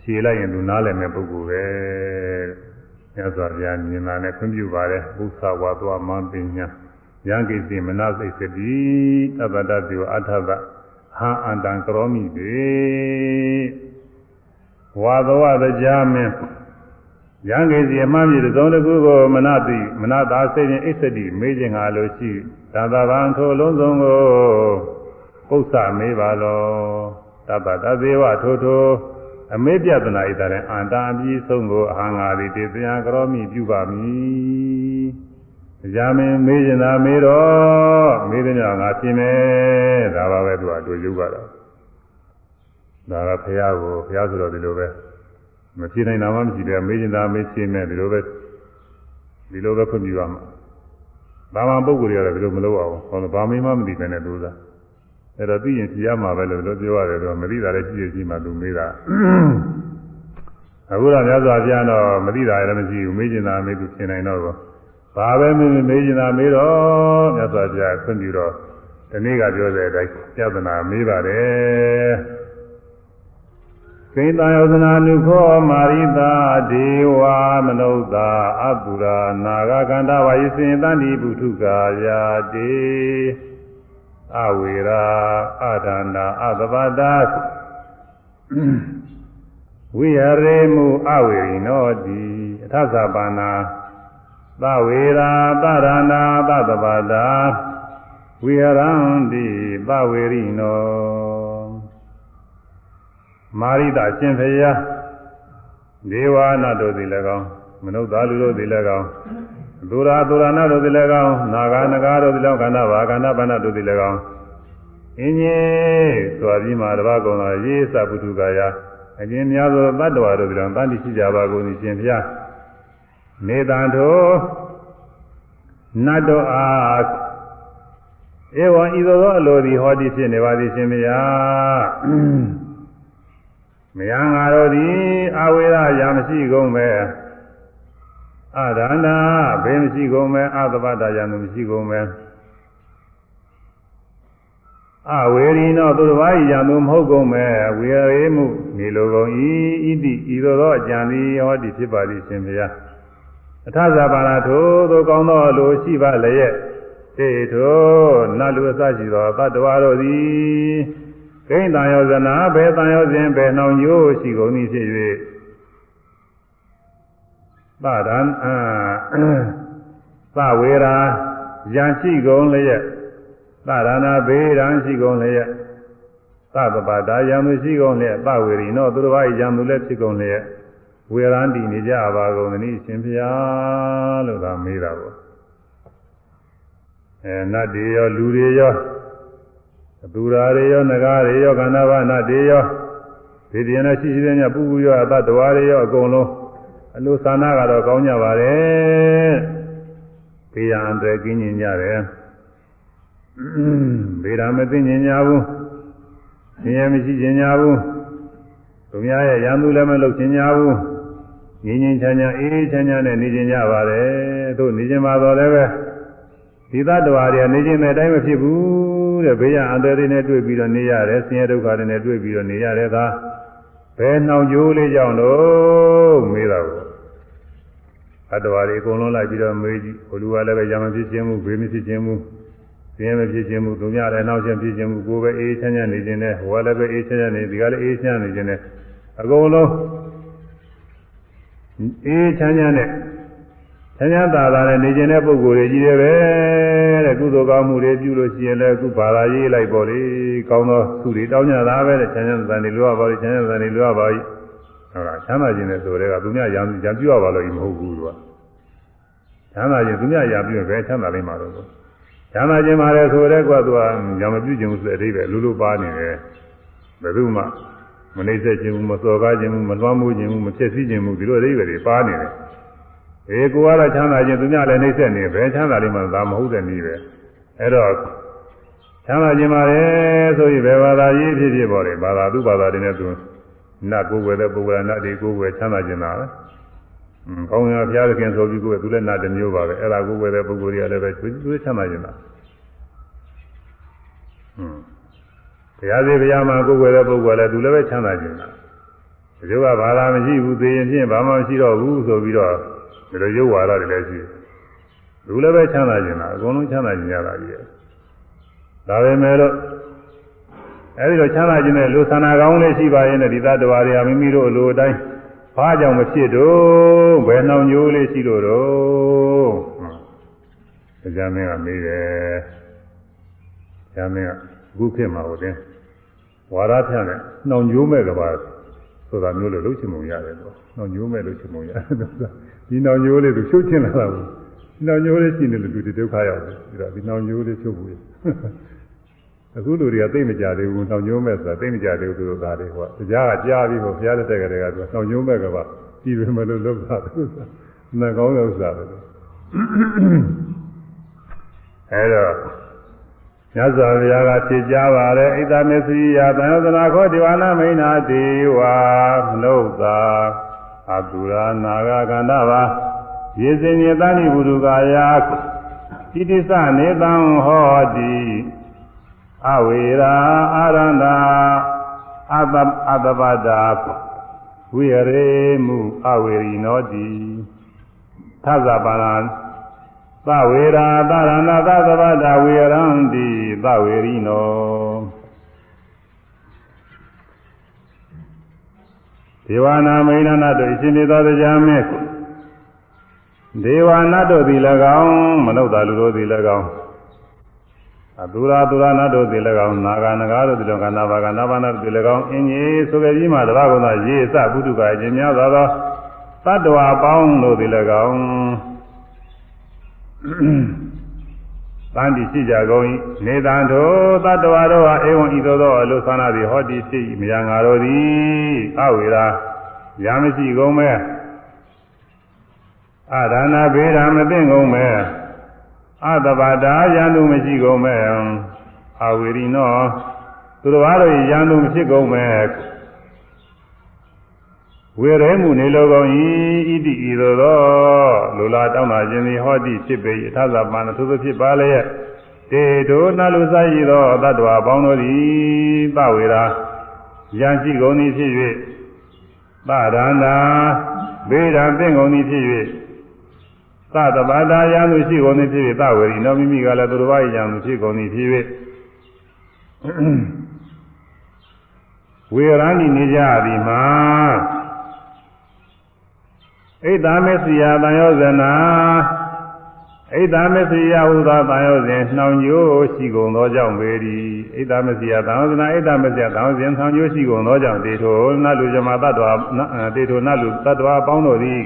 ဖြေလိုက်ရင်သူနားလည်မဲ့ပုဂ္ဂိုလ်ပဲမြတ်စွာဘုရားမြင်လာနဲ့ခွင့်ပြုပါတယ်ဘုသဝါသွားမပညာ ယံကိစီမနစိတ်စတိသဗ္ဗတတိဝအထသဟာအန္တံကရောမိတိဝါသဝတရားမင်းရံကေစီအမှန်ပြသုံးတစ်ခုကိုမနတိမနတာစိတ်ဖြင့်အစ္ဆတိမေးခြင်းဟာလို့ရှိသာသဗံထိုလုံးစုံကိုပု္ပ္ပမေးပါလောတပ္ပတသေဝထိုထိုအမေပြဒနာဣတရင်အန္တာအပြီးဆုံးကိုအဟံငါသည်တေတယကရောမိပြုပါမည်။ ကြာမင်းမေးခြင်းသာမေးတော့မေးတဲ့ညငါပြင်မယ်ဒါပါပဲသူကတို့ရုပ်ကတော့ဒါကဖះကိုဖះဆိုတော့ဒီလိုပဲမဖြေနိုင်တာမှမရှိတယ်မေးချင်တာမေးရှင်းမယ်ဒီလိုပဲဒီလိုပဲခွင့်ပြုရမှာဘာမှပုံကိုယ်တွေကတော့ဒီလိုမလုပ်အောင်ဟောဘာမေးမှမသိပဲနဲ့သူကအဲ့တော့သိရင်ဖြေရမှာပဲလို့လို့ပြောရတယ်တော့မသိတာလည်းရှိရရှိမှသူမေးတာအခုတော့မြတ်စွာဘုရားတော့မသိတာလည်းမရှိဘူးမေးချင်တာမေးသူဖြေနိုင်တော့ ဘာပဲမေးမေးချင်တာမေးတော့မြတ်စွာဘုရားခွင့်ပြုတော့ဒီနေ့ကပြောတဲ့အတိုင်းပြဿနာမေးပါတယ်ကိတယောဇနာနုခောမာရိတာဒေဝမနုဿာအပုရာနာဂကန္တဝါယိစေတန္တိပုထုကာယာတေအဝေရာအဒါနာအသဗတာဝိဟရေမုအဝေရိနောတိအထသပါနာ သဝေရာသရဏာသသဗတာဝိဟရန္တိသဝေရိနောမာရိတအရှင်ဖရာဒေဝနာတို့သည်လည်းကောင်းမနုဿာလူတို့သည်လည်းကောင်းသူရာသူရနာတို့သည်လည်းကောင်းနာဂာနဂါတို့သည်လည်းကောင်းခန္ဓာဘာခန္ဓာဘာနာတို့သည်လည်းကောင်းအင်းကြီးဆိုပြီးမှတပါးကုံတော်ရေးစပုထုကာယအကျဉ်းများသောတတ္တဝါတို့သည်လည်းတန်တိရှိကြပါကုန်သည်ရှင်ဖရာ နေတံတို့နတ်တို့အားဧဝံဤသို့သောအလိုသည်ဟောသည်ဖြစ်နေပါသည်ရှင်ဖရာမယံငါတို့သည်အဝေရရာမရှိကုန်ပဲအဒန္တာဘေးမရှိကုန်ပဲအသဗ္ဗတာယံမရှိကုန်ပဲအဝေရိနောသူတစ်ပါးယံသူမဟုတ်ကုန်ပဲဝေရေမှုနေလိုကုန်ဤဣတိဤသို့သောအကြံသည်ဟောသည်ဖြစ်ပါသည်ရှင်ဘုရား အထဇာပါဏထိုသို့ကောင်းသောလိုရှိပါလျက်တေထိုနတ်လူအစရှိသောတတ္တဝါတို့သည်ကိန်းတန်ယောဇနာဘယ်တန်ယောစဉ်ဘယ်နှောင်ညိုးရှိကုန်သည်ဖြစ်၍သဒံအာသဝေရာယံရှိကုန်လျက်သရဏဘေးရန်ရှိကုန်လျက်သဗ္ဗပါဒယံသူရှိကုန်လျက်သဝေရိနောသူတော်ဘာယံသူလည်းဖြစ်ကုန်လျက် ဝေရန်တည်နေကြပါကုန်သနည်းရှင်ဖျားလို့သာမေးတာပေါ့အဲနတ်တွေရောလူတွေရောသူရာတွေရောငကားတွေရောခန္ဓာဘာနာတွေရောဒီတရားနဲ့ရှိရှိတဲ့ညပူပူရောအတ္တဝါတွေရောအကုန်လုံးအလိုသာနာကတော့ကောင်းကြပါတယ်ဘေးရန်အန္တရာယ်ကင်းကျင်ကြတယ်ဘေးရန်မသိကျင်ကြဘူးဆင်းရဲမရှိကျင်ကြဘူးသူများရဲ့ရန်သူလည်းမလုပ်ကျင်ကြဘူး ငြင်းငြင်းချမ်းချမ်းအေးအေးချမ်းချမ်းနဲ့နေကျင်ကြပါတယ်တို့နေကျင်ပါတော့လည်းပဲဒီသတ္တဝါတွေကနေကျင်တဲ့အတိုင်းမဖြစ်ဘူးတဲ့ဘေးရန်အန္တရာယ်တွေနဲ့တွေ့ပြီးတော့နေရတယ်ဆင်းရဲဒုက္ခတွေနဲ့တွေ့ပြီးတော့နေရတယ်သာဘယ်နှောင်ကြိုးလေးကြောင့်လို့မေးတာကိုသတ္တဝါတွေအကုန်လုံးလိုက်ပြီးတော့မေးကြည့်ဘလူကလည်းပဲရံမဖြစ်ခြင်းဘူးဘေးမဖြစ်ခြင်းဘူးဆင်းရဲမဖြစ်ခြင်းဘူးသူများလည်းနှောက်ခြင်းဖြစ်ခြင်းဘူးကိုယ်ပဲအေးချမ်းချမ်းနေခြင်းနဲ့ဟိုကလည်းပဲအေးချမ်းချမ်းနေဒီကလည်းအေးချမ်းနေခြင်းနဲ့အကုန်လုံး အေးချမ်းချမ်းနဲ့ချမ်းချမ်းသာသာနဲ့နေခြင်းတဲ့ပုဂ္ဂိုလ်တွေကြီးတယ်ပဲတဲ့ကုသိုလ်ကောင်းမှုတွေပြုလို့ရှိရင်လည်းအခုဘာသာရေးလိုက်ပေါ်လေကောင်းသောသူတွေတောင်းကြတာပဲတဲ့ချမ်းချမ်းသာနေလိုရပါလိချမ်းချမ်းသာနေလိုရပါလိဟုတ်လားချမ်းသာခြင်းနဲ့ဆိုတဲ့ကသူများရံရံပြုရပါလို့မဟုတ်ဘူးသူကချမ်းသာခြင်းသူများရံပြုရင်ပဲချမ်းသာလိမ့်မှာတော့ချမ်းသာခြင်းမှာလည်းဆိုတဲ့ကွာသူကရံမပြုခြင်းဆိုတဲ့အဓိပ္ပာယ်လူလူပါနေတယ်ဘယ်သူမှ မနှိမ့်ဆက်ခြင်းဘူးမစော်ကားခြင်းဘူးမလွှမ်းမိုးခြင်းဘူးမဖြစ်စည်းခြင်းဘူးဒီလိုအဓိပ္ပာယ်တွေပါနေတယ်။အေးကိုကတော့ချမ်းသာခြင်းသူများလည်းနှိမ့်ဆက်နေပဲချမ်းသာလိမ့်မှာဒါမဟုတ်တဲ့နည်းပဲ။အဲ့တော့ချမ်းသာခြင်းပါလေဆိုရင်ဘယ်ဘာသာရေးဖြစ်ဖြစ်ပေါ်တယ်ဘာသာသူဘာသာတွေနဲ့သူနတ်ကိုယ်ွယ်တဲ့ပုဂ္ဂလနာတွေကိုယ်ွယ်ချမ်းသာခြင်းလားပဲ။ကောင်းရဘုရားသခင်ဆိုပြီးကိုယ်သူလည်းနတ်တစ်မျိုးပါပဲအဲ့ဒါကိုယ်ွယ်တဲ့ပုဂ္ဂိုလ်တွေကလည်းပဲသူချမ်းသာခြင်းလား။ဟွန်း ရားသေးဘုရားမှာကိုယ်ွယ်တဲ့ပုဂ္ဂိုလ်လည်းသူလည်းပဲချမ်းသာခြင်းတာဒီလိုကဘာသာမရှိဘူးသိရင်ဖြင့်ဘာမှမရှိတော့ဘူးဆိုပြီးတော့ဒီလိုရုပ်ဝါဒတွေလည်းရှိတယ်လူလည်းပဲချမ်းသာခြင်းတာအကုန်လုံးချမ်းသာခြင်းရတာကြီးတယ်ဒါပေမဲ့လို့အဲဒီလိုချမ်းသာခြင်းနဲ့လူသနာကောင်းလေးရှိပါရင်လည်းဒီသတ္တဝါတွေကမိမိတို့လိုအတိုင်းဘာကြောင့်မဖြစ်တော့ဘယ်နှောင်ညိုးလေးရှိလို့တော့တရားမင်းကမေးတယ်တရားမင်းကအခုခေတ်မှာဟိုတင် ဝါရဖြန့်နဲ့နှောင်ညိုးမဲ့ကဘာဆိုတာမျိုးလို့လုပ်ချင်ပုံရတယ်တော့နှောင်ညိုးမဲ့လုပ်ချင်ပုံရတယ်ဒီနှောင်ညိုးလေးသူဖြုတ်ချင်လာတာဘူးဒီနှောင်ညိုးလေးရှိနေလို့လူတွေဒုက္ခရောက်တယ်ပြီးတော့ဒီနှောင်ညိုးလေးဖြုတ်ဘူးအခုလူတွေကသိမကြသေးဘူးနှောင်ညိုးမဲ့ဆိုတာသိမကြသေးဘူးသူတို့သားတွေဟောတရားကကြားပြီးဟောဘုရားလက်ထက်ကတည်းကသူနှောင်ညိုးမဲ့ကပါပြီးပြီမလို့လုပ်တာသူနှကောင်းတဲ့ဥစ္စာပဲအဲတော့ မြတ်စွာဘုရားကဖြေကြားပါတယ်ဣဒ္ဓမေသရိယသံယသနာခောဒီဝါနာမိန်နာဒေဝမနုဿာအတုရာနာဂကန္တဘာယေဇင်ညတဏိဘုရုကာယတိတိစနေတံဟောတိအဝေရာအာရန္တာအတအတပတာဝိရေမှုအဝေရိနောတိသဇပါဏ သဝေရာသရဏသသဗ္ဗတာဝေရံတိသဝေရိနောဒေဝနာမိဏနာတို့အရှင်သေသောတရားမြတ်ဒေဝနာတို့သည်၎င်းမနုဿာလူတို့သည်၎င်းအတူရာတူရာနာတို့သည်၎င်းနာဂနဂါတို့သည်၎င်းနာဘာကနာဘာနာတို့သည်၎င်းအင်းကြီးဆိုကြပြီးမှတပါးကုသရေစပုထုကအရှင်များသောသောတတ္တဝါပေါင်းတို့သည်၎င်း တန်တိရှိကြကုန်၏နေတံတို့တတ္တဝါတို့ဟာဧဝံဤသို့သောအလုသနာသည်ဟောတိရှိမြာငါတို့သည်အဝေရာရာမရှိကုန်မဲ့အဒါနာဘေးရာမသိကုန်မဲ့အတဘာတာယန္တုမရှိကုန်မဲ့အဝေရီနောသူတော်ဘာတို့ယန္တုမရှိကုန်မဲ့ ဝေရဲမှုနေလိုကုန်၏ဣတိဤသို့သောလူလာတောင်းတာခြင်းသည်ဟောတိဖြစ်ပေ၏အထသပန်သုသဖြစ်ပါလျက်တေတို့နှလူစားရသောတတ္တဝါပေါင်းတို့သည်ပဝေရာယံရှိကုန်သည်ဖြစ်၍သရန္တာဘေးရန်ပင့်ကုန်သည်ဖြစ်၍သတ္တဘာသာယံသူရှိကုန်သည်ဖြစ်၍သဝေရီနောမိမိကလည်းသူတော်ဘာယံသူဖြစ်ကုန်သည်ဖြစ်၍ဝေရဏိနေကြသည်မှာ ဣဒ္ဓမစ္စရိယတန်ယောဇနာဣဒ္ဓမစ္စရိယဟူသောတန်ယောဇဉ်နှောင်ကျိုးရှိကုန်သောကြောင့်ပေသည်ဣဒ္ဓမစ္စရိယတန်ယောဇနာဣဒ္ဓမစ္စရိယတန်ယောဇဉ်နှောင်ကျိုးရှိကုန်သောကြောင့်တေထိုနတ်လူဇမတ္တဝါတေထိုနတ်လူတ္တဝါပေါင်းတို့သည်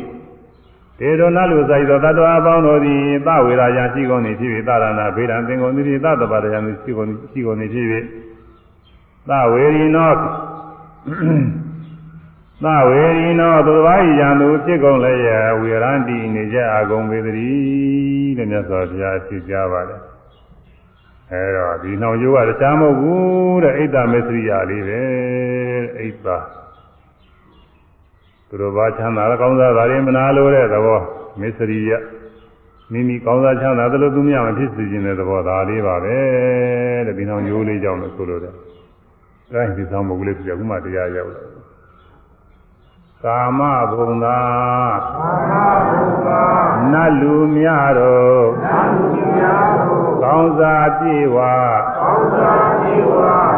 တေထိုနတ်လူဆိုင်သောတ္တဝါပေါင်းတို့သည်သဝေရာယရှိကုန်သည်ဖြစ်၍သရဏဗေဒံသင်္ကုန်သည်သတ္တပါဒယံရှိကုန်ရှိကုန်သည်ဖြစ်၍သဝေရိနော သဝေရိနောသူတစ်ပါးယံသူဖြစ်ကုန်လည်းရဝေရန္တိနေကြအကုန်ပေတည်းတဲ့မြတ်စွာဘုရားဖြေကြားပါတယ်အဲတော့ဒီနှောင်ရိုးကတခြားမဟုတ်ဘူးတဲ့အိတ်တမစ္စရိယလေးပဲအိတ်တာသူတို့ဘာချမ်းသာကောင်းစားတာတွေမနာလို့တဲ့သဘောမစ္စရိယမိမိကောင်းစားချမ်းသာသလိုသူများမဖြစ်စေခြင်းတဲ့သဘောဒါလေးပါပဲတဲ့ဒီနှောင်ရိုးလေးကြောင့်လို့ဆိုလို့တဲ့အဲဒီဆောင်မဟုတ်လေးပြခုမှတရားရောက်လာ ကာမဘုံသာကာမဘုံသာနတ်လူများတို့နတ်လူများတို့ကောင်းစားပြေဝကောင်းစားပြေဝ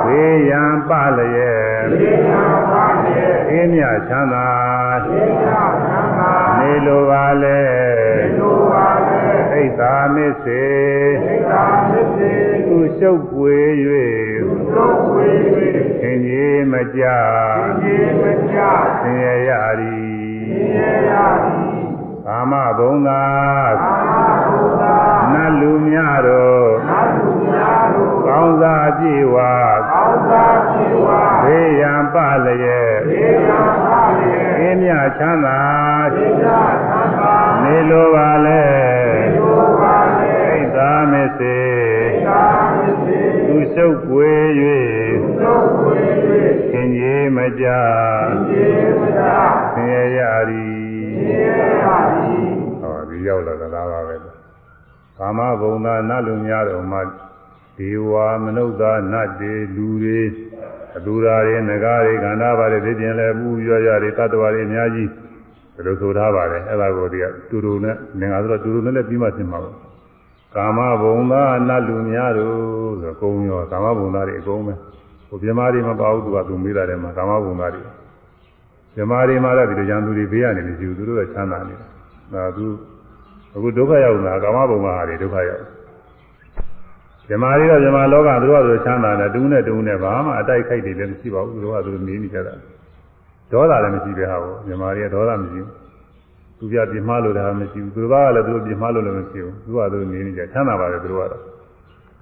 ဘေးရန်ပလျက်ဘေးရန်ပလျက်အင်းမြချမ်းသာအင်းမြချမ်းသာနေလိုပါလေနေလိုပါလေဣဒ္ဓမစ္စေဣဒ္ဓမစ္စေသူရှုပ် ပွေ၍သူရှုပ်ပွေ၍သင်ကြီးမကြသင်ကြီးမကြသင်ရရသည်သင်ရရသည်ကာမဘုံသာကာမဘုံသာနတ်လူများတို့နတ်လူများတို့ကောင်းစားပြေဝကောင်းစားပြေဝဘေးရန်ပလျက်ဘေးရန်ပလျက်အင်းမြချမ်းသာအင်းမြချမ်းသာနေလိုပါလေနေလိုပါလေဣဒ္ဓမစ္စေဣဒ္ဓမစ္စေသူရှု ပ်ပွေ၍သူရှုပ်ပွေ၍ခင်ကြီးမကြခင်ကြီးမကြဆင်းရဲရသည်ဆင်းရဲရသည်ဟောဒီရောက်လာတာပါပဲကာမဘုံသာနတ်လူများတော်မှာဒေဝမနုဿာနတ်တွေလူတွေအတူရာတွေငကားတွေခန္ဓာပါတွေသိကျင်လဲပူရွရတွေတတ္တဝါတွေအများကြီးဒါလိုဆိုထားပါတယ်အဲ့ဒါကိုဒီကတူတူနဲ့ငင်္ဂါဆိုတော့တူတူနဲ့လည်းပြီးမှရှင်းပါဘူး ကာမဘုံသာနတ်လူများတို့ဆိုကုံရောကာမဘုံသားတွေအကုန်ပဲဟိုပြမတွေမပါဘူးသူကသူမေးတာတယ်မှာကာမဘုံသားတွေပြမတွေမှာလည်းဒီလိုကြံသူတွေဘေးကနေမရှိဘူးသူတို့ကချမ်းသာနေတယ်ဒါသူအခုဒုက္ခရောက်တာကာမဘုံမှာဟာတွေဒုက္ခရောက်ဇမားတွေတော့ဇမားလောကသူတို့ကသူချမ်းသာတယ်တူးနဲ့တူးနဲ့ဘာမှအတိုက်ခိုက်တွေလည်းမရှိပါဘူးသူတို့ကသူနေနေကြတာဒေါသလည်းမရှိပဲဟာဘောဇမားတွေကဒေါသမရှိဘူး သူပြပြမှားလို့လည်းမရှိဘူးသူကလည်းသူတို့ပြမှားလို့လည်းမရှိဘူးသူကသူနေနေကြချမ်းသာပါတယ်သူတို့ကတော့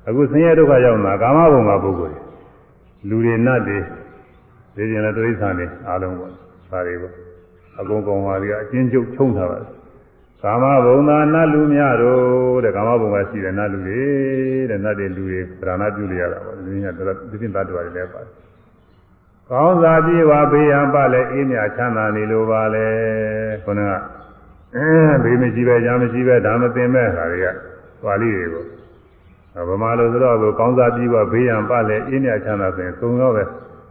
အခုဆင်းရဲဒုက္ခရောက်တာကာမဘုံမှာပုဂ္ဂိုလ်လူတွေနတ်တွေဒီကျင်လည်းတိရစ္ဆာန်တွေအားလုံးပေါ့ဒါတွေပေါ့အကုန်ကုန်ပါတွေကအချင်းကျုပ်ချုံထားပါတယ်ကာမဘုံသာနတ်လူများတို့တဲ့ကာမဘုံကရှိတယ်နတ်လူတွေတဲ့နတ်တွေလူတွေဗราဏပြုရတာပေါ့ဒီနေ့ကတော့ဒီပြင်တတ်တော်တွေလည်းပါတယ်ကောင်းစားပြေဝဘေးရန်ပလည်းအေးမြချမ်းသာနေလိုပါလေခုနက အဲဘေးမရှိပဲညာမရှိပဲဒါမသိမဲ့ခါတွေကသွားလိတွေကိုဗမာလိုဆိုတော့ကောင်းစားပြေဝဘေးရန်ပလည်းအေးမြချမ်းသာဆိုရင်သုံးရောပဲ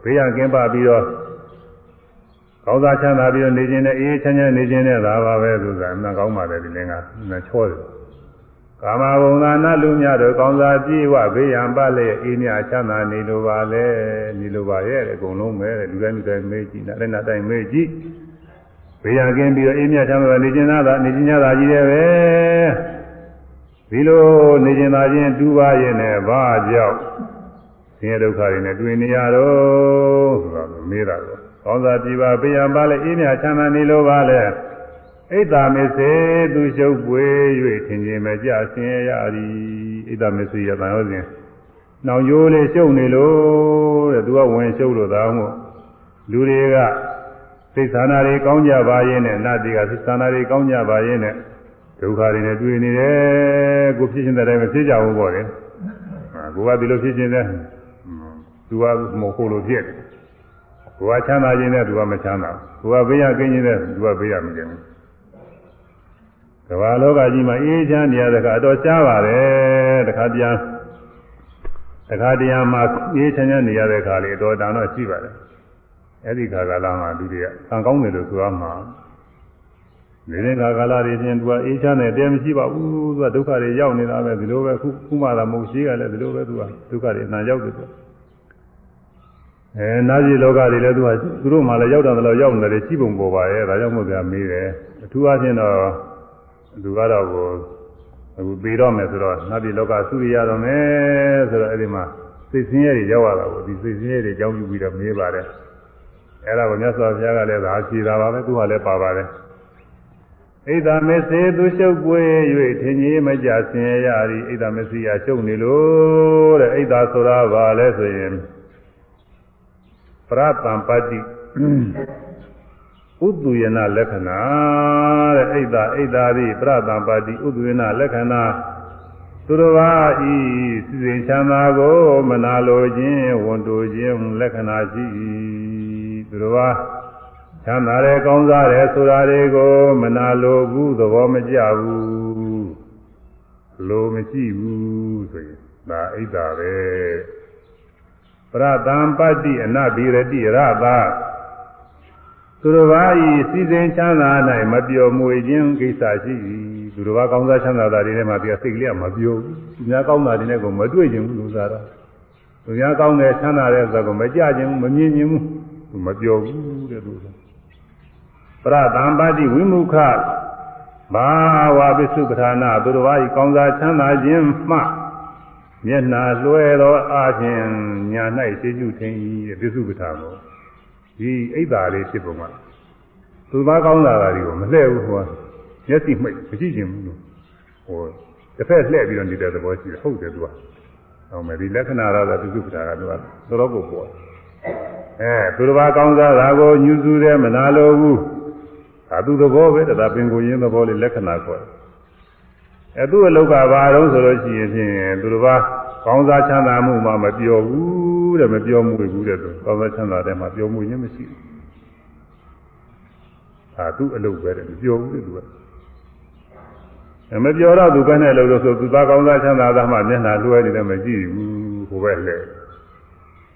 ဘေးရန်ကင်းပါပြီးတော့ကောင်းစားချမ်းသာပြီးတော့နေခြင်းနဲ့အေးချမ်းချမ်းနေခြင်းနဲ့သာပါပဲဆိုတာအမှန်ကောင်းပါတယ်ဒီလင်းကနှချောတယ်ကာမဂုဏ်သာနလူများတို့ကောင်းစားပြေဝဘေးရန်ပါလေအေးမြချမ်းသာနေလိုပါလေနေလိုပါရဲ့အကုန်လုံးပဲလူတိုင်းလူတိုင်းမေးကြည့်နားလည်းနားတိုင်းမေးကြည့် ဘေးရန်ကင်းပြီးတော့အေးမြချမ်းသာနေခြင်းသာနေခြင်းသာကြီးတယ်ပဲဒီလိုနေခြင်းသာချင်းတူပါရဲ့နဲ့ဘာကြောင့်ဆင်းရဲဒုက္ခတွေနဲ့တွေ့နေရတော့ဆိုတော့မေးတာတော့ကောင်းစားကြည်ပါဘေးရန်ပါလေအေးမြချမ်းသာနေလိုပါလေဣဒ္ဓမေစေသူရှုပ်ပွေ၍ထင်ခြင်းမကြဆင်းရဲရသည်ဣဒ္ဓမေစေရတန်ဟုတ်စဉ်နောင်ရိုးလေးရှုပ်နေလို့တဲ့သူကဝင်ရှုပ်လို့သာမို့လူတွေက စိတ်ဆန္ဒတွေကောင်းကြပါရဲ့နဲ့နတ်တွေကစိတ်ဆန္ဒတွေကောင်းကြပါရဲ့နဲ့ဒုက္ခတွေနဲ့တွေ့နေတယ်ကိုဖြစ်ခြင်းတဲ့တိုင်းမဖြစ်ကြဘူးပေါ့လေကိုကဒီလိုဖြစ်ခြင်းတဲ့သူကမဟုတ်လို့ဖြစ်တယ်ကိုကချမ်းသာခြင်းနဲ့သူကမချမ်းသာဘူးကိုကဘေးရကင်းခြင်းနဲ့သူကဘေးရမကင်းဘူးကမ္ဘာလောကကြီးမှာအေးချမ်းနေရတဲ့ကအတော်ရှားပါတယ်တခါပြန်တခါတရံမှာအေးချမ်းချမ်းနေရတဲ့ခါလေးအတော်တန်တော့ရှိပါတယ် အဲ့ဒီခါကာလမှာလူတွေကဆံကောင်းတယ်လို့ဆိုရမှာနေတဲ့ခါကာလတွေချင်းသူကအေးချမ်းတယ်တဲမရှိပါဘူးသူကဒုက္ခတွေရောက်နေတာပဲဒီလိုပဲခုခုမှသာမဟုတ်ရှိကလည်းဒီလိုပဲသူကဒုက္ခတွေအနာရောက်တယ်သူအဲနာကြီးလောကတွေလည်းသူကသူတို့မှလည်းရောက်တယ်လို့ရောက်နေတယ်ရှိပုံပေါ်ပါရဲ့ဒါကြောင့်မို့ကမေးတယ်အထူးအားဖြင့်တော့သူကတော့ကိုအခုပြီးတော့မယ်ဆိုတော့နတ်ပြည်လောကသုရိယတော်မယ်ဆိုတော့အဲ့ဒီမှာစိတ်ဆင်းရဲတွေရောက်လာတာကိုဒီစိတ်ဆင်းရဲတွေကြောင်းယူပြီးတော့မေးပါတယ် အဲ့ဒါကိုမြတ်စွာဘုရားကလည်းသာဖြေတာပါပဲသူကလည်းပါပါတယ်ဣဒ္ဓမေစေသူရှုပ်ပွေ၍ထင်ကြီးမကြဆင်းရဲရသည်ဣဒ္ဓမေစီယာရှုပ်နေလို့တဲ့ဣဒ္ဓဆိုတာဘာလဲဆိုရင်ပရတံပတ္တိဥတုယနာလက္ခဏာတဲ့ဣဒ္ဓဣဒ္ဓသည်ပရတံပါတိဥတုယနာလက္ခဏာသူတော်ဘာဤစီစဉ်ချမ်းသာကိုမနာလိုခြင်းဝန်တိုခြင်းလက္ခဏာရှိ၏ သူတော်ဘာချမ်းသာတယ်ကောင်းစားတယ်ဆိုတာတွေကိုမနာလိုဘူးသဘောမကျဘူးလိုမရှိဘူးဆိုရင်ဒါဣဒ္ဓပဲပရတံပတ္တိအနဘိရတိရတာသူတော်ဘာဤစီစဉ်ချမ်းသာ၌မပျော်မွေခြင်းကိစ္စရှိ၏သူတော်ဘာကောင်းစားချမ်းသာတာတွေနဲ့မှပြစိတ်ကလေးကမပျော်ဘူးသူများကောင်းတာတွေနဲ့ကိုမတွေ့ခြင်းဘူးလူစားတော့သူများကောင်းတယ်ချမ်းသာတယ်ဆိုတော့မကြခြင်းဘူးမမြင်ခြင်းဘူးသူ မပျော်ဘူးတဲ့သူပရသံပါတိဝိမုခဘာဝပစ္စုပ္ပထာနာသူတော်ဘာဤကောင်းစားချမ်းသာခြင်းမှမျက်နာလွှဲသောအားဖြင့်ညာ၌သိကျုထင်၏တဲ့ပစ္စုပ္ပထာကိုဒီအိတ်သာလေးဖြစ်ပုံကသူသားကောင်းလာတာတွေကိုမလှဲ့ဘူးဟိုကမျက်စိမှိတ်မကြည့်ချင်ဘူးလို့ဟိုတစ်ဖက်လှည့်ပြီးတော့နေတဲ့သဘောရှိတယ်ဟုတ်တယ်သူကဟောမယ်ဒီလက္ခဏာရတာသူစုပ္ပတာကသူကတော်တော်ကိုပေါ် အဲသူတစ်ပါးကောင်းစားတာကိုညှူးဆူတယ်မနာလိုဘူးဒါသူသဘောပဲဒါပင်ကိုရင်းသဘောလေးလက္ခဏာခေါ်တယ်အဲသူ့အလောက်ကဘာတော့ဆိုလို့ရှိရင်ဖြင့်သူတစ်ပါးကောင်းစားချမ်းသာမှုမှမပြောဘူးတဲ့မပြောမှုဘူးတဲ့သူကောင်းစားချမ်းသာတဲ့မှာပြောမှုရင်းမရှိဘူးဟာသူ့အလုပ်ပဲတဲ့မပြောဘူးတဲ့သူကမပြောတော့သူကနဲ့လို့လို့ဆိုသူသားကောင်းစားချမ်းသာတာမှမျက်နှာလွှဲနေတယ်မကြည့်ဘူးဟိုပဲလေ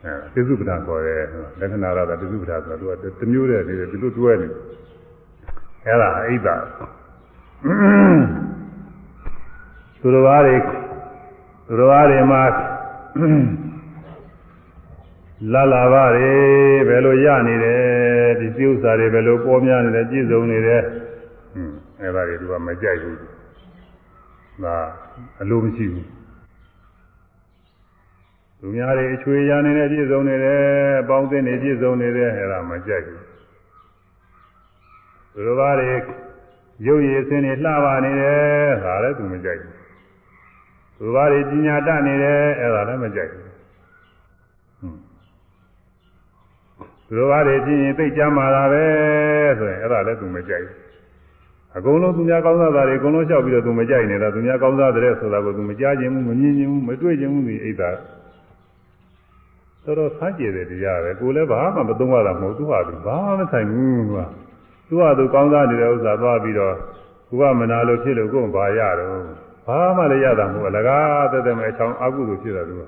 အဲပြစုပ္ပဒါခေါ်တယ်လက္ခဏာရတာပြစုပ္ပဒါဆိုတော့သူကတမျိုးတည်းနေတယ်ဒီလိုတွဲနေအဲ့ဒါအိဒါသူတော်ဘာတွေသူတော်ဘာတွေမှာလာလာပါတွေဘယ်လိုရနေတယ်ဒီစိဥ္စာတွေဘယ်လိုပေါ်များနေတယ်ပြည့်စုံနေတယ်ဟွန်းအဲ့ဒါတွေသူကမကြိုက်ဘူးဒါအလိုမရှိဘူး သူများတွေအချွေရနေတယ်ပြည့်စုံနေတယ်အပေါင်းအသင်းတွေပြည့်စုံနေတယ်အဲ့ဒါမကြိုက်ဘူးသူတော်ဘာတွေရုပ်ရည်အစင်းတွေလှပါနေတယ်ဒါလည်းသူမကြိုက်ဘူးသူဘာတွေပညာတတ်နေတယ်အဲ့ဒါလည်းမကြိုက်ဘူးသူဘာတွေပြင်းရင်သိကြမှာလားပဲဆိုရင်အဲ့ဒါလည်းသူမကြိုက်ဘူးအကုန်လုံးသူများကောင်းစားတာတွေအကုန်လုံးလျှောက်ပြီးတော့သူမကြိုက်နေတာသူများကောင်းစားတဲ့ဆိုတာကိုသူမကြားခြင်းဘူးမမြင်ခြင်းဘူးမတွေ့ခြင်းဘူးဒီအိတ်သာ တော်တော်ဆန်းကျင်တဲ့တရားပဲကိုလည်းဘာမှမသုံးရတာမဟုတ်သူ့ဟာသူဘာမှမဆိုင်ဘူးကွာသူ့ဟာသူကောင်းစားနေတဲ့ဥစ္စာသွားပြီးတော့ကိုကမနာလို့ဖြစ်လို့ကိုယ်ဘာရတော့ဘာမှလည်းရတာမဟုတ်အလကားတက်တက်မဲ့အချောင်းအကုသိုလ်ဖြစ်တာသူက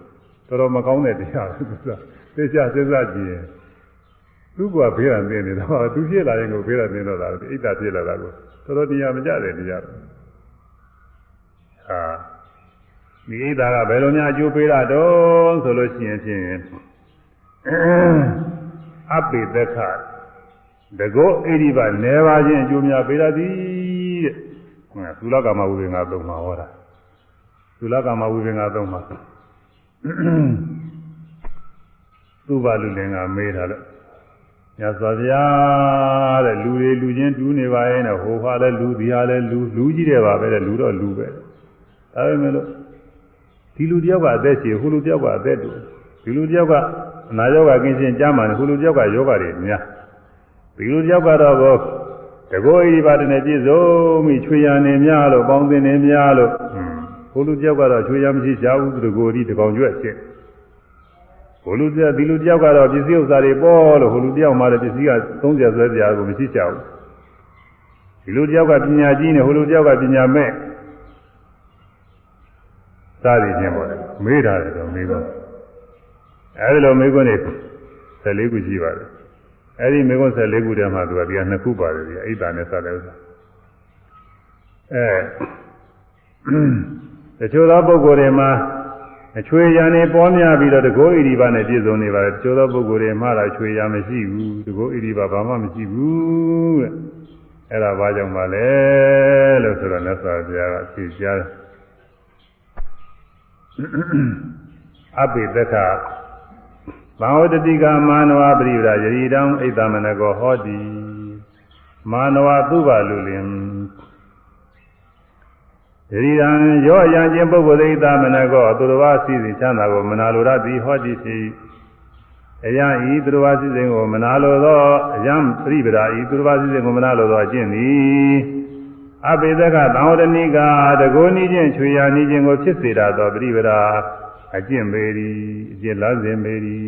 တော်တော်မကောင်းတဲ့တရားပဲသူကသိချစဉ်းစားကြည့်ရင်သူကဘေးရန်သိနေတော့သူဖြစ်လာရင်ကိုဘေးရန်သိတော့တာအိတ်တာဖြစ်လာတာကိုတော်တော်တရားမကြတယ်တရားဟာဒီအိတ်တာကဘယ်လိုများအကျိုးပေးတာတော့ဆိုလို့ရှိရင်ဖြင့် အပိသက်ခတကောအိဒီပါနေပါခြင်းအကျိုးများပေးတာသည်တဲ့ဟုတ်သုလကာမဝိပင်္ဂသုံးမှာဟောတာသုလကာမဝိပင်္ဂသုံးမှာသူ့ဘာလူလင်ကမေးတာလို့ညစွာဗျာတဲ့လူတွေလူချင်းတူးနေပါရဲ့နဲ့ဟိုဟာလဲလူဒီဟာလဲလူလူကြီးတယ်ပါပဲတဲ့လူတော့လူပဲဒါပေမဲ့လို့ဒီလူတယောက်ကအသက်ရှင်ဟိုလူတယောက်ကအသက်တူဒီလူတယောက်က အနာရောဂါကင်းရှင်းကြမှာဟိုလူတယောက်ကယောဂတွေများဒီလူတယောက်ကတော့ဘောတကောဣပါဒနဲ့ပြည့်စုံပြီချွေရနေများလို့ပေါင်းသင်နေများလို့ဟိုလူတယောက်ကတော့ချွေရမရှိရှားဘူးတကောဒီတကောင်ကျွတ်ချင်းဟိုလူတယောက်ဒီလူတယောက်ကတော့ပစ္စည်းဥစ္စာတွေပေါ်လို့ဟိုလူတယောက်မှလည်းပစ္စည်းက30ဆွဲပြားကိုမရှိကြဘူးဒီလူတယောက်ကပညာကြီးနေဟိုလူတယောက်ကပညာမဲ့စသည်ချင်းပေါ့လေမေးတာတယ်တော့မေးတော့ အဲဒီလိုမေးခွန်းနေ14ခုရှိပါတယ်အဲဒီမေးခွန်း14ခုတည်းမှာသူကဒီက2ခုပါတယ်ဒီအိတ်တာနဲ့စတဲ့ဥစ္စာအဲတချို့သောပုဂ္ဂိုလ်တွေမှာအချွေရံနေပေါ်များပြီးတော့တကောဣရိပါနဲ့ပြည့်စုံနေပါတယ်တချို့သောပုဂ္ဂိုလ်တွေမှားတာချွေရံမရှိဘူးတကောဣရိပါဘာမှမရှိဘူးတဲ့အဲ့ဒါဘာကြောင့်ပါလဲလို့ဆိုတော့မြတ်စွာဘုရားကဖြေကြားတယ်အပိသက္ခဘာဝတတိကမာနဝပရိပဒယရိတံဣဒမနကောဟောတိမာနဝသုဘလူလင်ယရိတံရောအရန်ချင်းပုဂ္ဂိုလ်ဣဒမနကောသူတော်ဘာစီစဉ်ချမ်းသာကိုမနာလိုရသည်ဟောတိဖြစ်အယံဤသူတော်ဘာစီစဉ်ကိုမနာလိုသောအယံပရိပဒဤသူတော်ဘာစီစဉ်ကိုမနာလိုသောအကျင့်သည်အပိသကသံဝရဏိကတကိုးနီးချင်းချွေရနီးချင်းကိုဖြစ်စေတာသောပရိပဒ အကျင့်ပေရီအကျင့်လားစဉ်ပေရီ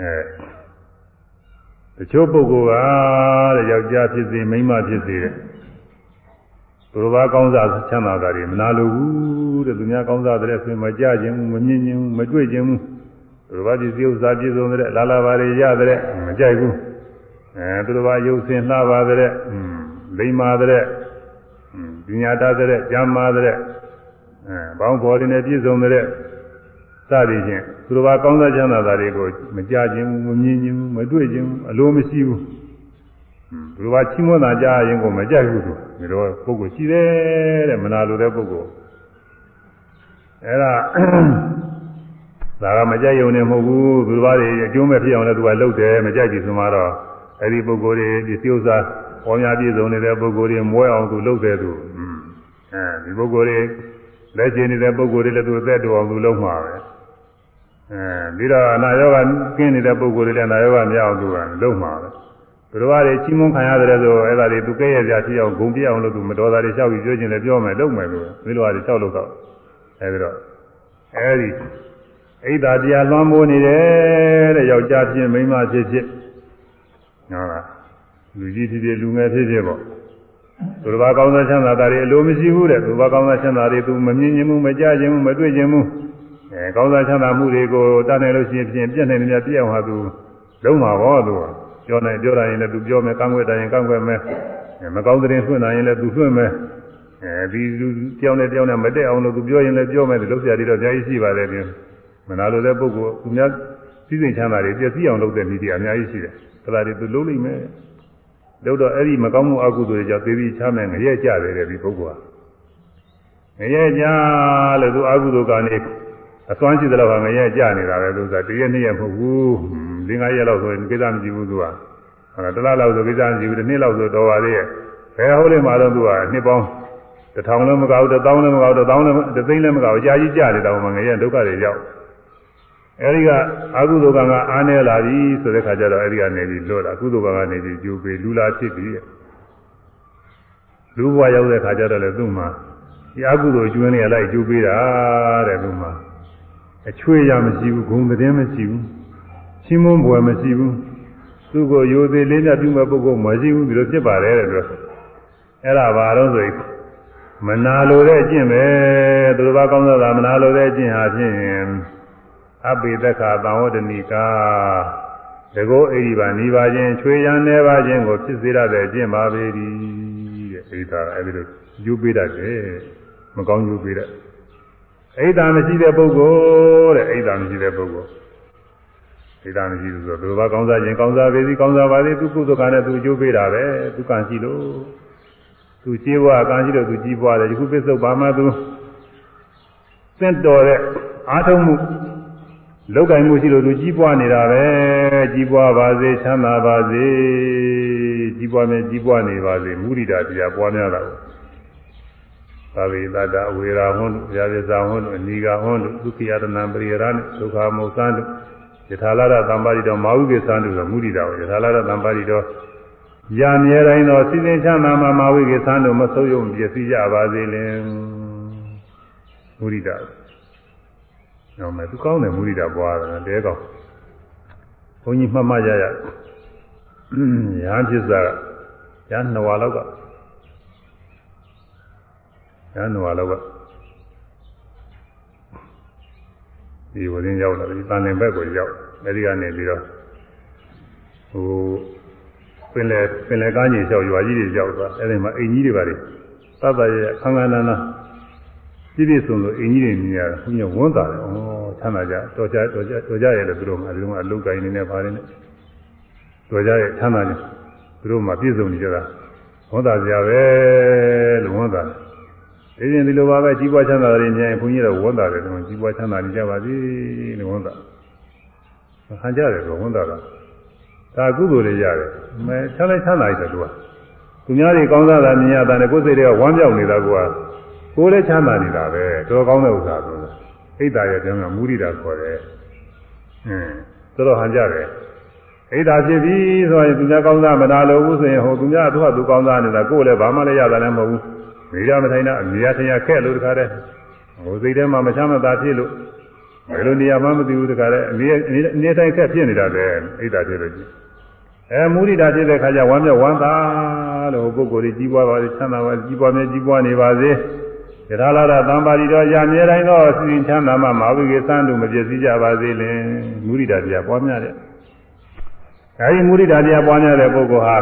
အဲတချို့ပုဂ္ဂိုလ်ကတဲ့ယောက်ျားဖြစ်စေမိန်းမဖြစ်စေတဲ့သူတော်ဘာကောင်းစားချမ်းသာတာတွေမနာလိုဘူးတဲ့သူများကောင်းစားတဲ့ဆိုရင်မကြခြင်းမမြင်ခြင်းမတွေ့ခြင်းဘူးသူတော်ဘာပစ္စည်းဥစ္စာပြည့်စုံတဲ့လာလာပါတွေရတဲ့မကြိုက်ဘူးအဲသူတော်ဘာရုပ်ဆင်းလှပါတဲ့လိမ္မာတဲ့ပညာတတ်တဲ့ကျမ်းမာတဲ့ အဲဘောင်းဘော်တွေနဲ့ပြည့်စုံတဲ့စသည်ဖြင့်သူတော်ဘာကောင်းစားချမ်းသာတာတွေကိုမကြခြင်းမမြင်ခြင်းမတွေ့ခြင်းအလိုမရှိဘူးသူတော်ဘာချီးမွမ်းတာကြားရင်ကိုမကြိုက်ဘူးသူဒီတော့ပုဂ္ဂိုလ်ရှိတယ်တဲ့မနာလိုတဲ့ပုဂ္ဂိုလ်အဲဒါဒါကမကြိုက်ရုံနဲ့မဟုတ်ဘူးသူတော်ဘာတွေအကျိုးမဲ့ဖြစ်အောင်လည်းသူကလုပ်တယ်မကြိုက်ပြီဆိုမှတော့အဲဒီပုဂ္ဂိုလ်တွေဒီစိဥ္စာပေါ်များပြည့်စုံနေတဲ့ပုဂ္ဂိုလ်တွေမွဲအောင်သူလုပ်တယ်သူအဲဒီပုဂ္ဂိုလ်တွေ လက်ကျင်နေတဲ့ပုဂ္ဂိုလ်တွေလည်းသူအသက်တော်အောင်သူလုပ်မှာပဲအဲပြီးတော့အနာရောဂါကင်းနေတဲ့ပုဂ္ဂိုလ်တွေလည်းအနာရောဂါမရအောင်သူကလုပ်မှာပဲသူတို့ကတွေချီးမွမ်းခံရတယ်ဆိုအဲ့ဒါတွေသူကဲ့ရဲ့ပြဖြစ်အောင်ဂုံပြအောင်လို့သူမတော်တာတွေလျှောက်ပြီးပြောခြင်းလည်းပြောမယ်လုပ်မယ်လို့ဒီလိုဟာတွေလျှောက်လို့တော့အဲဒီတော့အဲဒီအိဒါတရားလွှမ်းမိုးနေတယ်တဲ့ယောက်ျားဖြစ်မိန်းမဖြစ်ဖြစ်ဟုတ်လားလူကြီးဖြစ်ဖြစ်လူငယ်ဖြစ်ဖြစ်ပေါ့ သူတော်ဘာကောင်းသောချမ်းသာတာတွေအလိုမရှိဘူးတဲ့သူဘာကောင်းသောချမ်းသာတွေသူမမြင်ခြင်းမှုမကြားခြင်းမှုမတွေ့ခြင်းမှုအဲကောင်းသောချမ်းသာမှုတွေကိုတတ်နိုင်လို့ရှိရင်ပြည့်နိုင်တယ်များပြည့်အောင်ဟာသူလုံးမှာပေါ့သူပြောနိုင်ပြောတိုင်းလည်းသူပြောမယ်ကန့်ွက်တိုင်းကန့်ွက်မယ်မကောင်းတဲ့ဆွင့်နိုင်ရင်လည်းသူဆွင့်မယ်အဲဒီလူတယောက်နဲ့တယောက်နဲ့မတက်အောင်လို့သူပြောရင်လည်းပြောမယ်လို့ဆရာကြီးတော့အများကြီးရှိပါတယ်ပြင်မနာလိုတဲ့ပုဂ္ဂိုလ်သူများစည်းစိမ်ချမ်းသာတွေပြည့်စည်အောင်လုပ်တဲ့နည်းတွေအများကြီးရှိတယ်ဒါတွေသူလုံးလိမ့်မယ် တို့တော့အဲ့ဒီမကောင်းမှုအကုသိုလ်တွေကြောင့်သေပြီးချမ်းမယ်ငရဲကြတယ်တဲ့ဒီပုဂ္ဂိုလ်ဟာငရဲကြလို့သူအကုသိုလ်ကနေအစွမ်းရှိတဲ့လောက်ဟာငရဲကြနေတာပဲသူကတရက်နှစ်ရက်မဟုတ်ဘူး၄၅ရက်လောက်ဆိုရင်ကိစ္စမရှိဘူးသူကဟုတ်လားတစ်လလောက်ဆိုကိစ္စမရှိဘူးတစ်နှစ်လောက်ဆိုတော်ပါသေးရဲ့ဘယ်ဟုတ်လိမ့်မှာတော့သူကနှစ်ပေါင်းတစ်ထောင်လည်းမကောက်တစ်သောင်းလည်းမကောက်တစ်သောင်းလည်းတစ်သိန်းလည်းမကောက်အကြာကြီးကြတယ်တောင်မှငရဲဒုက္ခတွေရောက် အဲဒီကအကုသိုလ်ကံကအားနေလာပြီဆိုတဲ့ခါကျတော့အဲဒီကနေပြီးလွတ်လာကုသိုလ်ကံကနေပြီးကျိုးပေလူလာဖြစ်ပြီလူဘဝရောက်တဲ့ခါကျတော့လေသူ့မှာဒီအကုသိုလ်ကျွင်းနေလိုက်ကျိုးပေးတာတဲ့သူ့မှာအချွေရမရှိဘူးဂုံတဲ့မရှိဘူးချင်းမွန်းဘွယ်မရှိဘူးသူ့ကိုယိုသေးလေးမြတ်ပြုမဲ့ပုဂ္ဂိုလ်မရှိဘူးဒီလိုဖြစ်ပါတယ်တဲ့သူအဲ့ဒါဘာလို့ဆိုရင်မနာလိုတဲ့အကျင့်ပဲသူတစ်ပါးကောင်းသောတာမနာလိုတဲ့အကျင့်ဟာဖြင့် အပိသက္ခသံဝတ္တနိကာတကောအိဒီပါနေပါခြင်းချွေရန်နေပါခြင်းကိုဖြစ်စေရတဲ့အကျင့်ပါပေသည်တဲ့အိဒါအဲဒီလိုယူပေးတတ်တယ်မကောင်းယူပေးတတ်အိဒါမရှိတဲ့ပုဂ္ဂိုလ်တဲ့အိဒါမရှိတဲ့ပုဂ္ဂိုလ်အိဒါမရှိဘူးဆိုတော့သူဘာကောင်းစားခြင်းကောင်းစားပေသည်ကောင်းစားပါသည်သူကုသကနဲ့သူအကျိုးပေးတာပဲသူကံရှိလို့သူကြေးဘွားကံရှိလို့သူကြီးပွားတယ်ဒီခုပစ္စုပ္ပါမှာသူစင့်တော်တဲ့အာထုံမှု လောက်ကင်မှုရှိလို့သူကြီးပွားနေတာပဲကြီးပွားပါစေချမ်းသာပါစေကြီးပွားမယ်ကြီးပွားနေပါစေမုရိဒာတရားပွားများတာကိုသာဝေတတအဝေရာဟွန်းရာဇဇာဟွန်းအနိဂါဟွန်းဒုက္ခယတနာပရိယရနဲ့ဒုက္ခမုသံတို့ယထာလာရသံပါတိတော်မာဟုကေသံတို့ကမုရိဒာကိုယထာလာရသံပါတိတော်ရမြဲတိုင်းသောစိစဉ်ချမ်းသာမှာမာဝိကေသံတို့မဆုပ်ယုံပြည့်စည်ကြပါစေလင်မုရိဒာ။ နောက်မဲ့သူကောင်းတယ်မုရိဒာပွားတယ်တဲကောင်း။ဘုန်းကြီးမှတ်မှရရ။ရဟန်းဖြစ်စားကရဟန်းနှစ်ဝါလောက်ကရဟန်းနှစ်ဝါလောက်ကဒီဝရင်ရောက်လာပြီတန်လင်ဘက်ကိုရောက်အဲဒီကနေပြီးတော့ဟိုပင်လေပင်လေကားကြီးရောက်ရွာကြီးတွေရောက်သွားအဲဒီမှာအိမ်ကြီးတွေပါလေသတ်တရဲ့ခန်းခန်းနာနာ ပြည့်ပြည့်စုံစုံအင်းကြီးတွေမြင်ရတယ်ဘုရားဝန်တာတယ်ဩချမ်းသာကြတော်ကြတော်ကြတော်ကြရဲ့လို့သူတို့မှဒီလိုမှအလုတ်ကိုင်းနေနေပါတယ်နဲ့တော်ကြရဲ့ချမ်းသာကြသူတို့မှပြည့်စုံနေကြတာဝန်တာကြပဲလို့ဝန်တာတယ်ဒီရင်ဒီလိုပါပဲကြီးပွားချမ်းသာတယ်မြင်ရင်ဘုန်းကြီးတော့ဝန်တာတယ်တော့ကြီးပွားချမ်းသာနေကြပါစေလို့ဝန်တာဟန်ကြတယ်ဆိုဝန်တာတာဒါကုသိုလ်တွေရတယ်မဲချမ်းသာချမ်းသာရတယ်သူကသူများတွေကောင်းစားတာမြင်ရတာနဲ့ကိုယ်စိတ်တွေကဝမ်းမြောက်နေတာက ကိုယ်လည်းချမ်းသာနေတာပဲတော်ကောင်းတဲ့ဥစ္စာဆိုတာအိတ်တာရဲ့ကျမ်းကမူရိတာခေါ်တယ်အင်းတော်တော်ဟန်ကြတယ်အိတ်တာဖြစ်ပြီဆိုရင်သူများကောင်းစားမနာလို့ဘူးဆိုရင်ဟိုသူများသူ့ဟာသူကောင်းစားနေတာကိုယ်လည်းဘာမှလည်းရတာလည်းမဟုတ်ဘူးမိရမထိုင်တာအမြာထင်ရခက်လို့တခါတည်းဟိုစိတ်ထဲမှာမချမ်းမသာဖြစ်လို့ဘယ်လိုနေရာမှမသိဘူးတခါတည်းအနေအနေတိုင်းခက်ဖြစ်နေတာပဲအိတ်တာဖြစ်လို့အဲမူရိတာဖြစ်တဲ့ခါကျဝမ်းမြောက်ဝမ်းသာလို့ပုဂ္ဂိုလ်ကြီးကြီးပွားပါစေချမ်းသာပါစေကြီးပွားမြဲကြီးပွားနေပါစေ ယထာလာရသံပါတိတော်ရမြဲတိုင်းသောစီရင်ချမ်းသာမှမာဝိကေသံတို့မပြည့်စည်ကြပါစေလင်မုရိဒာတရားပွားများတဲ့အဲဒီမုရိဒာတရားပွားများတဲ့ပုဂ္ဂိုလ်ဟာ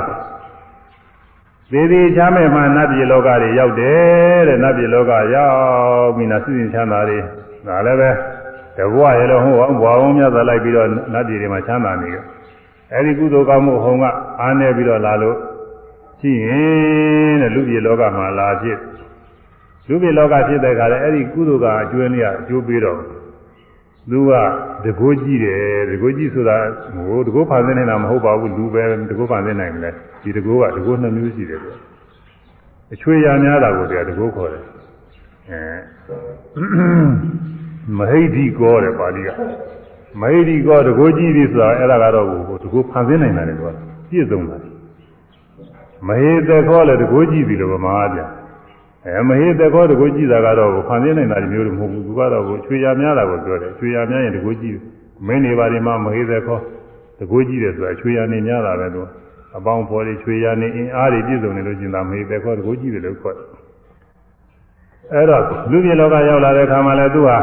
သေသေးချမ်းမဲ့မှနတ်ပြည်လောကတွေရောက်တယ်တဲ့နတ်ပြည်လောကရောက်ပြီးနာစီရင်ချမ်းသာတွေဒါလည်းပဲတဘွားရဲ့လို့ဟိုဘွားအောင်မြတ်သာလိုက်ပြီးတော့နတ်ပြည်တွေမှာချမ်းသာနေကြအဲဒီကုသိုလ်ကောင်းမှုဟုံကအားနေပြီးတော့လာလို့ရှိရင်တဲ့လူပြည်လောကမှာလာဖြစ် လူပြည်လောကဖြစ်တဲ့ခါလဲအဲ့ဒီကုသိုလ်ကအကျွေးနေရအကျိုးပေးတော့သူကတကိုးကြည့်တယ်တကိုးကြည့်ဆိုတာဟိုတကိုးဖန်ဆင်းနေတာမဟုတ်ပါဘူးလူပဲတကိုးဖန်ဆင်းနိုင်တယ်ဒီတကိုးကတကိုးနှစ်မျိုးရှိတယ်ကွအချွေရများတာကိုတရားတကိုးခေါ်တယ်အဲမဟိတိကောတဲ့ပါဠိကမဟိတိကောတကိုးကြည့်ပြီဆိုတာအဲ့ဒါကတော့ဟိုတကိုးဖန်ဆင်းနိုင်တာလေကွပြည့်စုံတာမဟိတခောလည်းတကိုးကြည့်ပြီလို့ဗမာပြန် အဲမဟိတကောတကိုကြည့်တာကတော့ဖန်ဆင်းနိုင်တာမျိုးလို့မဟုတ်ဘူးသူကတော့ချွေရများတာကိုပြောတယ်ချွေရများရင်တကိုကြည့်မင်းနေပါဒီမှာမဟိတကောတကိုကြည့်တယ်ဆိုတာချွေရနေများတာပဲသူအပေါင်းဖော်တွေချွေရနေအင်အားတွေပြည့်စုံနေလို့ကျင်တာမဟိတကောတကိုကြည့်တယ်လို့ခေါ်တယ်အဲ့တော့လူပြည်လောကရောက်လာတဲ့အခါမှာလည်းသူဟာ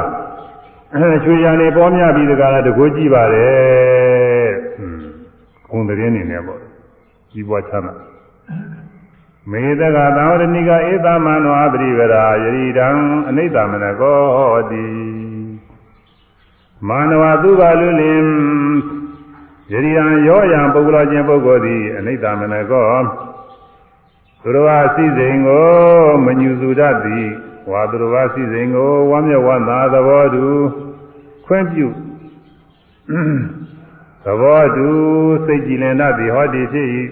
ချွေရနေပေါ်များပြီးတကားလည်းတကိုကြည့်ပါတယ်ဟွန်းဂုံတရင်နေနေပေါ့ကြီးပွားချမ်းသာ မေတကသာဝရဏိကဧသမနောအပရိဝရာယရိတံအနိတမနကောတိမာနဝသူကလူလင်ယရိယံရောယံပုဂ္ဂလောချင်းပုဂ္ဂိုလ်သည်အနိတမနကောသူတော်ဘာစိစိန်ကိုမညူစုတတ်သည်ဝါသူတော်ဘာစိစိန်ကိုဝမ်းမြောက်ဝမ်းသာသဘောတူခွင့်ပြုသဘောတူစိတ်ကြည်လင်တတ်သည်ဟောဒီဖြစ်၏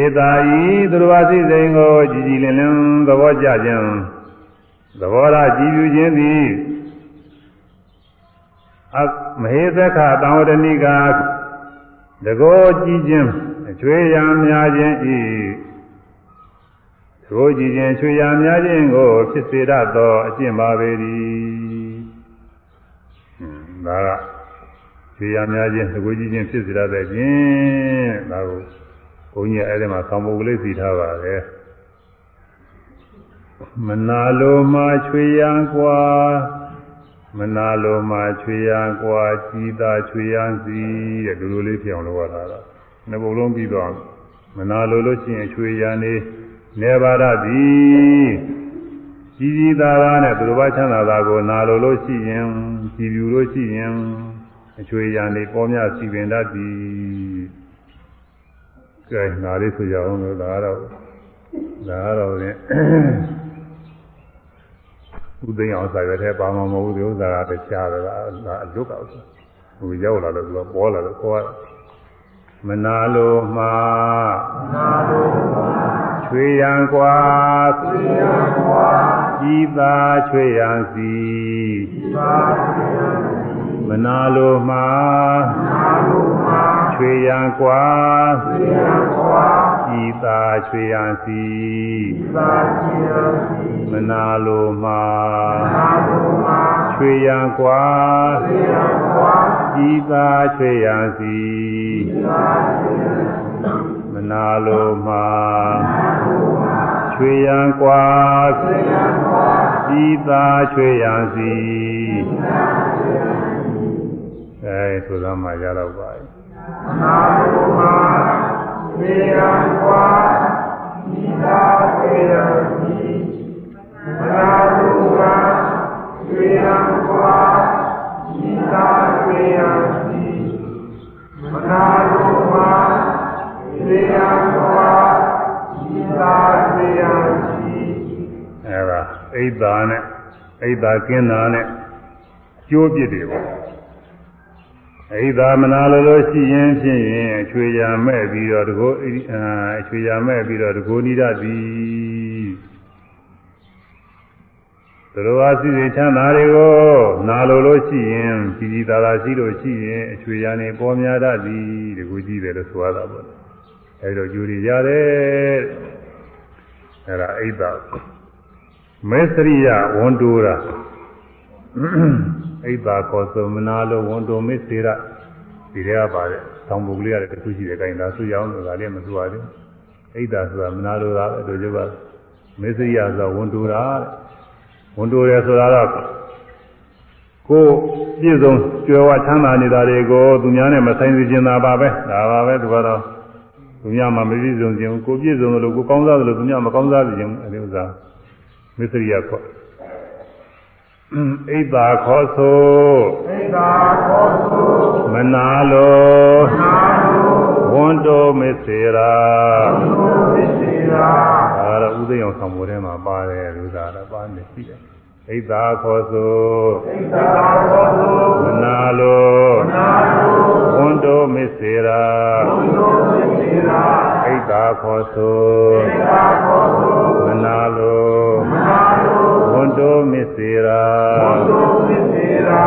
ဧတာဤသူတော်ဘာစိစိန်ကိုကြည်ကြည်လင်လင်သဘောကြခြင်းသဘောရကြည်ပြုခြင်းသည်အမဟေသက္ခတံဝတဏိကတကောကြည်ခြင်းအချွေရများခြင်းဤတကောကြည်ခြင်းချွေရများခြင်းကို ဖြစ်စေရသောအကျင့်ပါပေသည်ဒါကချွေရများခြင်းတကောကြည်ခြင်းဖြစ်စေရတဲ့ခြင်းဒါကို ဘုန်းကြီးအဲ့ဒီမှာသံဃာကလေးစီထားပါတယ်မနာလိုမှချွေရန်ကွာမနာလိုမှချွေရန်ကွာကြီးသာချွေရန်စီတဲ့ဒီလိုလေးဖြစ်အောင်လုပ်ရတာတော့နှစ်ပုတ်လုံးပြီးတော့မနာလိုလို့ရှိရင်ချွေရန်နေနေပါရသည်ကြီးကြီးသားသားနဲ့သူတို့ဘာချမ်းသာတာကိုနာလိုလို့ရှိရင်ကြည်ပြူလို့ရှိရင်အချွေရန်နေပေါ်များစီပင်တတ်သည် ကဲနားလေးဆိုကြအောင်လို့ဒါကတော့ဒါကတော့လည်းဥသိမ်းအောင်စာရွက်ထဲပါမှာမဟုတ်ဘူးဒီဥစ္စာကတခြားပဲဒါအလွတ်ကောက်ဟိုရောက်လာလို့သူကပေါ်လာလို့ခေါ်မနာလိုမှာမနာလိုမှာချွေရန်ကွာချွေရန်ကွာဤသာချွေရန်စီဤသာချွေရန်စီမနာလိုမှာမနာလိုမှာချွေ ရန်ကွာချွေရန်ကွာဤသာချွေရန်စီဤသာချွေရန်စီမနာလိုမှာမနာလိုမှာချွေရန်ကွာချွေရန်ကွာဤသာချွေရန်စီဤသာချွေရန်စီမနာလိုမှာမနာလိုမှာချွေရန်ကွာချွေရန်ကွာဤသာချွေရန်စီဤသာချွေရန်စီအဲဆိုတော့မှရတော့ပါ ပြီမနာလိုမှာချွေရန်ကွာဤသာချွေရန်စီမနာလိုမှာချွေရန်ကွာဤသာချွေရန်စီမနာလိုမှာချွေရန်ကွာဤသာချွေရန်စီအဲဒါအိတ်သာနဲ့အိတ်သာကင်းတာနဲ့ကျိုးပြစ်တွေပေါ့ အိဒါမနာလိုလို့ရှိရင်ဖြင့်ရင်အချွေရမဲ့ပြီးတော့တကောအချွေရမဲ့ပြီးတော့တကောနိဒသည်သူတော်အစီစဉ်ချမ်းသာတွေကိုနာလိုလို့ရှိရင်ကြီးကြီးသာသာရှိလို့ရှိရင်အချွေရနေပေါ်များတတ်သည်တကူကြည့်တယ်လို့ဆိုရတာပေါ့အဲဒီတော့ယူရရတယ်အဲဒါအိဒါမေစရိယဝန်တိုးတာ အိဒါကောသမနာလိုဝန်တိုမစ္စေရဒီထဲကပါတယ်တောင်ပုတ်ကလေးရတယ်တခုရှိတယ်ခိုင်းတာဆိုရအောင်လို့ဒါလေးမဆိုပါဘူးအိဒါဆိုတာမနာလိုတာပဲတို့ကျပါမစ္စေရဆိုတာဝန်တိုတာတဲ့ဝန်တိုတယ်ဆိုတာတော့ကိုပြည့်စုံကြွယ်ဝချမ်းသာနေတာတွေကိုသူများနဲ့မဆိုင်စေချင်တာပါပဲဒါပါပဲသူကတော့သူများမှမပြည့်စုံခြင်းကိုပြည့်စုံလို့ကိုကောင်းစားတယ်လို့သူများမကောင်းစားစေခြင်းအဲဒီဥစ္စာမစ္စေရခေါ် ဣဒ္ဓါခောဆိုဣဒ္ဓါခောဆိုမနာလိုမနာလိုဝန္တောမစ္စေရာဝန္တောမစ္စေရာဒါတော့ဥသိအောင်ဆောင်ပေါ်ထဲမှာပါတယ်လူသားတော့ပါနေရှိတယ်ဣဒ္ဓါခောဆိုဣဒ္ဓါခောဆိုမနာလိုမနာလိုဝန္တောမစ္စေရာဝန္တောမစ္စေရာဣဒ္ဓါခောဆိုဣဒ္ဓါခောဆိုမနာလိုမနာလိုဝန္တောမစ္စေရာဝန္တောမစ္စေရာ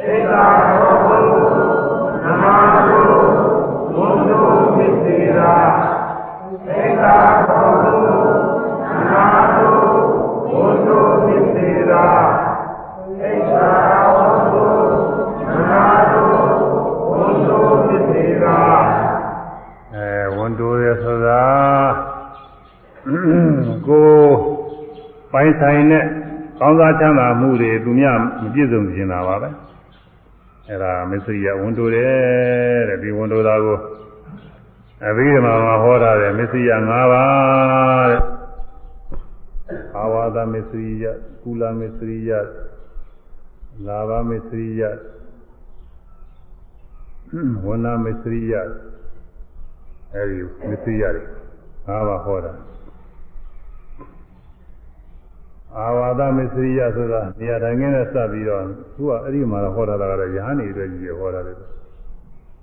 ဣဒ္ဓါခောဆိုမနာလိုဝန္တောမစ္စေရာဣဒ္ဓါခောဆိုမနာလိုဝန္တောမစ္စေရာဣဒ္ဓါခောဆိုမနာလိုဝန္တောမစ္စေရာအဲဝန်တိုရဆိုတာကို ပိုင်းဆိုင်တဲ့ကောင်းစားချမ်းသာမှုတွေသူများမပြည့်စုံကျင်တာပါပဲအဲဒါမစ္စရိယဝန်တိုတယ်တဲ့ဒီဝန်တိုတာကိုအဘိဓမ္မာမှာဟောတာတယ်မစ္စရိယ၅ပါးတဲ့အာဝါဒမစ္စရိယကုလမစ္စရိယလာဘမစ္စရိယဝဏမစ္စရိယအဲဒီမစ္စရိယတွေ၅ပါးဟောတာ အာဝါဒမစ္စရိယဆိုတာနေရာတိုင်းနဲ့စပ်ပြီးတော့သူကအဲ့ဒီမှာဟောတာကတော့ယဟန်နေအတွက်ကြီးဟောတာလေ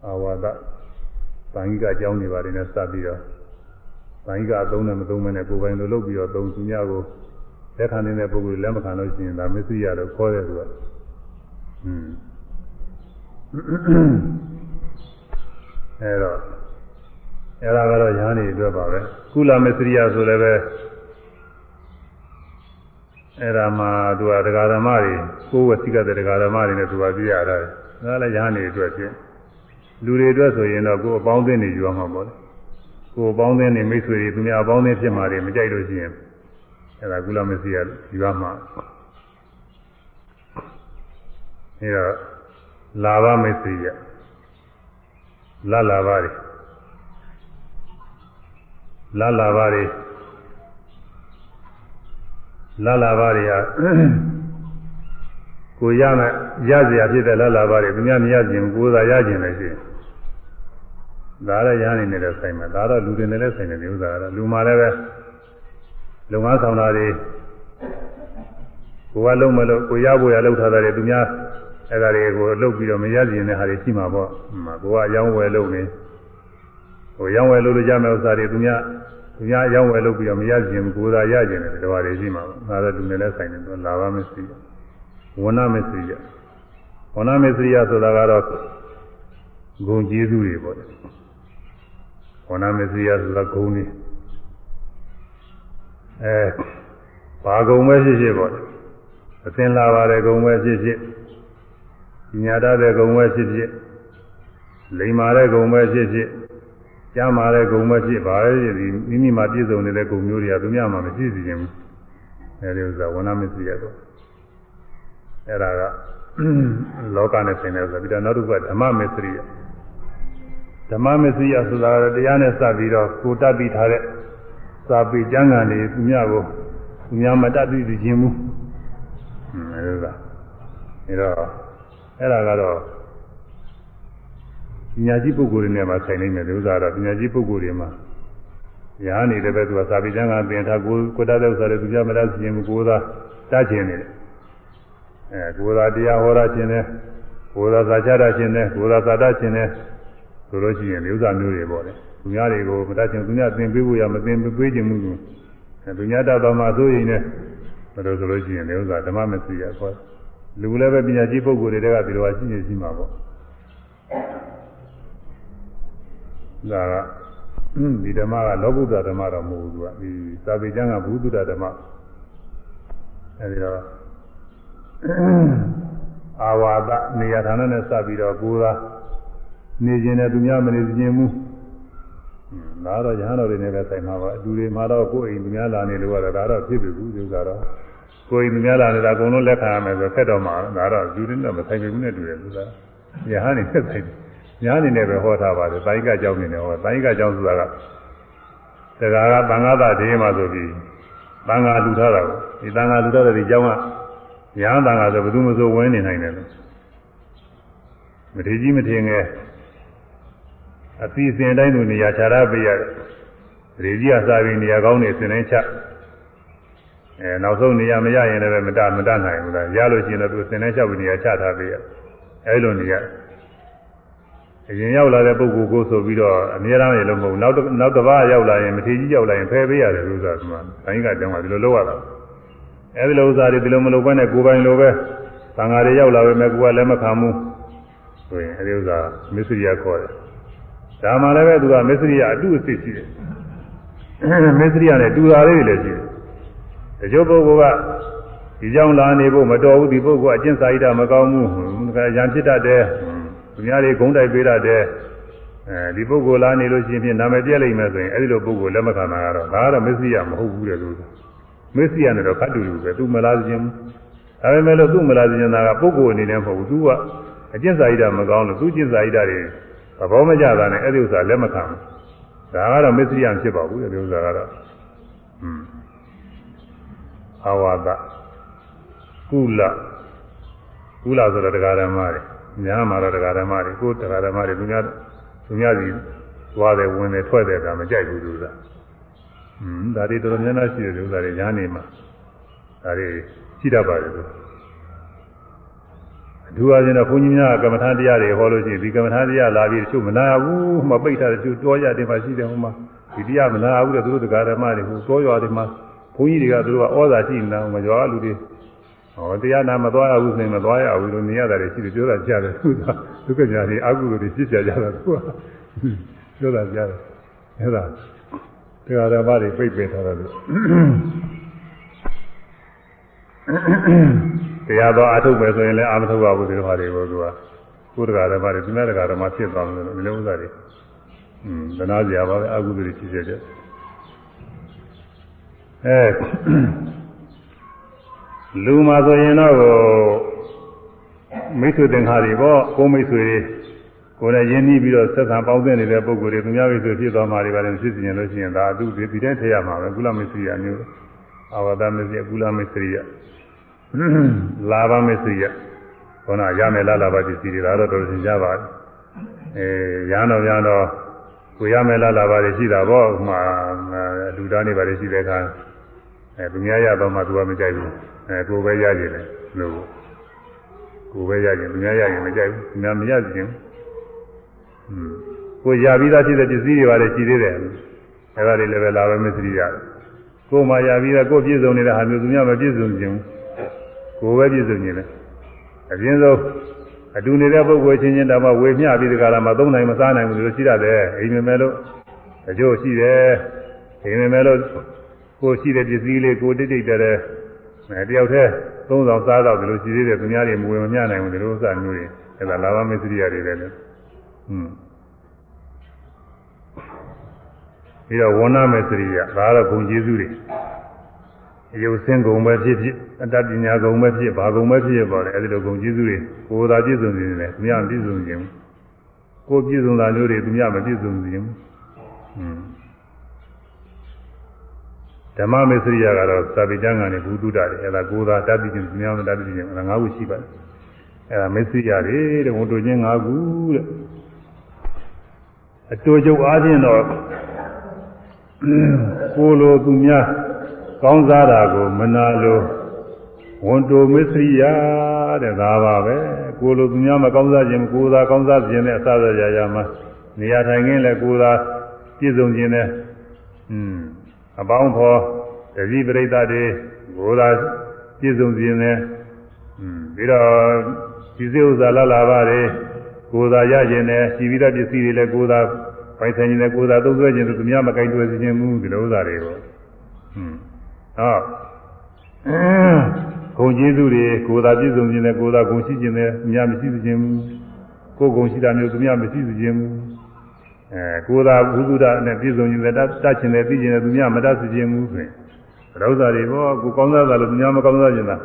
အာဝါဒဗာန်ကြီးကအကြောင်းတွေပါတယ်နဲ့စပ်ပြီးတော့ဗာန်ကြီးကအသုံးနဲ့မသုံးမနဲ့ကိုယ်ပိုင်လိုလုပ်ပြီးတော့သုံးသူများကိုလက်ခံနေတဲ့ပုဂ္ဂိုလ်လက်မခံလို့ရှိရင်ဒါမစ္စရိယလို့ခေါ်တယ်သူကอืมအဲ့တော့အဲ့ဒါကတော့ယဟန်နေအတွက်ပါပဲကုလမစ္စရိယဆိုလည်းပဲ အဲ့ဒါမှသူကဒကာဓမ္မတွေကိုယ်ဝစီကတဲ့ဒကာဓမ္မတွေနဲ့သူကပြရတာတယ်ဒါလည်းရဟန်းတွေအတွက်ဖြင့်လူတွေအတွက်ဆိုရင်တော့ကိုယ်အပေါင်းအသင်းတွေယူရမှာပေါ့လေကိုယ်အပေါင်းအသင်းတွေမိတ်ဆွေတွေသူများအပေါင်းအသင်းဖြစ်မှာတွေမကြိုက်လို့ရှိရင်အဲ့ဒါကုလမစီရဒီပါမှာအဲ့တော့လာဘမစီရလလာပါတွေလလာပါတွေ လလာပါတွေဟာကိုရမယ်ရเสียဖြစ်တဲ့လလာပါတွေသူများမရခြင်းကိုယ်သာရခြင်းလည်းရှိတယ်ဒါလည်းရနေနေတဲ့ဆိုင်မှာဒါတော့လူတွေနဲ့လည်းဆိုင်တယ်ဒီဥစ္စာကတော့လူမှလည်းပဲလုံငါဆောင်တာတွေကိုကလုံးမလို့ကိုရဖို့ရလောက်ထားတယ်သူများအဲ့ဒါတွေကိုလုတ်ပြီးတော့မရခြင်းတဲ့ဟာတွေရှိမှာပေါ့ကိုကအယောင်းဝယ်လုပ်နေဟိုရောင်းဝယ်လုပ်လို့ရမယ့်ဥစ္စာတွေသူများ သူများရောင်းဝယ်လုပ်ပြီးတော့မရခြင်းကိုယ်သာရခြင်းတယ်ဒီဟာတွေရှိမှာပေါ့ဒါတော့လူနဲ့လည်းဆိုင်တယ်သူလာပါမရှိဝဏမစ္စရိယဝဏမစ္စရိယဆိုတာကတော့ဂုံကျေးဇူးတွေပေါ့ဝဏမစ္စရိယဆိုတာဂုံတွေအဲဘာဂုံပဲဖြစ်ဖြစ်ပေါ့အသင်လာပါတယ်ဂုံပဲဖြစ်ဖြစ်ညာတတဲ့ဂုံပဲဖြစ်ဖြစ်လိမ္မာတဲ့ဂုံပဲဖြစ်ဖြစ် ကြားမာတဲ့ဂုံပဲဖြစ်ပါရဲ့ဒီမိမိမှာပြည့်စုံနေတဲ့ဂုံမျိုးတွေကသူများမှမပြည့်စုံခြင်းဘူးအဲဒီဥစ္စာဝဏမစ္စရိယတော့အဲ့ဒါကလောကနဲ့ဆိုင်တယ်ဆိုပြီးတော့နောက်တစ်ခုကဓမ္မမစ္စရိယဓမ္မမစ္စရိယဆိုတာကတရားနဲ့စပ်ပြီးတော့ကိုတတ်ပြီးထားတဲ့စာပေကျမ်းဂန်တွေသူများကိုသူများမတတ်သိခြင်းဘူးအဲဒါအဲ့တော့အဲ့ဒါကတော့ ပညာရှိပုဂ္ဂိုလ်တွေနဲ့မှဆိုင်နေမယ်ဒီဥစ္စာတော့ပညာရှိပုဂ္ဂိုလ်တွေမှာရားနေတဲ့ဘက်သူကစာပေကျမ်းဂန်သင်ထားကိုကိုတတ်တဲ့ဥစ္စာတွေသူများမတတ်သိခြင်းဘူးကိုသာတတ်ခြင်းနေတယ်အဲကိုယ်သာတရားဟောတာခြင်းနဲ့ကိုယ်သာသာချတာခြင်းနဲ့ကိုယ်သာသာတခြင်းနဲ့ဆိုလို့ရှိရင်ဥစ္စာမျိုးတွေပေါ့လေသူများတွေကိုမတတ်ခြင်းသူများသင်ပေးဖို့ရမသင်ပေးခြင်းမှုကိုအဲသူများတတ်တော်မှာဆိုရင်လည်းဘယ်လိုဆိုလို့ရှိရင်ဥစ္စာဓမ္မမသိရခေါ်လူလည်းပဲပညာရှိပုဂ္ဂိုလ်တွေကဒီလိုရှိနေရှိမှာပေါ့ ဒါကဒီဓမ္မကလောကုတ္တဓမ္မတော့မဟုတ်ဘူးသူကဒီသာဝေကျမ်းကဘုဒ္ဓဓမ္မအဲဒီတော့အာဝါဒနေရာဌာနနဲ့စပ်ပြီးတော့ကိုယ်သာနေခြင်းနဲ့သူများမနေခြင်းမူဒါတော့ရဟန်းတော်တွေနဲ့ပဲဆိုင်မှာပါအတူတွေမှာတော့ကိုယ်အိမ်သူများလာနေလို့ကတော့ဒါတော့ဖြစ်ပြီဘူးဒီဥစ္စာတော့ကိုယ်အိမ်သူများလာနေတာအကုန်လုံးလက်ခံရမယ်ဆိုဖက်တော့မှာဒါတော့ယူရင်းတော့မဆိုင်ဘူးနဲ့တူတယ်သူကရဟန်းနေဆက်ဆိုင် ညာအနေနဲ့ပဲဟောထားပါတယ်တိုင်းကကြောင်းနေတယ်ဟောတိုင်းကကြောင်းဆိုတာကတရားကသံဃာသဒေးမှာဆိုပြီးသံဃာလူထားတာကိုဒီသံဃာလူထားတဲ့ဒီကြောင်းကရဟန်းတန်ခါဆိုဘယ်သူမှဆိုဝင်နေနိုင်တယ်လို့မထေကြီးမထေငယ်အစီအစဉ်တိုင်းသူနေရာခြားရပေးရတယ်။ရေကြီးကစားပြီးနေရာကောင်းနေစင်တိုင်းချအဲနောက်ဆုံးနေရာမရရင်လည်းမတမတနိုင်ဘူးလားရလို့ရှိရင်တော့သူစင်တိုင်းချပြီးနေရာချထားပေးရအဲလိုနေရ အရင်ရောက်လာတဲ့ပုဂ္ဂိုလ်ကိုဆိုပြီးတော့အများအားဖြင့်လုံးမဟုတ်နောက်နောက်တစ်ပါးရောက်လာရင်မထေကြီးရောက်လာရင်ဖယ်ပေးရတယ်လို့ဆိုတာကဘိုင်းကတောင်းတာဒီလိုလုပ်ရတာအဲဒီလိုဥစ္စာတွေဒီလိုမလုပ်ဘဲနဲ့ကိုယ်ပိုင်လိုပဲသံဃာတွေရောက်လာပဲမဲ့ကိုယ်ကလည်းမခံဘူးဆိုရင်အဲဒီဥစ္စာမစ္စရိယခေါ်တယ်ဒါမှလည်းပဲသူကမစ္စရိယအတုအစစ်ရှိတယ်မစ္စရိယနဲ့တူတာလေးတွေလည်းရှိတယ်တချို့ပုဂ္ဂိုလ်ကဒီကြောင့်လာနေဖို့မတော်ဘူးဒီပုဂ္ဂိုလ်အကျင့်စာရိတ္တမကောင်းဘူးခါရံဖြစ်တတ်တယ် သူများတွေဂုံးတိုက်ပေးတတ်တယ်အဲဒီပုဂ္ဂိုလ်လာနေလို့ရှိရင်နာမည်ပြက်လိမ့်မယ်ဆိုရင်အဲဒီလိုပုဂ္ဂိုလ်လက်မခံတာကတော့ဒါကတော့မစ္စရိယမဟုတ်ဘူးတဲ့လို့မစ္စည်းရနဲ့တော့ခတ်တူတူပဲသူမလားခြင်းဒါပေမဲ့လို့သူ့မလားခြင်းတာကပုဂ္ဂိုလ်အနေနဲ့မဟုတ်ဘူးသူကအကျင့်စာရိတ္တမကောင်းလို့သူကျင့်စာရိတ္တတွေသဘောမကျတာနဲ့အဲ့ဒီဥစ္စာလက်မခံဘူးဒါကတော့မစ္စည်းရဖြစ်ပါဘူးဒီဥစ္စာကတော့อืมအာဝါဒကုလကုလဆိုတော့တရားဓမ္မတွေ ညာမှာတော့တရားဓမ္မတွေကိုတရားဓမ္မတွေသူများသူများစီသွားတယ်ဝင်တယ်ထွက်တယ်ဒါမကြိုက်ဘူးသူကอืมဒါတွေတော်တော်များများရှိတယ်ဥစ္စာတွေညာနေမှာဒါတွေရှိတတ်ပါတယ်သူအထူးအားဖြင့်တော့ဘုန်းကြီးများကမ္မထာတရားတွေဟောလို့ရှိရင်ဒီကမ္မထာတရားလာပြီးတချို့မနာဘူးမပိတ်တာတချို့တောရတယ်မှာရှိတယ်ဟိုမှာဒီတရားမနာဘူးတဲ့သူတို့တရားဓမ္မတွေဟိုတောရွာတွေမှာဘုန်းကြီးတွေကသူတို့ကဩဇာရှိနေတာမကြွားလူတွေ ဟောတရားနာမသွားရဘူးဆိုရင်မသွားရဘူးလို့နေရတာတွေရှိတယ်ပြောတာကြားတယ်သူကဒုက္ခညာတွေအကုသိုလ်တွေဖြစ်ကြကြတာသူကပြောတာကြားတယ်အဲ့ဒါတရားဓမ္မတွေပြိတ်ပင်ထားတယ်လို့တရားတော်အထုတ်ပဲဆိုရင်လည်းအာမထုတ်ပါဘူးဒီလိုဟာတွေကိုသူကကိုယ်တရားဓမ္မတွေသူများတရားဓမ္မဖြစ်သွားတယ်လို့ဒီလိုဥစ္စာတွေอืมသနာစရာပါပဲအကုသိုလ်တွေဖြစ်ကြတယ်အဲ လူမှာဆိုရင်တော့မိတ်ဆွေသင်္ခါတွေပေါ့ကိုမိတ်ဆွေကိုယ်နဲ့ရင်းနှီးပြီးတော့ဆက်ဆံပေါင်းသင်းနေတဲ့ပုံကိုယ်တွေသူများမိတ်ဆွေဖြစ်သွားမှတွေပါလည်းဖြစ်စီရင်လို့ရှိရင်ဒါသူဒီဒီတိုင်းထည့်ရမှာပဲကုလမိတ်ဆွေရမျိုးအာဝဒမိတ်ဆွေကုလမိတ်ဆွေရလာဘမိတ်ဆွေရခေါနာရမယ်လားလာဘပစ္စည်းတွေဒါတော့တော်တော်ရှင်းကြပါအဲရဟန်းတော်များတော့ကိုရမယ်လားလာဘတွေရှိတာပေါ့ဥမာလူသားနေပါလေရှိတဲ့အခါ အဲသူများရတော့မှသူကမကြိုက်ဘူးအဲကိုယ်ပဲရကြတယ်လို့ကိုယ်ပဲရရင်သူများရရင်မကြိုက်ဘူးသူများမရကြဘူးอืมကိုရပြီးသားဖြစ်တဲ့ပစ္စည်းတွေပါလေရှိသေးတယ်အဲဒါတွေလည်းပဲလာပဲမစ္စရိယကိုယ်မှရပြီးသားကိုယ်ပြည့်စုံနေတဲ့ဟာမျိုးသူများမပြည့်စုံခြင်းကိုယ်ပဲပြည့်စုံခြင်းလေအပြင်ဆုံးအတူနေတဲ့ပုဂ္ဂိုလ်ချင်းချင်းတောင်မှဝေမျှပြီးဒီကလာမှာသုံးနိုင်မစားနိုင်ဘူးလို့ရှိရတယ်အိမ်မမဲလို့အကျိုးရှိတယ်အိမ်မမဲလို့ ကိုရှိတဲ့ပစ္စည်းလေးကိုတိတ်တိတ်တဲအဲတယောက်တည်းသုံးဆောင်စားတော့ဒီလိုရှိသေးတယ်သူများတွေမဝင်မမြနိုင်ဘူးဒီလိုဥစ္စာမျိုးတွေအဲဒါလာဘမစ္စရိယတွေပဲလေဟွန်းပြီးတော့ဝဏမစ္စရိယဒါကတော့ဘုံကျေးဇူးတွေအယုတ်ဆင်းကုန်ပဲဖြစ်ဖြစ်အတ္တပညာကုန်ပဲဖြစ်ဘာကုန်ပဲဖြစ်ပါလေအဲဒီလိုကုန်ကျေးဇူးတွေကိုယ်သာပြည့်စုံနေတယ်သူများမပြည့်စုံခြင်းကိုယ်ပြည့်စုံတာမျိုးတွေသူများမပြည့်စုံခြင်းဟွန်း ဓမ္မမစ္စရိယကတော့သာပိကျမ်းကနေဘုသူတ္တတွေအဲဒါကိုယ်သာတတ်ပြီးခြင်းသူများမတတ်ပြီးခြင်းအဲဒါ၅ခုရှိပါတယ်အဲဒါမစ္စရိယတွေတဲ့ဝန်တို့ချင်း၅ခုတဲ့အတူကျုပ်အားဖြင့်တော့ကိုလိုသူများကောင်းစားတာကိုမနာလိုဝန်တိုမစ္စရိယတဲ့ဒါပါပဲကိုလိုသူများမကောင်းစားခြင်းကိုသာကောင်းစားခြင်းနဲ့အစစရာရာမှာနေရာထိုင်ခင်းလည်းကိုသာပြည့်စုံခြင်းနဲ့อืม အပေါင်းဖော်တတိပရိသတ်တွေကိုသာပြည့်စုံခြင်းနဲ့อืมပြီးတော့ဒီစိဥစ္စာလာလာတွေကိုသာရခြင်းနဲ့ရှိပြီးတဲ့ပစ္စည်းတွေလည်းကိုသာပိုင်ဆိုင်ခြင်းနဲ့ကိုယ်သာသုံးဆွဲခြင်းသူများမကင်တွေ့စေခြင်းမူဒီလိုဥစ္စာတွေကိုဟွန်းဟောဂုံကျေးဇူးတွေကိုယ်သာပြည့်စုံခြင်းနဲ့ကိုယ်သာဂုံရှိခြင်းနဲ့များမရှိစေခြင်းမူကိုယ်ဂုံရှိတာမျိုးသူများမရှိစေခြင်းမူ အဲကိုယ်သာဘုသူဒ္ဓနဲ့ပြည့်စုံခြင်းနဲ့တတ်ခြင်းနဲ့သိခြင်းနဲ့သူများမတတ်စေခြင်းမူဆိုရင်ဥစ္စာတွေဘောကိုကောင်းစားတာလို့သူများမကောင်းစားခြင်းလား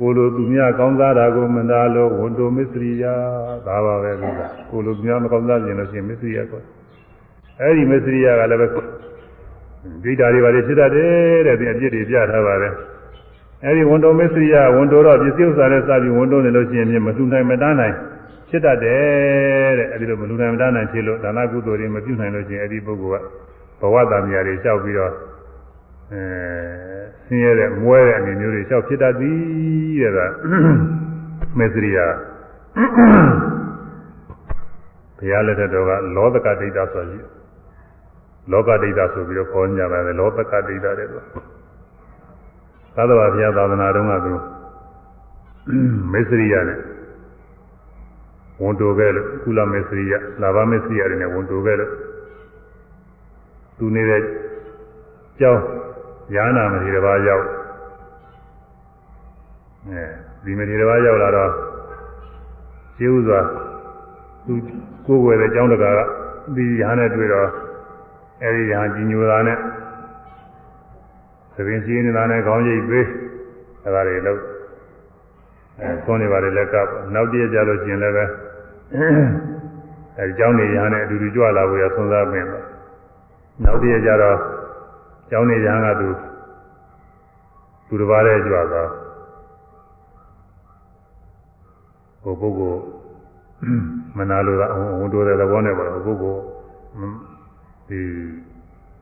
ကိုလိုသူများကောင်းစားတာကိုမနာလို့ဝန်တိုမစ္စရိယဒါပါပဲလို့ကိုလိုသူများမကောင်းစားခြင်းလို့ရှိရင်မစ္စရိယကောအဲ့ဒီမစ္စရိယကလည်းပဲဒိဋ္ဌာတွေပါလေဖြစ်တတ်တယ်တဲ့ဒီအပြစ်တွေပြထားပါတယ်အဲ့ဒီဝန်တော်မစ္စရိယဝန်တော်တော့ပစ္စည်းဥစ္စာနဲ့စပြီးဝန်တော်နေလို့ရှိရင်မလှူနိုင်မတန်းနိုင် ဖြစ်တတ်တယ်တဲ့အဲ့ဒီလိုမလှူနိုင်မတန်းနိုင်ဖြစ်လို့ဒါနကုသိုလ်တွေမပြုနိုင်လို့ရှိရင်အဲ့ဒီပုဂ္ဂိုလ်ကဘဝတန်မြာတွေလျှောက်ပြီးတော့အဲဆင်းရဲတဲ့မွဲတဲ့အနေမျိုးတွေလျှောက်ဖြစ်တတ်သည်တဲ့ကမစ္စရိယဘုရားလက်ထက်တော်ကလောသကဒိဋ္ဌဆိုရှိလောကဒိဋ္ဌဆိုပြီးတော့ခေါ်ကြပါတယ်လောသကဒိဋ္ဌတဲ့တော့သာသနာဘုရားသာသနာတော်ကသူမေစရိယနဲ့ ဝန်တိုခဲ့လို့ကုလမေစရိယလာဘမေစရိယတွေနဲ့ဝန်တိုခဲ့လို့သူနေတဲ့ကျောင်းယာနာမတိတစ်ပါးရောက်အဲဒီမတိတစ်ပါးရောက်လာတော့ရှင်းဥစွာသူကိုယ်ွယ်တဲ့ကျောင်းတကာကဒီရဟန်းနဲ့တွေ့တော့အဲဒီရဟန်းကြီးညိုတာနဲ့သပင်စီးနေတာနဲ့ခေါင်းရိပ်ပေးအဲဒါတွေလို့အဲသွန်းနေပါတယ်လက်ကပ်နောက်တည့်ကြလို့ရှင်လည်းပဲ အဲဒီကျောင်းနေရဟန်းနဲ့အတူတူကြွလာဖို့ရဆွမ်းစားပင်တော့နောက်တည့်ကြတော့ကျောင်းနေရဟန်းကသူသူတစ်ပါးလေးကြွသွားဟိုပုဂ္ဂိုလ်မနာလို့ကဝန်တိုးတဲ့သဘောနဲ့ပေါ့ပုဂ္ဂိုလ်ဒီ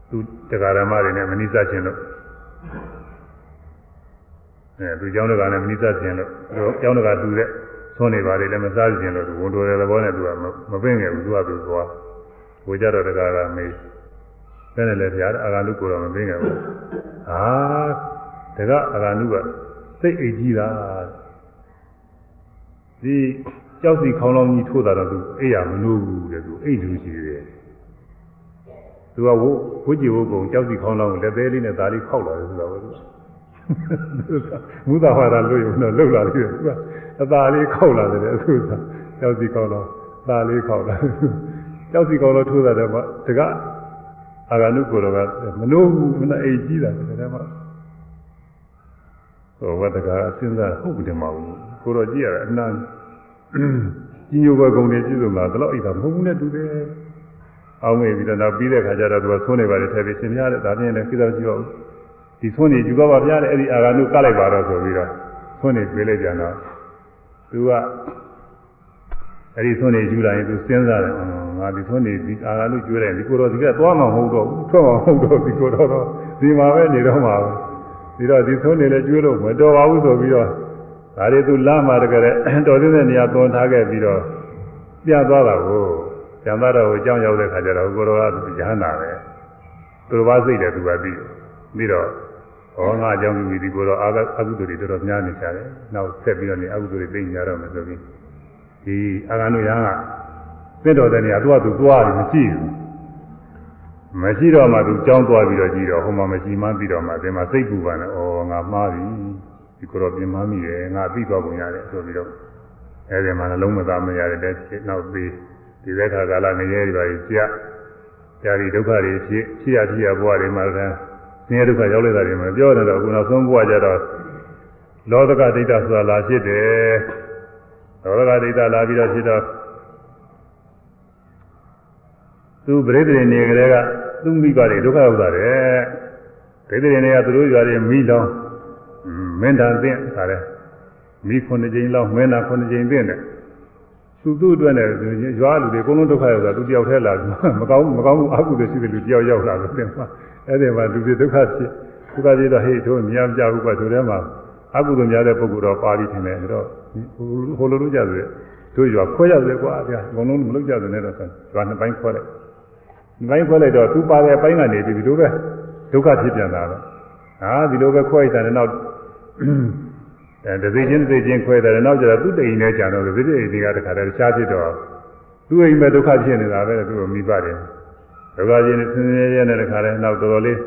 သူတရားဓမ္မတွေနဲ့မနိစ္စခြင်းလို့အဲသူเจ้าတို့ကလည်းမနိစ္စခြင်းလို့သူเจ้าတို့ကတူတဲ့ သွန်းနေပါလေလည်းမစားခြင်းလို့သူဝန်တိုးတဲ့သဘောနဲ့သူကမပင့်ငယ်ဘူးသူကသူသွားဝေကြတော့တရားကမေးတဲ့နဲ့လည်းတရားအာဂလုကိုတော့မပင့်ငယ်ဘူးဟာတကအာဂလုကစိတ်အိတ်ကြီးတာဒီကြောက်စီခေါင်းလောင်းကြီးထိုးတာတော့သူအိပ်ရမလို့ဘူးတဲ့သူအိတ်လူရှိတယ်သူကဝုဝကြည်ဝုကုံကြောက်စီခေါင်းလောင်းကိုလက်သေးလေးနဲ့ဒါလေးခောက်လာတယ်ဆိုတာပဲသူမူသာဟာရလို့ရုံတော့လှုပ်လာတယ်သူက အသာလေးခောက်လာတယ်အခုကကြောက်စီခေါင်းလောင်းသာလေးခောက်လာကြောက်စီခေါင်းလောင်းထိုးတာတော့တကအာဂနုကိုယ်တော်ကမလို့ဘူးမနဲ့အိတ်ကြီးတာတယ်တဲ့မှာဟိုဝတ္တကအစဉ်းစားဟုတ်တယ်မဟုတ်ဘူးကိုတော့ကြည့်ရတာအနန္ကြီးညိုဘကုံတွေပြည့်စုံတာဒါတော့အိတ်တာမဟုတ်ဘူးနဲ့တူတယ်အောင်းမေပြီးတော့နောက်ပြီးတဲ့ခါကျတော့သူကသုံးနေပါလေထည့်ပြီးရှင်များတဲ့ဒါပြင်လည်းကိစ္စမရှိပါဘူးဒီသုံးနေယူပါပါဗျာတဲ့အဲ့ဒီအာဂါနုကလိုက်ပါတော့ဆိုပြီးတော့သုံးနေပြေးလိုက်ကြတော့ သူကအဲ့ဒီသုံးနေယူလာရင်သူစဉ်းစားတယ်ငါဒီသုံးနေဒီအာဂါနုကျွေးတယ်ဒီကိုတော့ဒီကသွားမှာမဟုတ်တော့ဘူးထွက်မှာမဟုတ်တော့ဒီကိုတော့ဒီမှာပဲနေတော့မှာပဲဒီတော့ဒီသုံးနေလဲကျွေးလို့မတော်ပါဘူးဆိုပြီးတော့ဒါတွေသူလာမှတကယ်တော်သေးတဲ့နေရာသွန်ထားခဲ့ပြီးတော့ပြသွားတာကိုကျန်သားတော်ကိုအကြောင်းရောက်တဲ့ခါကျတော့ကိုတော်ကရဟန္တာပဲသူတော်ဘာစိတ်တယ်သူကပြီးပြီးတော့ ဟောငါအကြောင်းပြုပြီးဒီကိုတော်အာအကုသိုလ်တွေတော်တော်များနေကြတယ်နောက်ဆက်ပြီးတော့နေအကုသိုလ်တွေသိညာတော့မယ်ဆိုပြီးဒီအာဂန္တုရဟန်းကသင့်တော်တဲ့နေရာသူကသူသွားတယ်မရှိဘူးမရှိတော့မှသူကြောင်းသွားပြီးတော့ကြည့်တော့ဟိုမှာမရှိမှပြီးတော့မှဒီမှာစိတ်ပူပါနဲ့ဩငါမှားပြီဒီကိုတော့ပြင်မမိတယ်ငါပြီးသွားပုံရတယ်ဆိုပြီးတော့အဲဒီမှာလုံးမသားမရတဲ့တဲ့နောက်ပြီးဒီသက်ခါကာလငရဲတွေပါကြာကြာဒီဒုက္ခတွေဖြစ်ဖြစ်ရဖြစ်ရဘဝတွေမှာလည်း ဆင်းရဲဒုက္ခရောက်လိုက်တာတွေမှာပြောနေတော့အခုနောက်ဆုံးဘဝကြတော့လောကဒိဋ္ဌဆိုတာလာဖြစ်တယ်လောကဒိဋ္ဌလာပြီးတော့ဖြစ်တော့သူပရိသေနေကြတဲ့ကသူမိဘတွေဒုက္ခရောက်တာတဲ့ပရိသေနေကသူတို့ရွာတွေမိလောင်းမင်းတန်သင့်ခါတယ်မိခုနှစ်ကြိမ်လောက်မင်းနာခုနှစ်ကြိမ်သင့်တယ်သူသူ့အတွက်နဲ့ရွာလူတွေအကုန်လုံးဒုက္ခရောက်တာသူတယောက်တည်းလာမကောင်းမကောင်းဘူးအကုသိုလ်ရှိတဲ့လူတယောက်ရောက်လာလို့တင်မှာ အဲ့ဒီမှာလူတွေဒုက္ခဖြစ်ဒုက္ခဖြစ်တော့ဟေ့တို့မြင်ကြဘူးကွာတို့ထဲမှာအကုသိုလ်များတဲ့ပုဂ္ဂိုလ်တော့ပါပြီးထင်တယ်အဲ့တော့ဟိုလိုလိုကြတယ်တို့ရွာခွဲရတယ်ကွာဗျာအကုန်လုံးမလုပ်ကြတယ်နဲ့တော့ရွာနှစ်ပိုင်းခွဲလိုက်နှစ်ပိုင်းခွဲလိုက်တော့သူပါတဲ့အပိုင်းကနေပြီးဒီလိုပဲဒုက္ခဖြစ်ပြန်တာတော့ဟာဒီလိုပဲခွဲလိုက်တယ်နောက်အဲဒသိချင်းဒသိချင်းခွဲတယ်နောက်ကျတော့သူ့တိမ်နဲ့ကြံတော့ဒသိတိမ်တွေကတခါတည်းတခြားဖြစ်တော့သူ့အိမ်ပဲဒုက္ခဖြစ်နေတာပဲသူ့ကိုမိပါတယ် ဒုက္ခချင်းနဲ့ဆင်းရဲရဲနဲ့တခါတည်းနောက်တော်တော်လေး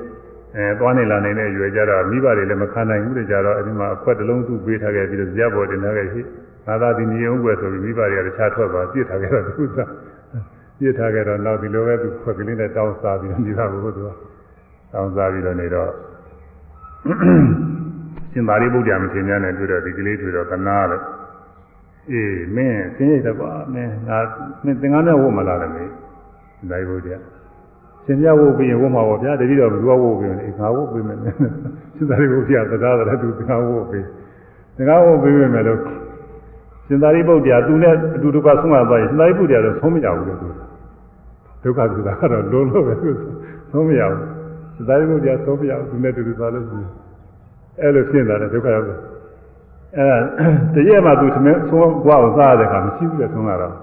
အဲသွားနေလာနေတဲ့ရွယ်ကြတော့မိဘတွေလည်းမခံနိုင်ဘူးတကြတော့အဲဒီမှာအခွက်တစ်လုံးသူ့ပေးထားခဲ့ပြီးတော့ဇက်ပေါ်တင်ထားခဲ့ရှိသာသာဒီနေအောင်ွယ်ဆိုပြီးမိဘတွေကတခြားထွက်သွားပြစ်ထားခဲ့တော့သူကပြစ်ထားခဲ့တော့နောက်ဒီလိုပဲသူခွက်ကလေးနဲ့တောင်းစားပြီးတော့နေတာကိုသူကတောင်းစားပြီးတော့နေတော့ရှင်သာရိပုတ္တရာမထေရနဲ့တွေ့တော့ဒီကလေးတွေ့တော့ကနာလို့အေးမင်းဆင်းရဲတယ်ကွာမင်းငါမင်းသင်္ကန်းနဲ့ဝတ်မလာလည်းမင်းသာရိပုတ္တရာ ရှင်ပြဝတ်ပြီးရင်ဝတ်မှာပေါ့ဗျာတတိတော့ဘယ်သူကဝတ်ပြီးလဲငါဝတ်ပြီးမယ်ရှင်သာရိပုတ္တရာသဒ္ဒါတယ်သူသင်္ကန်းဝတ်ပြီးသင်္ကန်းဝတ်ပြီးမယ်လို့ရှင်သာရိပုတ္တရာသူနဲ့အတူတူကဆုံးမသွားရင်ရှင်သာရိပုတ္တရာတော့ဆုံးမရဘူးလို့သူဒုက္ခဆိုတာကတော့လုံးလို့ပဲဆုံးမရဘူးရှင်သာရိပုတ္တရာဆုံးမရဘူးသူနဲ့တူတူသွားလို့ရှိရင်အဲ့လိုဖြစ်လာတယ်ဒုက္ခရောက်တယ်အဲတရက်မှသူသမင်းဆုံးဘွားကိုစားရတဲ့အခါမရှိဘူးလေဆုံးရတော့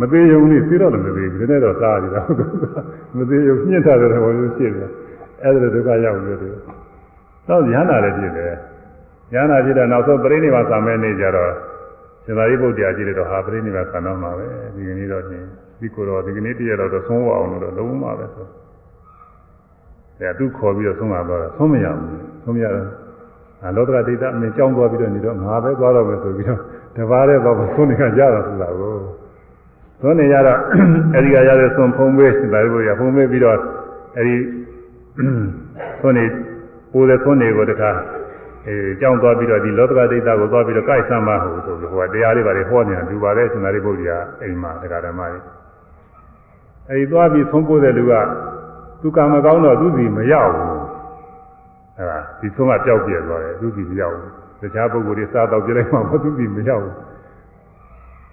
မသေးရုံနဲ့သိတော့လည်းမသေးဘူးဒီနေ့တော့စားရတာမသေးရုံညှစ်ထားတဲ့ဘောမျိုးဖြစ်တယ်အဲ့ဒါဒုက္ခရောက်လို့တယ်တော့ရဟန္တာလည်းဖြစ်တယ်ရဟန္တာဖြစ်တဲ့နောက်ဆုံးပြိဋိနိဗ္ဗာန်ဆံမဲ့နေကြတော့ရှင်သာရိပုတ္တရာကြီးတော့ဟာပြိဋိနိဗ္ဗာန်ဆံတော့မှာပဲဒီကနေ့တော့ချင်းဒီကိုယ်တော်ဒီကနေ့တရက်တော့ဆုံးဝအောင်လို့လုံးဝပဲဆိုအဲသူခေါ်ပြီးတော့ဆုံးလာတော့ဆုံးမရဘူးဆုံးမရတော့အလောကဒိဋ္ဌအမြင်ကြောင်းသွားပြီးတော့နေတော့ငါပဲသွားတော့မယ်ဆိုပြီးတော့တပါးတဲ့တော့သုံးနေကရတာဆိုတာကို သုံးနေရတော့အဲဒီကရတဲ့သုံးဖုံးပေးဒါလိုရဖုံးပေးပြီးတော့အဲဒီသုံးနေပိုးတဲ့သုံးနေကိုတခါအဲကြောင်းသွားပြီးတော့ဒီလောကဒိဋ္ဌကိုသွားပြီးတော့ကြိုက်ဆမ်းမဟုတ်ဆိုပြီးဟိုကတရားလေးပါလေဟောနေတာလူပါတဲ့စင်္သာရိပုတ္တရာအိမ်မှာတရားဓမ္မကြီးအဲဒီသွားပြီးသုံးပိုးတဲ့လူကသူကံမကောင်းတော့သူစီမရောက်ဘူးအဲဒါဒီဆုံးကပျောက်ပြဲသွားတယ်သူစီမရောက်ဘူးတခြားပုဂ္ဂိုလ်တွေစားတော့ပြလိုက်မှဘာသူစီမရောက်ဘူး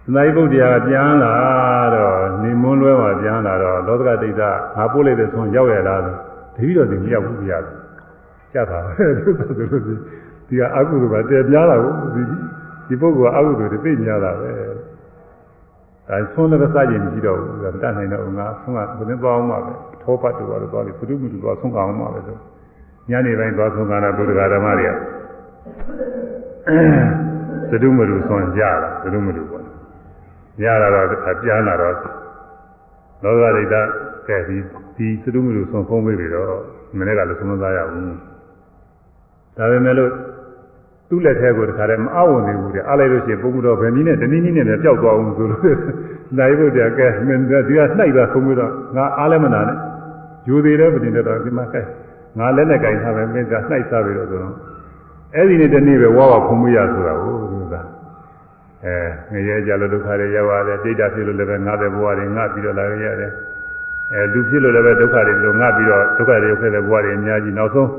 သနာယပုဒ်တရားပြန်လာတော့နေမွန်းလွဲမှာပြန်လာတော့လောကဒိဋ္ဌငါပို့လိုက်တဲ့ဆုံးရောက်ရလားတတိတော့ဒီမရောက်ဘူးပြရတယ်ကြတာပဲသူကဆိုလို့ဒီဒီကအကုသိုလ်ကတည်ပြားတာကိုဒီဒီပုဂ္ဂိုလ်ကအကုသိုလ်တွေသိများတာပဲဒါဆုံးလည်းစကြင်မရှိတော့ဘူးတတ်နိုင်တော့ငါဆုံးကဘယ်နဲ့သွားအောင်မှာပဲထောပတ်တူပါတော့သွားပြီးသုတုမှုတူသွားဆုံးအောင်မှာပဲဆိုညနေပိုင်းသွားဆုံးကနာဘုရားဓမ္မတွေကသတုမလူဆွန်ကြတာသတုမလူပေါ့ ရတာတော့ပြန်လာတော့လောကဒိဋ္ဌကဲဒီဒီသတုမလူဆွန်ဖုံးပေးပြီးတော့မနေ့ကလည်းသုံးမသားရဘူးဒါပေမဲ့လို့သူ့လက်ထဲကိုတခါတည်းမအဝင်သေးဘူးတဲ့အားလိုက်လို့ရှိရင်ပုံမှုတော့ဗယ်နည်းနဲ့တနည်းနည်းနဲ့ပျောက်သွားအောင်ဆိုလို့နိုင်ဖို့တည်းကဲမင်းဒီကနှိုက်သွားဆုံးပြီးတော့ငါအားလည်းမနာနဲ့ယူသေးတယ်ဗတင်တော့ဒီမှာကဲငါလက်နဲ့ကင်ထားမယ်မင်းကနှိုက်စားပြီးတော့ဆိုတော့အဲ့ဒီနေ့တနေ့ပဲဝါဝဖုံးမရဆိုတာဟုတ်သူက အဲငရဲကြလို့ဒုက္ခတွေရောက်ရတယ်ဒိဋ္ဌာဖြစ်လို့လည်းပဲငါတဲ့ဘဝတွေငါပြီးတော့လာရတယ်အဲလူဖြစ်လို့လည်းပဲဒုက္ခတွေလို့ငါပြီးတော့ဒုက္ခတွေရောက်ခဲ့တဲ့ဘဝတွေအများကြီးနောက်ဆုံး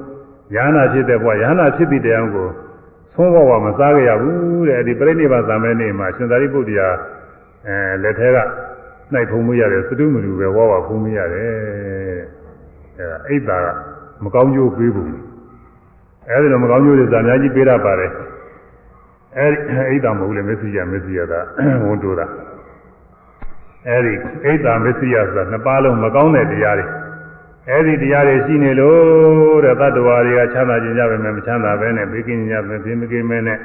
ယန္နာဖြစ်တဲ့ဘဝယန္နာဖြစ်တဲ့တရားကိုသုံးဘဝမစားကြရဘူးတဲ့ဒီပြိဋိဘသံမဲနေ့မှာရှင်သာရိပုတ္တရာအဲလက်ထဲကနိုင်ဖုံးမရတယ်သတုမလူပဲဝါဝဖုံးမရတယ်အဲအိတ်တာကမကောင်းကျိုးပေးဘူးအဲဒီလိုမကောင်းကျိုးတွေသာအများကြီးပေးရပါတယ် အဲဒီအိတ်တာမဟုတ်လေမစ္စည်းယမစ္စည်းယကဝန်တိုးတာအဲဒီအိတ်တာမစ္စည်းယဆိုတာနှစ်ပါးလုံးမကောင်းတဲ့တရားတွေအဲဒီတရားတွေရှိနေလို့တဲ့တတ္တဝါတွေကချမ်းသာခြင်းကြပဲမချမ်းသာပဲနဲ့ဘေးကင်းခြင်းကြပဲဘေးမကင်းမဲနဲ့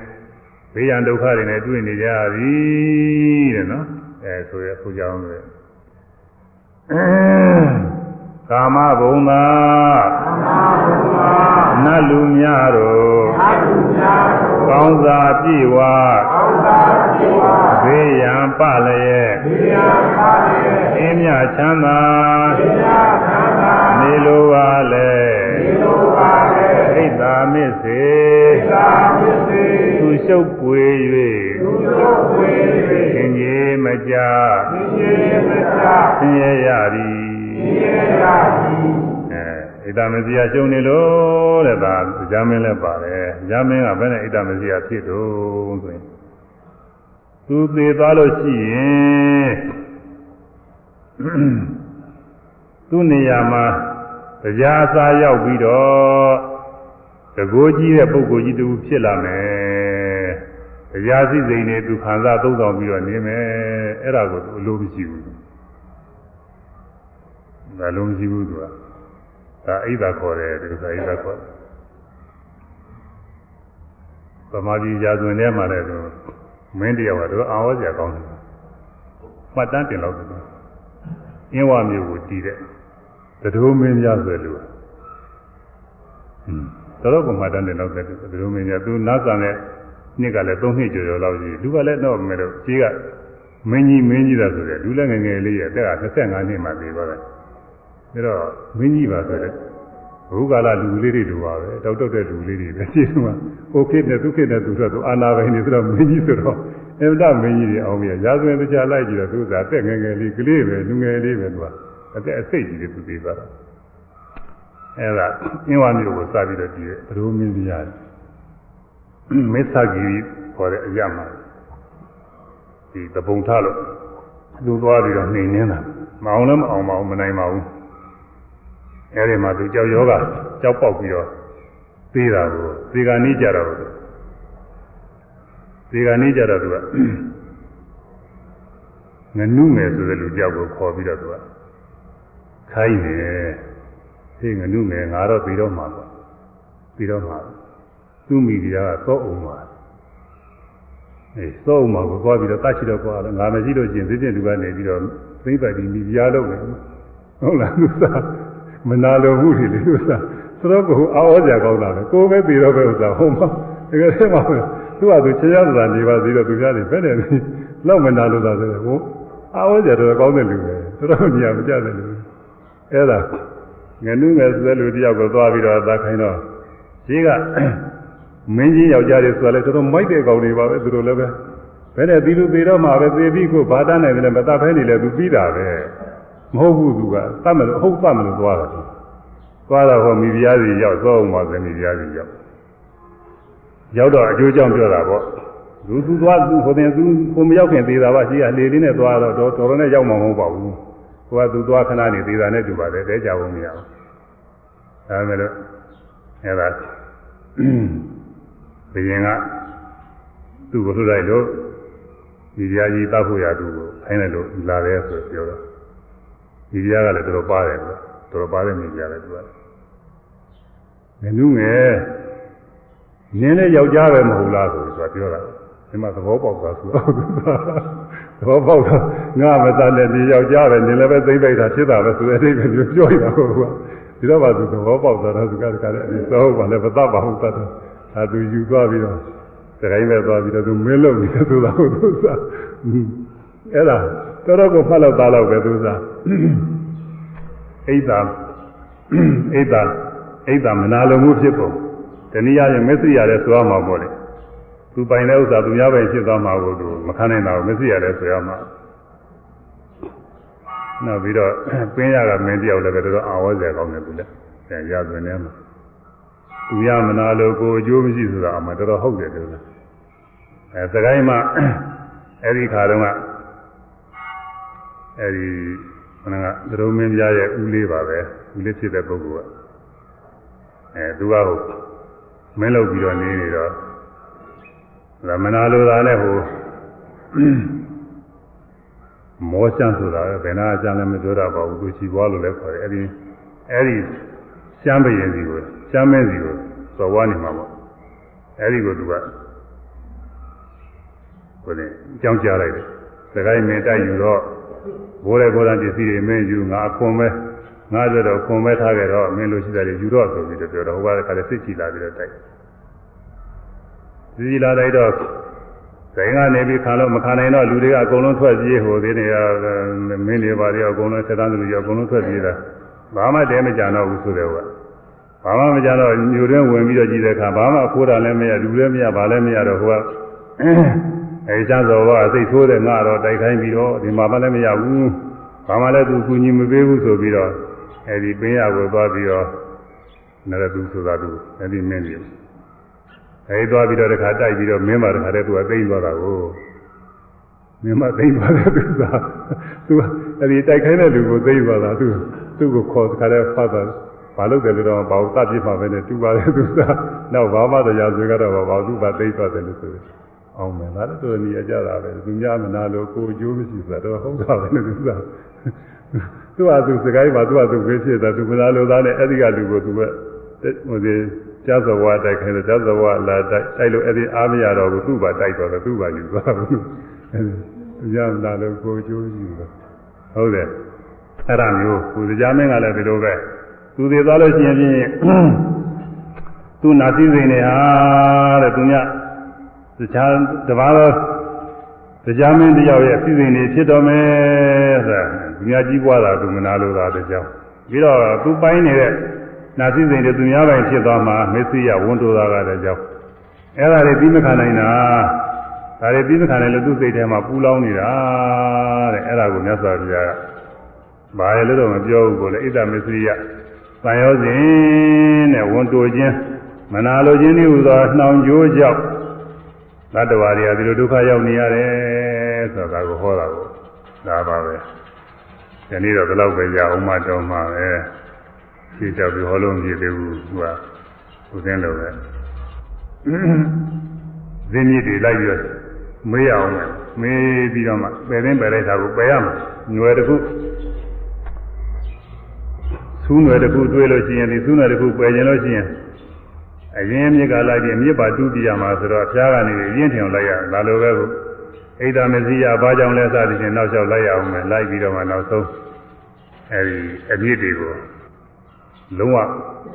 ဘေးရန်ဒုက္ခတွေနဲ့တွေ့နေကြပြီတဲ့နော်အဲဆိုရဆိုကြအောင်လေ ကာမဘုံသာနတ်လူများတို့ကောင်းစာပြည့်ဝဘေးရန်ပလျက်အင်းမြချမ်းသာနေလိုပါလေဣဒ္ဓာမစ္စေသူရှုပ်ပွေ၍သင်ကြီးမကြသင်ရရသည် အဲဣဒ္ဓမဇိယရှုံနေလို့တဲ့ဒါဇာမင်းလည်းပါတယ်ဇာမင်းကဘယ်နဲ့ဣဒ္ဓမဇိယဖြစ်တော့ဆိုရင်သူသေးသွားလို့ရှိရင်သူ့နေရာမှာတရားအစားရောက်ပြီးတော့တကိုးကြီးတဲ့ပုဂ္ဂိုလ်ကြီးတူဖြစ်လာမယ်တရားစည်းစိမ်နဲ့သူခံစားသုံးဆောင်ပြီးတော့နေမယ်အဲ့ဒါကိုသူအလိုမရှိဘူး ဒါလုံးမရှိဘူးသူကဒါအိဒါခေါ်တယ်ဒီကအိဒါခေါ်တယ်ပမာကြီးရာဇဝင်ထဲမှာလည်းသူမင်းတယောက်ကတော့အာဝဇ္ဇာကောင်းတယ်မှတ်တမ်းတင်လို့တယ်အင်းဝမျိုးကိုတီးတဲ့တတိုးမင်းများဆိုလူဟွန်းတော်တော်ကမှတ်တမ်းတင်လို့တဲ့တတိုးမင်းများသူနားဆန်တဲ့နှစ်ကလည်း၃နှစ်ကျော်ကျော်လောက်ရှိလူကလည်းတော့မယ်လို့ကြီးကမင်းကြီးမင်းကြီးတာဆိုတဲ့လူလည်းငယ်ငယ်လေးရဲ့အသက်က25နှစ်မှပြေသွားတယ် ဒါတော့မင်းကြီးပါဆိုတဲ့ဘုကာလလူလေးတွေလိုပါပဲတောက်တောက်တဲ့လူလေးတွေပဲရှင်းမှာကိုခေတ်နဲ့သူခေတ်နဲ့သူတော့သူအာနာပိုင်နေဆိုတော့မင်းကြီးဆိုတော့အမတမင်းကြီးတွေအောင်ပြရာဇဝင်တရားလိုက်ကြည့်တော့သူကတက်ငယ်ငယ်လေးကလေးပဲလူငယ်လေးပဲသူကအသက်အစိတ်ကြီးတွေသူသေးသွားတာအဲဒါအင်းဝါမျိုးကိုစပြီးတော့ကြည့်တယ်ဘဒုမင်းတရားမစ္ဆဂီခေါ်တဲ့အရာမှာဒီတပုံထလို့သူသွားပြီးတော့နှိမ်နေတာမအောင်လည်းမအောင်ပါဘူးမနိုင်ပါဘူး အဲဒီမှာသူကြောက်ယောဂကြောက်ပေါက်ပြီးတော့သေးတာကိုသေကနီးကြတော့သေကနီးကြတော့သူကငနုငယ်ဆိုတဲ့လူကြောက်ကိုခေါ်ပြီးတော့သူကခိုင်းနေဟေးငနုငယ်ငါတော့ပြီးတော့မှာပေါ့ပြီးတော့မှာသူ့မိဒီကသောအောင်ပါအဲသောအောင်မှာကိုသွားပြီးတော့တတ်ချီတော့ကွာငါမရှိလို့ရှင်သိတဲ့လူကနေပြီးတော့သိမ့်ပိုက်ပြီးမိဖုရားလုပ်မယ်ဟုတ်လားသူစား မနာလိုမှုတွေလေဥစ္စာသတော့ကိုအာဝဇာကောင်းတာပဲကိုပဲပြီးတော့ပဲဥစ္စာဟုတ်မှာတကယ်တည်းမှာသူကသူချရသာနေပါသေးတော့သူများတွေဘယ်နဲ့လောက်မနာလို့သာဆိုတော့ဟိုအာဝဇာတော့ကောင်းတဲ့လူပဲသတော့နေရာမကြတဲ့လူအဲ့ဒါငနုငယ်ဆိုတဲ့လူတယောက်ကိုသွားပြီးတော့သာခိုင်းတော့ဈေးကမင်းကြီးယောက်ျားတွေဆိုလည်းတော်တော်မိုက်တဲ့ကောင်တွေပါပဲသူတို့လည်းပဲဘယ်နဲ့ဒီလိုသေးတော့မှပဲသေပြီးကိုဘာတန်းနိုင်တယ်လဲမတတ်ဖဲနေလဲသူပြီးတာပဲ မဟုတ်ဘူးသူကတတ်မလို့ဟုတ်တတ်မလို့သွားတာသွားတော့ဟောမိဖုရားစီရောက်သောအောင်ပါပဲမိဖုရားစီရောက်ရောက်တော့အကျိုးကြောင့်ပြောတာပေါ့သူသူသွားသူဟိုတင်သူဟိုမရောက်ခင်သေးတာပါရှိရလေလေးနဲ့သွားတော့တော်တော်နဲ့ရောက်မှာမဟုတ်ပါဘူးကိုကသူသွားခဏနေသေးတာနဲ့တူပါတယ်တဲကြဖို့မရဘူးဒါမဲ့လို့အဲ့ဒါဘုရင်ကသူ့ကိုလှုပ်လိုက်လို့ဒီကြားကြီးတောက်ဖို့ရသူကိုခိုင်းလိုက်လို့လာတယ်ဆိုပြောတော့ ဒီကြားကလည်းတော်တော်ပါတယ်ကွာတော်တော်ပါတယ်နေကြတယ်သူကငနုငယ်နင်းနဲ့ယောက်ျားပဲမဟုတ်လားဆိုပြီးသူကပြောတာဒီမှာသဘောပေါက်တာဆိုတော့သဘောပေါက်တော့ငါမတတ်တဲ့ဒီယောက်ျားပဲနင်းလည်းပဲသိမ့်ပိတ်တာဖြစ်တာပဲဆိုတဲ့အဓိပ္ပာယ်မျိုးပြောရတာဟုတ်ကွာဒီတော့မှသူသဘောပေါက်တာတော့သူကတခါတည်းအစောပါလည်းမတတ်ပါဘူးတတ်တယ်အဲသူယူသွားပြီးတော့တခိုင်းပဲသွားပြီးတော့သူမင်းလုံးနေဆိုတာဟုတ်သူစားအဲ့ဒါတော်တော်ကိုဖတ်လို့သားတော့ပဲသူစား အိဒါအိဒါအိဒါမနာလိုမှုဖြစ်ပုံတနည်းအားဖြင့်မစ္စရိယလည်းဆိုရမှာပေါ့လေသူပိုင်တဲ့ဥစ္စာသူများပိုင်ဖြစ်သွားမှာကိုသူမခံနိုင်တာကိုမစ္စရိယလည်းဆိုရမှာနောက်ပြီးတော့ပင်းရကမင်းတယောက်လည်းပဲတော်တော်အာဝဇ္ဇာကောင်းတယ်သူလည်းအဲရသွင်းနေမှာသူရမနာလို့ကိုအကျိုးမရှိဆိုတာအမှတော်တော်ဟုတ်တယ်သူလည်းအဲစကိုင်းမှာအဲ့ဒီခါတုန်းကအဲ့ဒီ ခဏကသရုံမင်းပြရဲ့ဦးလေးပါပဲဦးလေးဖြစ်တဲ့ပုဂ္ဂိုလ်ကအဲသူကဟုတ်မင်းလုပ်ပြီးတော့နေနေတော့သမနာလိုတာနဲ့ဟိုမောချမ်းဆိုတာဘယ်နာအကျမ်းလည်းမပြောတာပါဘူးသူချီပွားလို့လည်းခေါ်တယ်အဲ့ဒီအဲ့ဒီရှမ်းပရင်စီကိုရှမ်းမင်းစီကိုစော်ဝါးနေမှာပေါ့အဲ့ဒီကိုသူကဟိုလေအကြောင်းကြားလိုက်တယ်စကိုင်းမင်းတိုက်ယူတော့ ဘိုးတဲ့ဘုရားပစ္စည်းတွေမင်းယူငါအခွန်ပဲငါဆိုတော့ခွန်ပဲထားခဲ့တော့မင်းလိုရှိတယ်ယူတော့ဆိုပြီးတော့ပြောတော့ဟိုကလည်းစစ်ချီလာပြီးတော့တိုက်စစ်ချီလာတိုက်တော့ဆိုင်ကနေပြီးခံလို့မခံနိုင်တော့လူတွေကအကုန်လုံးထွက်ပြေးဟိုသေးနေရမင်းတွေပါတွေအကုန်လုံးဆက်တန်းသူတွေအကုန်လုံးထွက်ပြေးတာဘာမှတဲမကြတော့ဘူးဆိုတဲ့ဟိုကဘာမှမကြတော့ညိုတွင်းဝင်ပြီးတော့ကြည့်တဲ့အခါဘာမှခိုးတာလည်းမရလူလည်းမရဘာလည်းမရတော့ဟိုက အဲချမ်းတော်ကအစိတ်ဆိုးတဲ့ငါတော့တိုက်ခိုင်းပြီးတော့ဒီမှာမလည်းမရဘူးဘာမှလည်းသူကူညီမပေးဘူးဆိုပြီးတော့အဲဒီပင်ရကိုသွားပြီးတော့နရသူဆိုတာသူအဲဒီမင်းကြီးအဲဒီသွားပြီးတော့တခါတိုက်ပြီးတော့မင်းမတခါတည်းသူကသိမ့်သွားတာကိုမင်းမသိမ့်သွားတယ်သူကသူကအဲဒီတိုက်ခိုင်းတဲ့လူကိုသိမ့်သွားတာသူသူ့ကိုခေါ်တခါတည်းဖတ်တာဘာလို့တယ်လို့တော့ဘာလို့တတ်ပြမှာပဲနဲ့တူပါလေသူကနောက်ဘာမှတရားဆွေကတော့ဘာသူကသိမ့်သွားတယ်လို့ဆိုတယ် အောင်မယ်လားတော်နေရကြတာပဲသူများမနာလို့ကိုအကျိုးမရှိဆိုတာတော့ဟုတ်တာပဲလို့သူကသူ့ဟာသူစကိုင်းမှာသူ့ဟာသူဖေးဖြစ်တာသူမလားလို့သားနဲ့အဲ့ဒီကလူကိုသူကဟိုဒီကျသဝတိုက်ခိုင်းတယ်ကျသဝလာတိုက်တိုက်လို့အဲ့ဒီအားမရတော့ဘူးသူ့ဘာတိုက်တော့တယ်သူ့ဘာယူသွားဘူးအဲ့ဒီရမလားလို့ကိုကျိုးယူတော့ဟုတ်တယ်အဲ့ဒါမျိုးကိုကြားမင်းကလည်းဒီလိုပဲသူသေးသွားလို့ရှိရင်ဖြင့်သူနာသိစိန်နေဟာတဲ့သူများ တခြားတပါးသောတရားမင်းတယောက်ရဲ့စီစဉ်နေဖြစ်တော်မယ်ဆိုတာသူများကြီးပွားတာသူမနာလို့သာတကြောင်ပြီးတော့သူပိုင်းနေတဲ့နာစီစဉ်တွေသူများပိုင်းဖြစ်သွားမှာမေသိယဝန်တိုးတာကတကြောင်အဲ့ဒါတွေပြီးမခံနိုင်တာဒါတွေပြီးမခံနိုင်လို့သူ့စိတ်ထဲမှာပူလောင်နေတာတဲ့အဲ့ဒါကိုမြတ်စွာဘုရားကဘာရလို့တော့မပြောဘူးကိုလေဣဒ္ဓမေသိယသံယောစဉ်တဲ့ဝန်တိုးခြင်းမနာလိုခြင်းဤဟူသောနှောင်ကြိုးကြောင့် သတ္တဝါတွေကဒီလိုဒုက္ခရောက်နေရတယ်ဆိုတာကိုဟောတာကိုဒါပါပဲဒီနေ့တော့ဒီလောက်ပဲရအောင်မတော်မှာပဲဖြေချပြီးဟောလို့မဖြစ်သေးဘူးသူကသူသင်းလို့ပဲဇင်းမြစ်တွေလိုက်ပြီးတော့မေးရအောင်မယ်မေးပြီးတော့မှပယ်သိပယ်လိုက်တာကိုပယ်ရမှာညွယ်တစ်ခုဆူးနွယ်တစ်ခုတွေးလို့ရှိရင်ဒီဆူးနွယ်တစ်ခုပယ်ခြင်းလို့ရှိရင် အရင်မြစ်ကလိုက်ပြီးမြစ်ပါတူးပြရမှာဆိုတော့ဖျားကနေရင်းထင်အောင်လိုက်ရဒါလိုပဲကိုဣဒ္ဓမစီယဘာကြောင့်လဲစသည်ဖြင့်နောက်လျှောက်လိုက်ရအောင်မယ်လိုက်ပြီးတော့မှနောက်ဆုံးအဲဒီအမြစ်တွေကိုလုံးဝ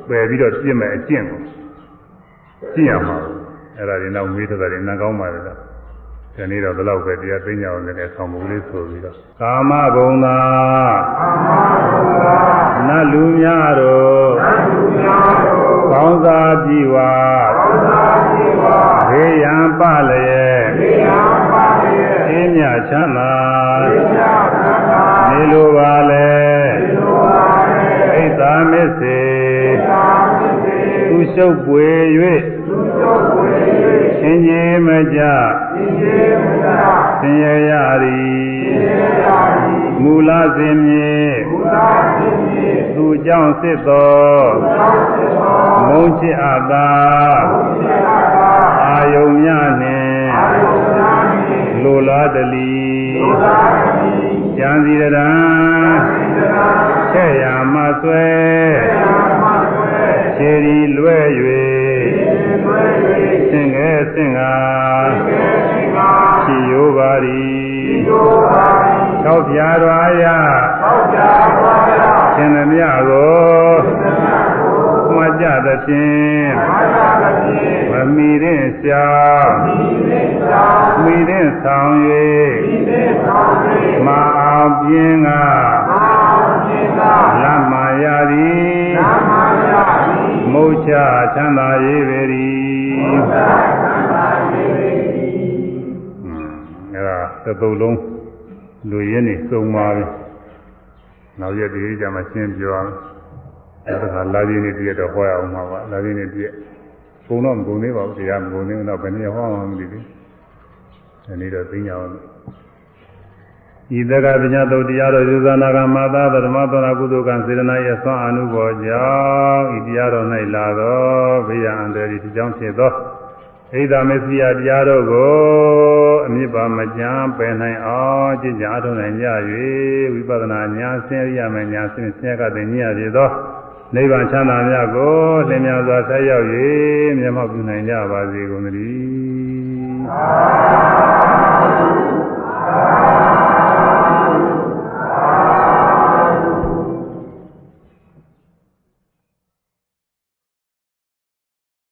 ပယ်ပြီးတော့ပြစ်မဲ့အကျင့်ကိုကျင့်ရမှာအဲ့ဒါတွေနောက်မေးတဲ့တွေနားကောင်းပါလေလား ဒီနေ့တော့ဘယ်လောက်ပဲတရားသိညာအောင်လည်းဆောင်းမှုလေးဆိုပြီးတော့ကာမဘုံသာကာမဘုံသာနတ်လူများတို့နတ်လူများတို့ကောင်းစားပြီဝါကောင်းစားပြီဝါဘေးရန်ပလျက်ဘေးရန်ပလျက်အင်းမြချမ်းသာအင်းမြချမ်းသာနေလိုပါလေနေလိုပါလေဣဒ္ဓမစ္စေဣဒ္ဓမစ္စေသူရှုပ်ပွေ၍သူရှုပ်ပွေ၍ ရှင်ကြီးမကြရှင်ကြီးမကြဆင်းရဲရသည်ဆင်းရဲရသည်မူလစဉ်မြေမူလစဉ်မြေသူကြောင့်စစ်သောသူကြောင့်စစ်သောမုန်းချစ်အပ်သာမုန်းချစ်အပ်သာအာယုံများနှင့်အာယုံများနှင့်လိုလားတလီလိုလားတလီကြံစီရတံဆဲ့ရမဆွဲခြေရီလွဲ၍ဆင်ငယ် ဆင်ငါဖြီယိုပါရီသောပြာတော်ရရှင်သမျှကိုမှတ်ကြသဖြင့်မမီရင်ရှာမိရင်ဆောင်၍မအောင်ပြင်းကလမ်းမာရသည်မုတ်ချချမ်းသာရေးပေ၏အဲဒါ သတုပ်လုံးလူရင်းနေစုံပါပဲနောက်ရက်ဒီကြမှာရှင်းပြောအောင်အဲဒါကလာရင်းနေပြည့်တော့ဟောရအောင်မှာပါလာရင်းနေပြည့်ဘုံတော့မကုန်သေးပါဘူးတရားမကုန်သေးဘူးတော့ဘယ်နည်းဟောမှမသိဘူးဒီနေ့တော့သိညာအောင်ဤတကပညာတုတ်တရားတော်ယူဇာနာကမာသာဓမ္မသောနာကုသိုလ်ကံစေတနာရဲ့ဆွမ်းအနုဘောကြောင့်ဤတရားတော်၌လာသောဘေးရန်အန္တရာယ်ဒီကြောင့်ဖြစ်သော ဣဒာမေစီယတရားတို့ကိုအမြစ်ပါမကြံပယ်နိုင်အောင်ကျင့်ကြံအထောက်နိုင်ကြ၍ဝိပဿနာညာဆင်းရမယ်ညာဆင်းဆင်းကတည်းညရည်သောနိဗ္ဗာန်ချမ်းသာများကိုသင်များစွာဆက်ရောက်၍မျက်မှောက်ပြုနိုင်ကြပါစေကုန်သတည်းသာ